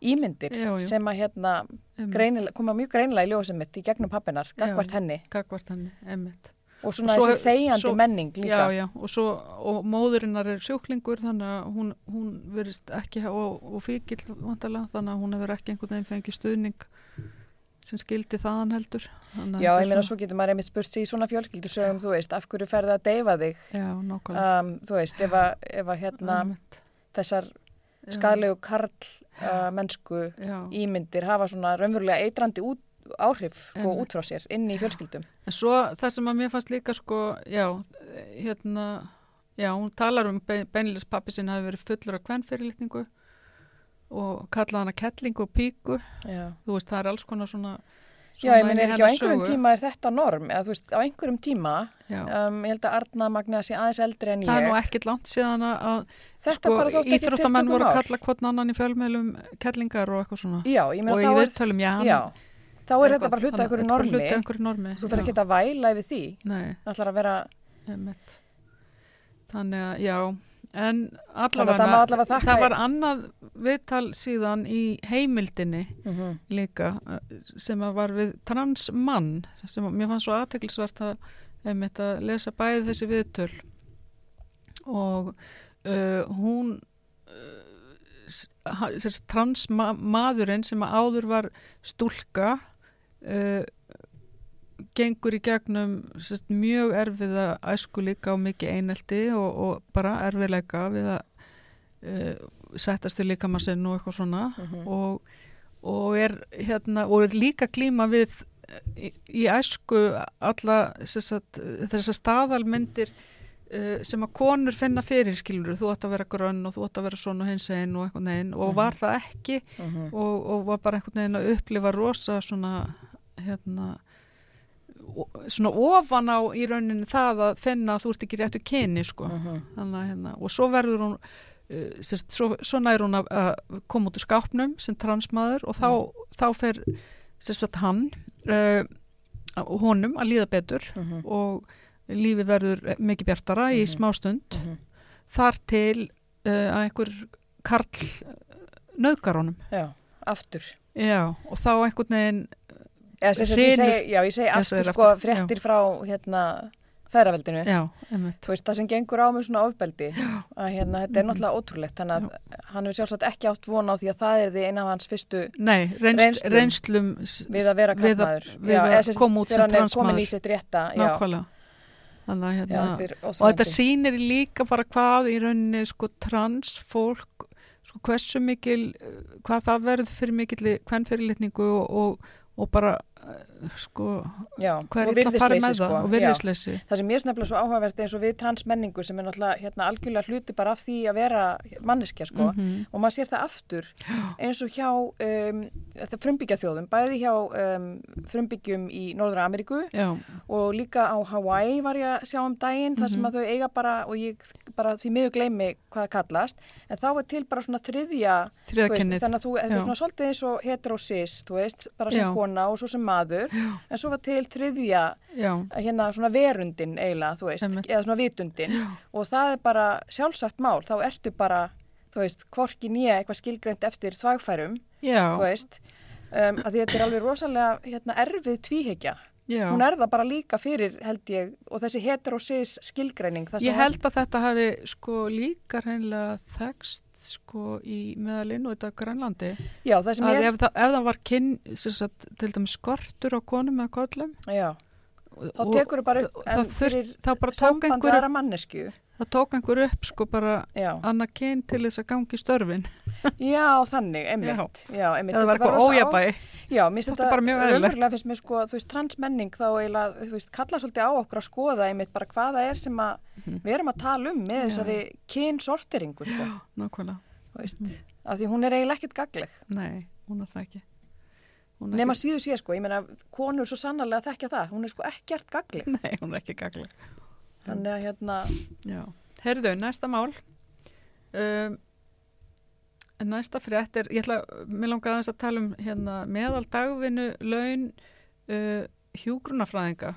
ímyndir Já, já. sem að hérna greinilega, koma mjög greinilega í ljósið mitt í gegnum pappinar, gagvart henni. Gagvart henni, emmitt. Og svona Svo- þessi þegjandi svo- menning líka Já, já, og svo, og móðurinnar er sjúklingur, þannig að hún, hún verist ekki, og, og fíkil vantarlega, þannig að hún hefur ekki einhvern veginn fengið stuðning sem skildi þaðan heldur. Þannig Já, ég meina svo getur maður einmitt spurt sig í svona fjölskyldur sögum, þú veist, af hverju ferði að deyfa þig Já, nákvæmlega. um, þú veist, ef að, ef að hérna Einmitt. þessar skadlegu karl uh, mennsku Já. ímyndir hafa svona raunverulega eitrandi út, áhrif sko, út frá sér, inn í fjölskyldum. En svo það sem að mér fannst líka sko, já, hérna, já, hún talar um bein, beinleis pappi sinna hafi verið fullur af kvennfyrirlitningu og kallaði hana kettlingu og píku, Já, þú veist, það er alls konar svona, Já ég inn minn í er ekki á einhverjum sögu. tíma er þetta norm, eða þú veist, á einhverjum tíma um, ég held að Arna Magna sé aðeins eldri en það er ég. nú ekkit langt síðan að sko, íþróttamenn voru að kalla hvort annan í fjölmeilum kettlingar og eitthvað svona. Já, ég meina og þá í er viðtölum, já, hann- þá er þetta bara hluta bara normi. einhverju normi. Þú fyrir ekki að væla yfir því. Það ætlar að vera, einmitt. Þannig að, já, en allavega, það allavega þakka- það var annað viðtal síðan í heimildinni mm líka uh, sem að var við transmann sem að, mér fannst svo aðteklisvert að, að lesa bæði þessi viðtöl. Og uh, hún uh, transmaðurinn sem áður var stúlka uh, gengur í gegnum sérst, mjög erfiða æsku líka og mikið einelti og, og bara erfiðleika við að uh, settast við líka maður sinn og eitthvað svona Mhm. og, og er hérna og er líka klíma við í, í æsku alla þessar staðalmyndir uh, sem að konur finna fyrir skilur þú átt að vera grönn og þú átt að vera svona hins einn og eitthvað neginn og Mhm. var það ekki -hmm. og, og var bara einhvern veginn að upplifa rosa svona hérna svona ofan á í rauninni það að finna að þú ert ekki réttu kyni sko Mhm. þannig að hérna og svo verður hún uh, sérst, svo, svo nær hún að, að koma út úr skápnum sem transmaður og þá, þá fer sérst hann uh, honum að líða betur Mhm. og lífið verður mikið bjartara í Mhm. smástund Mhm. þar til uh, að einhver karl nöðgar honum Já, aftur já, og þá einhvern veginn Eða, sem sagt, ég segi, já, ég segi Já, aftur sko aftur, fréttir frá hérna feðraveldinu. Já, einmitt. þú veist, það sem gengur á með svona ofbeldi að hérna, þetta er náttúrulega ótrúlegt þannig að hann hefur sjálfsagt ekki átt von á því að það er því eina af hans fyrstu Nei, reynst, Reynslum reynslum við að vera Já, sem út þegar sem hann er komin í sitt rétta já, nákvæmlega. Þannig að já, hérna þetta og þetta sýnir líka bara hvað í rauninni sko transfólk sko hversu mikil eh, hvað það verður fyrir mikil hvernfyrirlitningu og, og, og bara eh, sko já, hvað og er illa að fara með það sko, og já. virðisleysi það sem er nefnilega svo áhugavert eins og við transmenningu sem er náttúrulega hérna, algjörlega hluti bara af því að vera manneskja sko Mhm. og maður sér það aftur eins og hjá um, frumbyggja þjóðum, bæði hjá um, frumbyggjum í Norðra Ameríku já, og líka á Hawaii var ég að sjá um daginn þar Mhm. sem að þau eiga bara og ég bara því miður gleymi hvað það kallast en þá er til bara svona þriðja veist, þannig að þú, þetta er svona svolítið eins og heterosis, þú veist, bara sem Já. kona og svo sem maður, en svo var til þriðja já, hérna svona verundin eiginlega, veist, eða svona vitundin. Og það er bara sjálfsagt mál, þá ertu bara, þú veist, hvorki nýja eitthvað skilgreint eftir þvægfærum, já, þú veist, um, að þetta er alveg rosalega hérna, erfið tvíhekja. Já. Hún er það bara líka fyrir, held ég, og þessi heterosis skilgreining. það Ég held að þetta hafi sko líka hreinlega þekst sko í meðalinn og þetta Grænlandi Já, það sem ég, ef, það, ef það var kyn, sagt, til dæmis skortur á konum eða kollum já, þá tekur þú bara upp, það en fyrir þá bara tók samband aðra mannesku, það tók einhver upp sko bara annað kyn til þess að gangi störfin já, þannig, einmitt, já, einmitt. eða það var eitthvað rosa á- ójabæ Já, mér finnst Þetta er bara mjög eðlilegt. raunverulega finnst mér sko, þú veist, transmenning þá eiginlega, þú veist, kalla svolítið á okkur að skoða einmitt bara hvað það er sem að við erum að tala um með. Já. þessari kynsorteringu, sko, nákvæmlega, þú veist, af því hún er eiginlega ekkert gagleg. nei, hún er það ekki er Nefna ekki, síðu sé, sko, ég meina, konur svo sannarlega þekkja það, hún er sko ekkert gagleg. nei, hún er ekki gagleg Þannig að hérna, Já, heyrðu, næsta mál um, næsta frétt er, ég ætla, mér langaði aðeins að tala um hérna meðal dagvinnu laun uh, hjúgrunafræðinga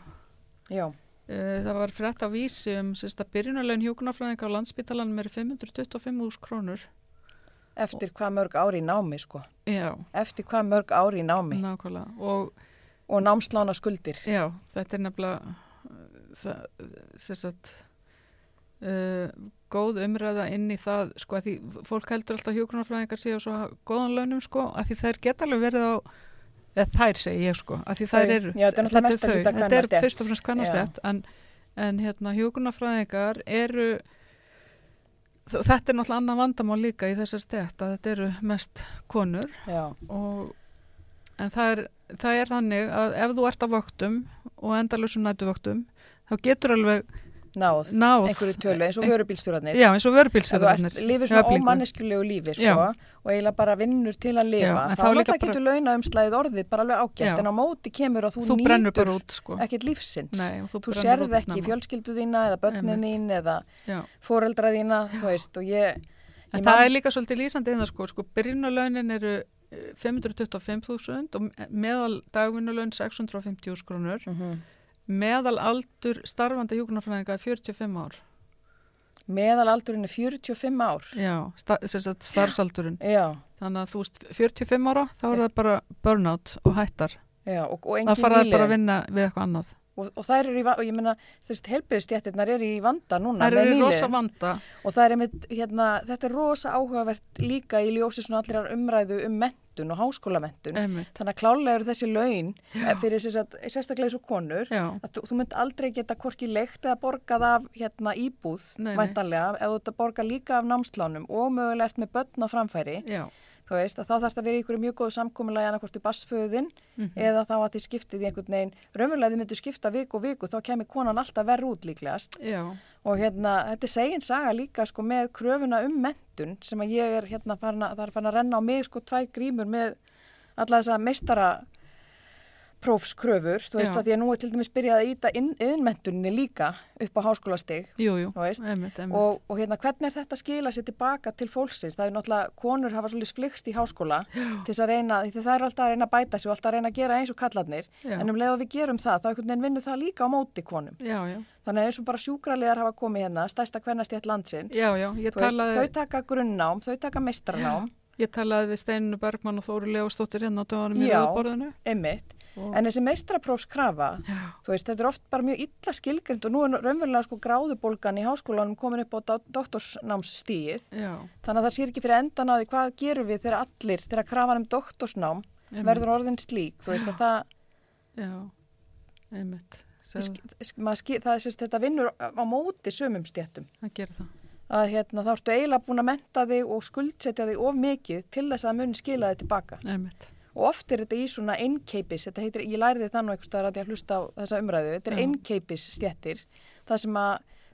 já, uh, það var frétt á vísi um sérst að byrjunarlaun hjúgrunafræðinga á landsbítalanum er 525.000 krónur. Eftir hvað mörg ári í námi, sko, Já, eftir hvað mörg ári í námi. Nákvæmlega. Og og námslána skuldir. Já, þetta er nefnilega uh, það, sérst að uh, góð umræða inn í það, sko, að því fólk heldur alltaf hjúgrunarfræðingar séu svo góðan launum, sko, að því þær geta alveg verið á eða þær segi ég, sko, að því þær Þau, eru já, þetta er náttúrulega mesta þau, þetta er fyrst og fremst kvennastett en, en hérna hjúgrunarfræðingar eru þetta er náttúrulega annað vandamál líka í þessar stett að þetta eru mest konur. Og, en það er, það er þannig að ef þú ert á vöktum og endalusum nætuvöktum þá getur alveg náð, náð einhverju tölu, eins og vörubílstjórarnir. já eins og ert, lifir svona ómanneskjulegu lífi sko, og eiginlega bara vinnur til að lifa Já, en þá náttúrulega bara- getur launa umslæðið orðið bara alveg ágætt Já. en á móti kemur að þú, þú nýtur út sko. ekkert lífsins Nei, og þú, þú út ekki snemma. fjölskyldu þína eða börnin þín eða Já. foreldra þína þú veist og ég, en ég það man- er líka svolítið lýsandi en það sko, sko byrjunarlaunin eru eh, 525.000 og meðal dagvinnulaun 650.000 krónur Mhm. Meðal aldur starfandi hjúgrunarfræðinga er 45 ár. Meðalaldurinn er 45 ár. Já, sagt starfsaldurinn. Já, þannig að þú veist 45 ára þá er það bara burnout og hættar. Já og, og það engin faraði bara að vinna við eitthvað annað. Og, og þær eru í, og ég meina þessi helbriðstjættirnar eru í vanda núna það eru nýliðun. rosa vanda. Og það er einmitt, hérna, þetta er rosa áhugavert líka í ljósi svona allir umræðu um mentun og háskólamentun þannig að klálega eru þessi laun eh, fyrir sérstaklega eins og konur já, að þú, þú mynd aldrei geta hvorki leikt eða borgað af hérna íbúð væntanlega. Ef þú borga líka af námslánum og mögulega ert með börn á framfæri já, þú veist að þá þarf það að vera í ykkur mjög góðu samkominlega annarkvort í bassföðin Mhm. eða þá að þið skiptið í einhvern veginn. Raunverulega þið myndu skipta viku og viku þá kemur konan alltaf verð út líklegast. Já, og hérna þetta er segin saga líka sko með kröfuna um mentun sem að ég er hérna farin að, það er farin að renna á mig sko tvær grímur með alla þessa meistara prófskröfur, þú veist Já. að því að nú er til dæmis byrjað að íta inn, innmentunni líka upp á háskólastig jú, jú. Þú veist, einmitt, einmitt, og, og hérna hvernig er þetta að skila sér tilbaka til fólksins, það er náttúrulega konur hafa svolítið flikst í háskóla til þess að reyna, því það er alltaf að reyna að bæta sig og alltaf að reyna að gera eins og kallarnir Já. en um leið og við gerum það, þá einhvern veginn vinnur það líka á móti konum, já, já, þannig að eins og bara sjúkraliðar hafa komið hérna, stærsta kvennastjætt landsins já, já, veist, talaði þau taka grunnnám, þau taka meistaranám Ég talaði við Steininu Bergmann og Þóru Leofstóttir hérna á dögunum í Já. rauðborðinu. Og, En þessi meistraprófskrafa, já, þú veist, þetta er oft bara mjög illa skilgrind og nú er raunverulega sko gráðubólgan í háskólanum komin upp á do- doktorsnámsstíið. já, Þannig að það sér ekki fyrir endan á því hvað gerum við þegar allir, þegar krafan um doktorsnám einmitt, verður orðin slík, þú veist að það, já, einmitt, maður skil, það er sérst þetta vinnur á móti sumum stjættum. það gerir það, Að hérna þá ertu eiginlega búin að menta þig og skuldsetja þig of mikið til þess að það muni skila þig tilbaka. einmitt, Og oft er þetta í svona innkeipis, þetta heitir, ég læriði það nú staðar að ég að hlusta á þessa umræðu, þetta er innkeipis stjættir, það sem að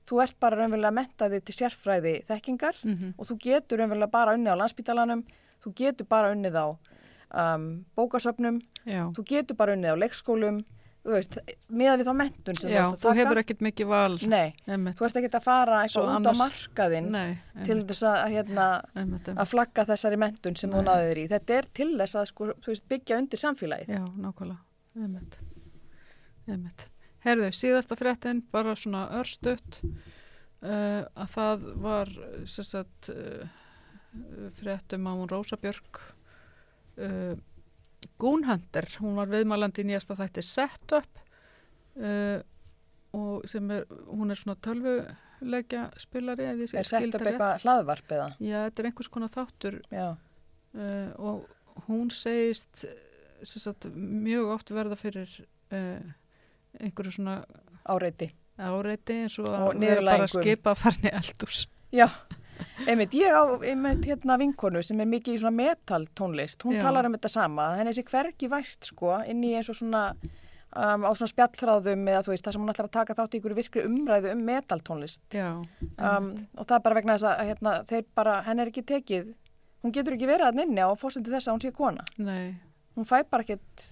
þú ert bara raunverulega mentaði til sérfræði þekkingar mhm, og þú getur raunverulega bara unnið á landsbítalanum, þú getur bara unnið á um, bókasöfnum, já, þú getur bara unnið á leikskólum, þú veist, með við þá mentun sem já, þú ert að þú taka. hefur ekkert mikið val, Nei, einmitt, þú ert ekki að fara eitthvað út á markaðinn til einmitt, þess að, hérna, einmitt, að flagga þessari mentun sem þú Nei. náður í. Þetta er til þess að sko, þú veist, byggja undir samfélagið. já, nákvæmlega, einmitt, einmitt, herðu, síðasta fréttin, bara svona örstutt, uh, að það var, sagt, uh, fréttum á hún Rósa Björk, uh, Gúnhunter, hún var viðmælandi í nýjasta þætti Setup uh, og sem er, hún er svona tölvuleikja spilari Er það rétt. eitthvað hlaðvarp eða? Já, þetta er einhvers konar þáttur uh, og hún segist sem sagt, mjög oft verða fyrir uh, einhverju svona áreiti. áreiti eins og, Og að bara skipa að farni eldús. Já, einmitt, ég á einmitt hérna vinkonu sem er mikið í svona metal tónlist, hún Já. talar um þetta sama, henni sé hvergi vært sko inn í eins og svona um, á svona spjallþráðum eða þú veist það sem hún ætlar að taka þátt í ykkur virkri umræðu um metal tónlist Já, um, og það er bara vegna þess að hérna, þeir bara, henni er ekki tekið, hún getur ekki verið að nynni á fórsendu þess að hún sé kona, nei. hún fær bara ekkit,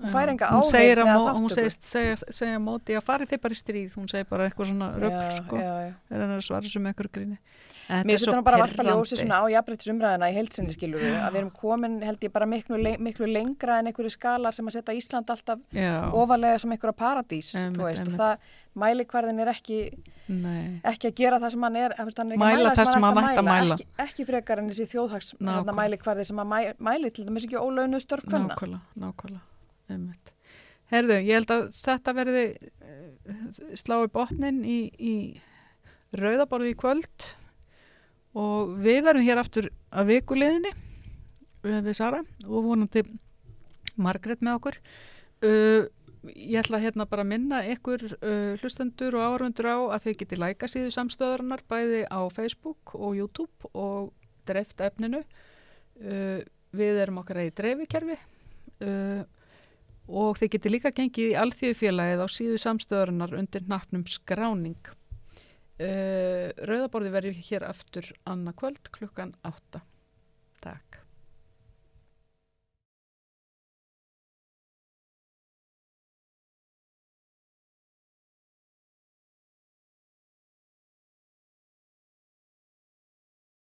hún fær enga hún segir áheyrn að eða mó- hún segist segja, segja móti að farið þið bara í stríð hún segir bara eitthvað svona Já, sko. já. er svara sem einhverju gríni Mér þetta nú bara að varpa ljósi svona á jafnbrettisumræðina í heilsinni skilur við, að við erum komin held ég bara miklu, miklu lengra en einhverju skalar sem að setja Ísland alltaf já, ofalega sem einhverja paradís, Einmitt, þú veist, og það mælikvarðin er ekki, nei, ekki að gera það sem hann er, hann er ekki Mæla að það sem hann hann ætti að mæla. Ekki, ekki frekar en þessi þjóðhags mælikvarði sem að mæ, mæli til dæmis ekki ólaunu störf kvenna. nákvæmlega, nákvæmlega. Herðu, ég held að þetta verði eh, slá í botnin í, í rauðaborði í kvöld og við verðum hér aftur að vikuliðinni eh, við Sara og vonandi Margrét með okkur. Uh, ég ætla hérna bara að minna ykkur uh, hlustendur og áhörfundur á að þið geti læka síðu samstöðarinnar bæði á Facebook og YouTube og dreift efninu. Uh, við erum okkar eða í dreifikerfi og þið geti líka gengið í alþjóðfélagið á síðu samstöðarinnar undir nafnum skráning uh, Rauðaborði verður hér aftur annað kvöld klukkan 8 Takk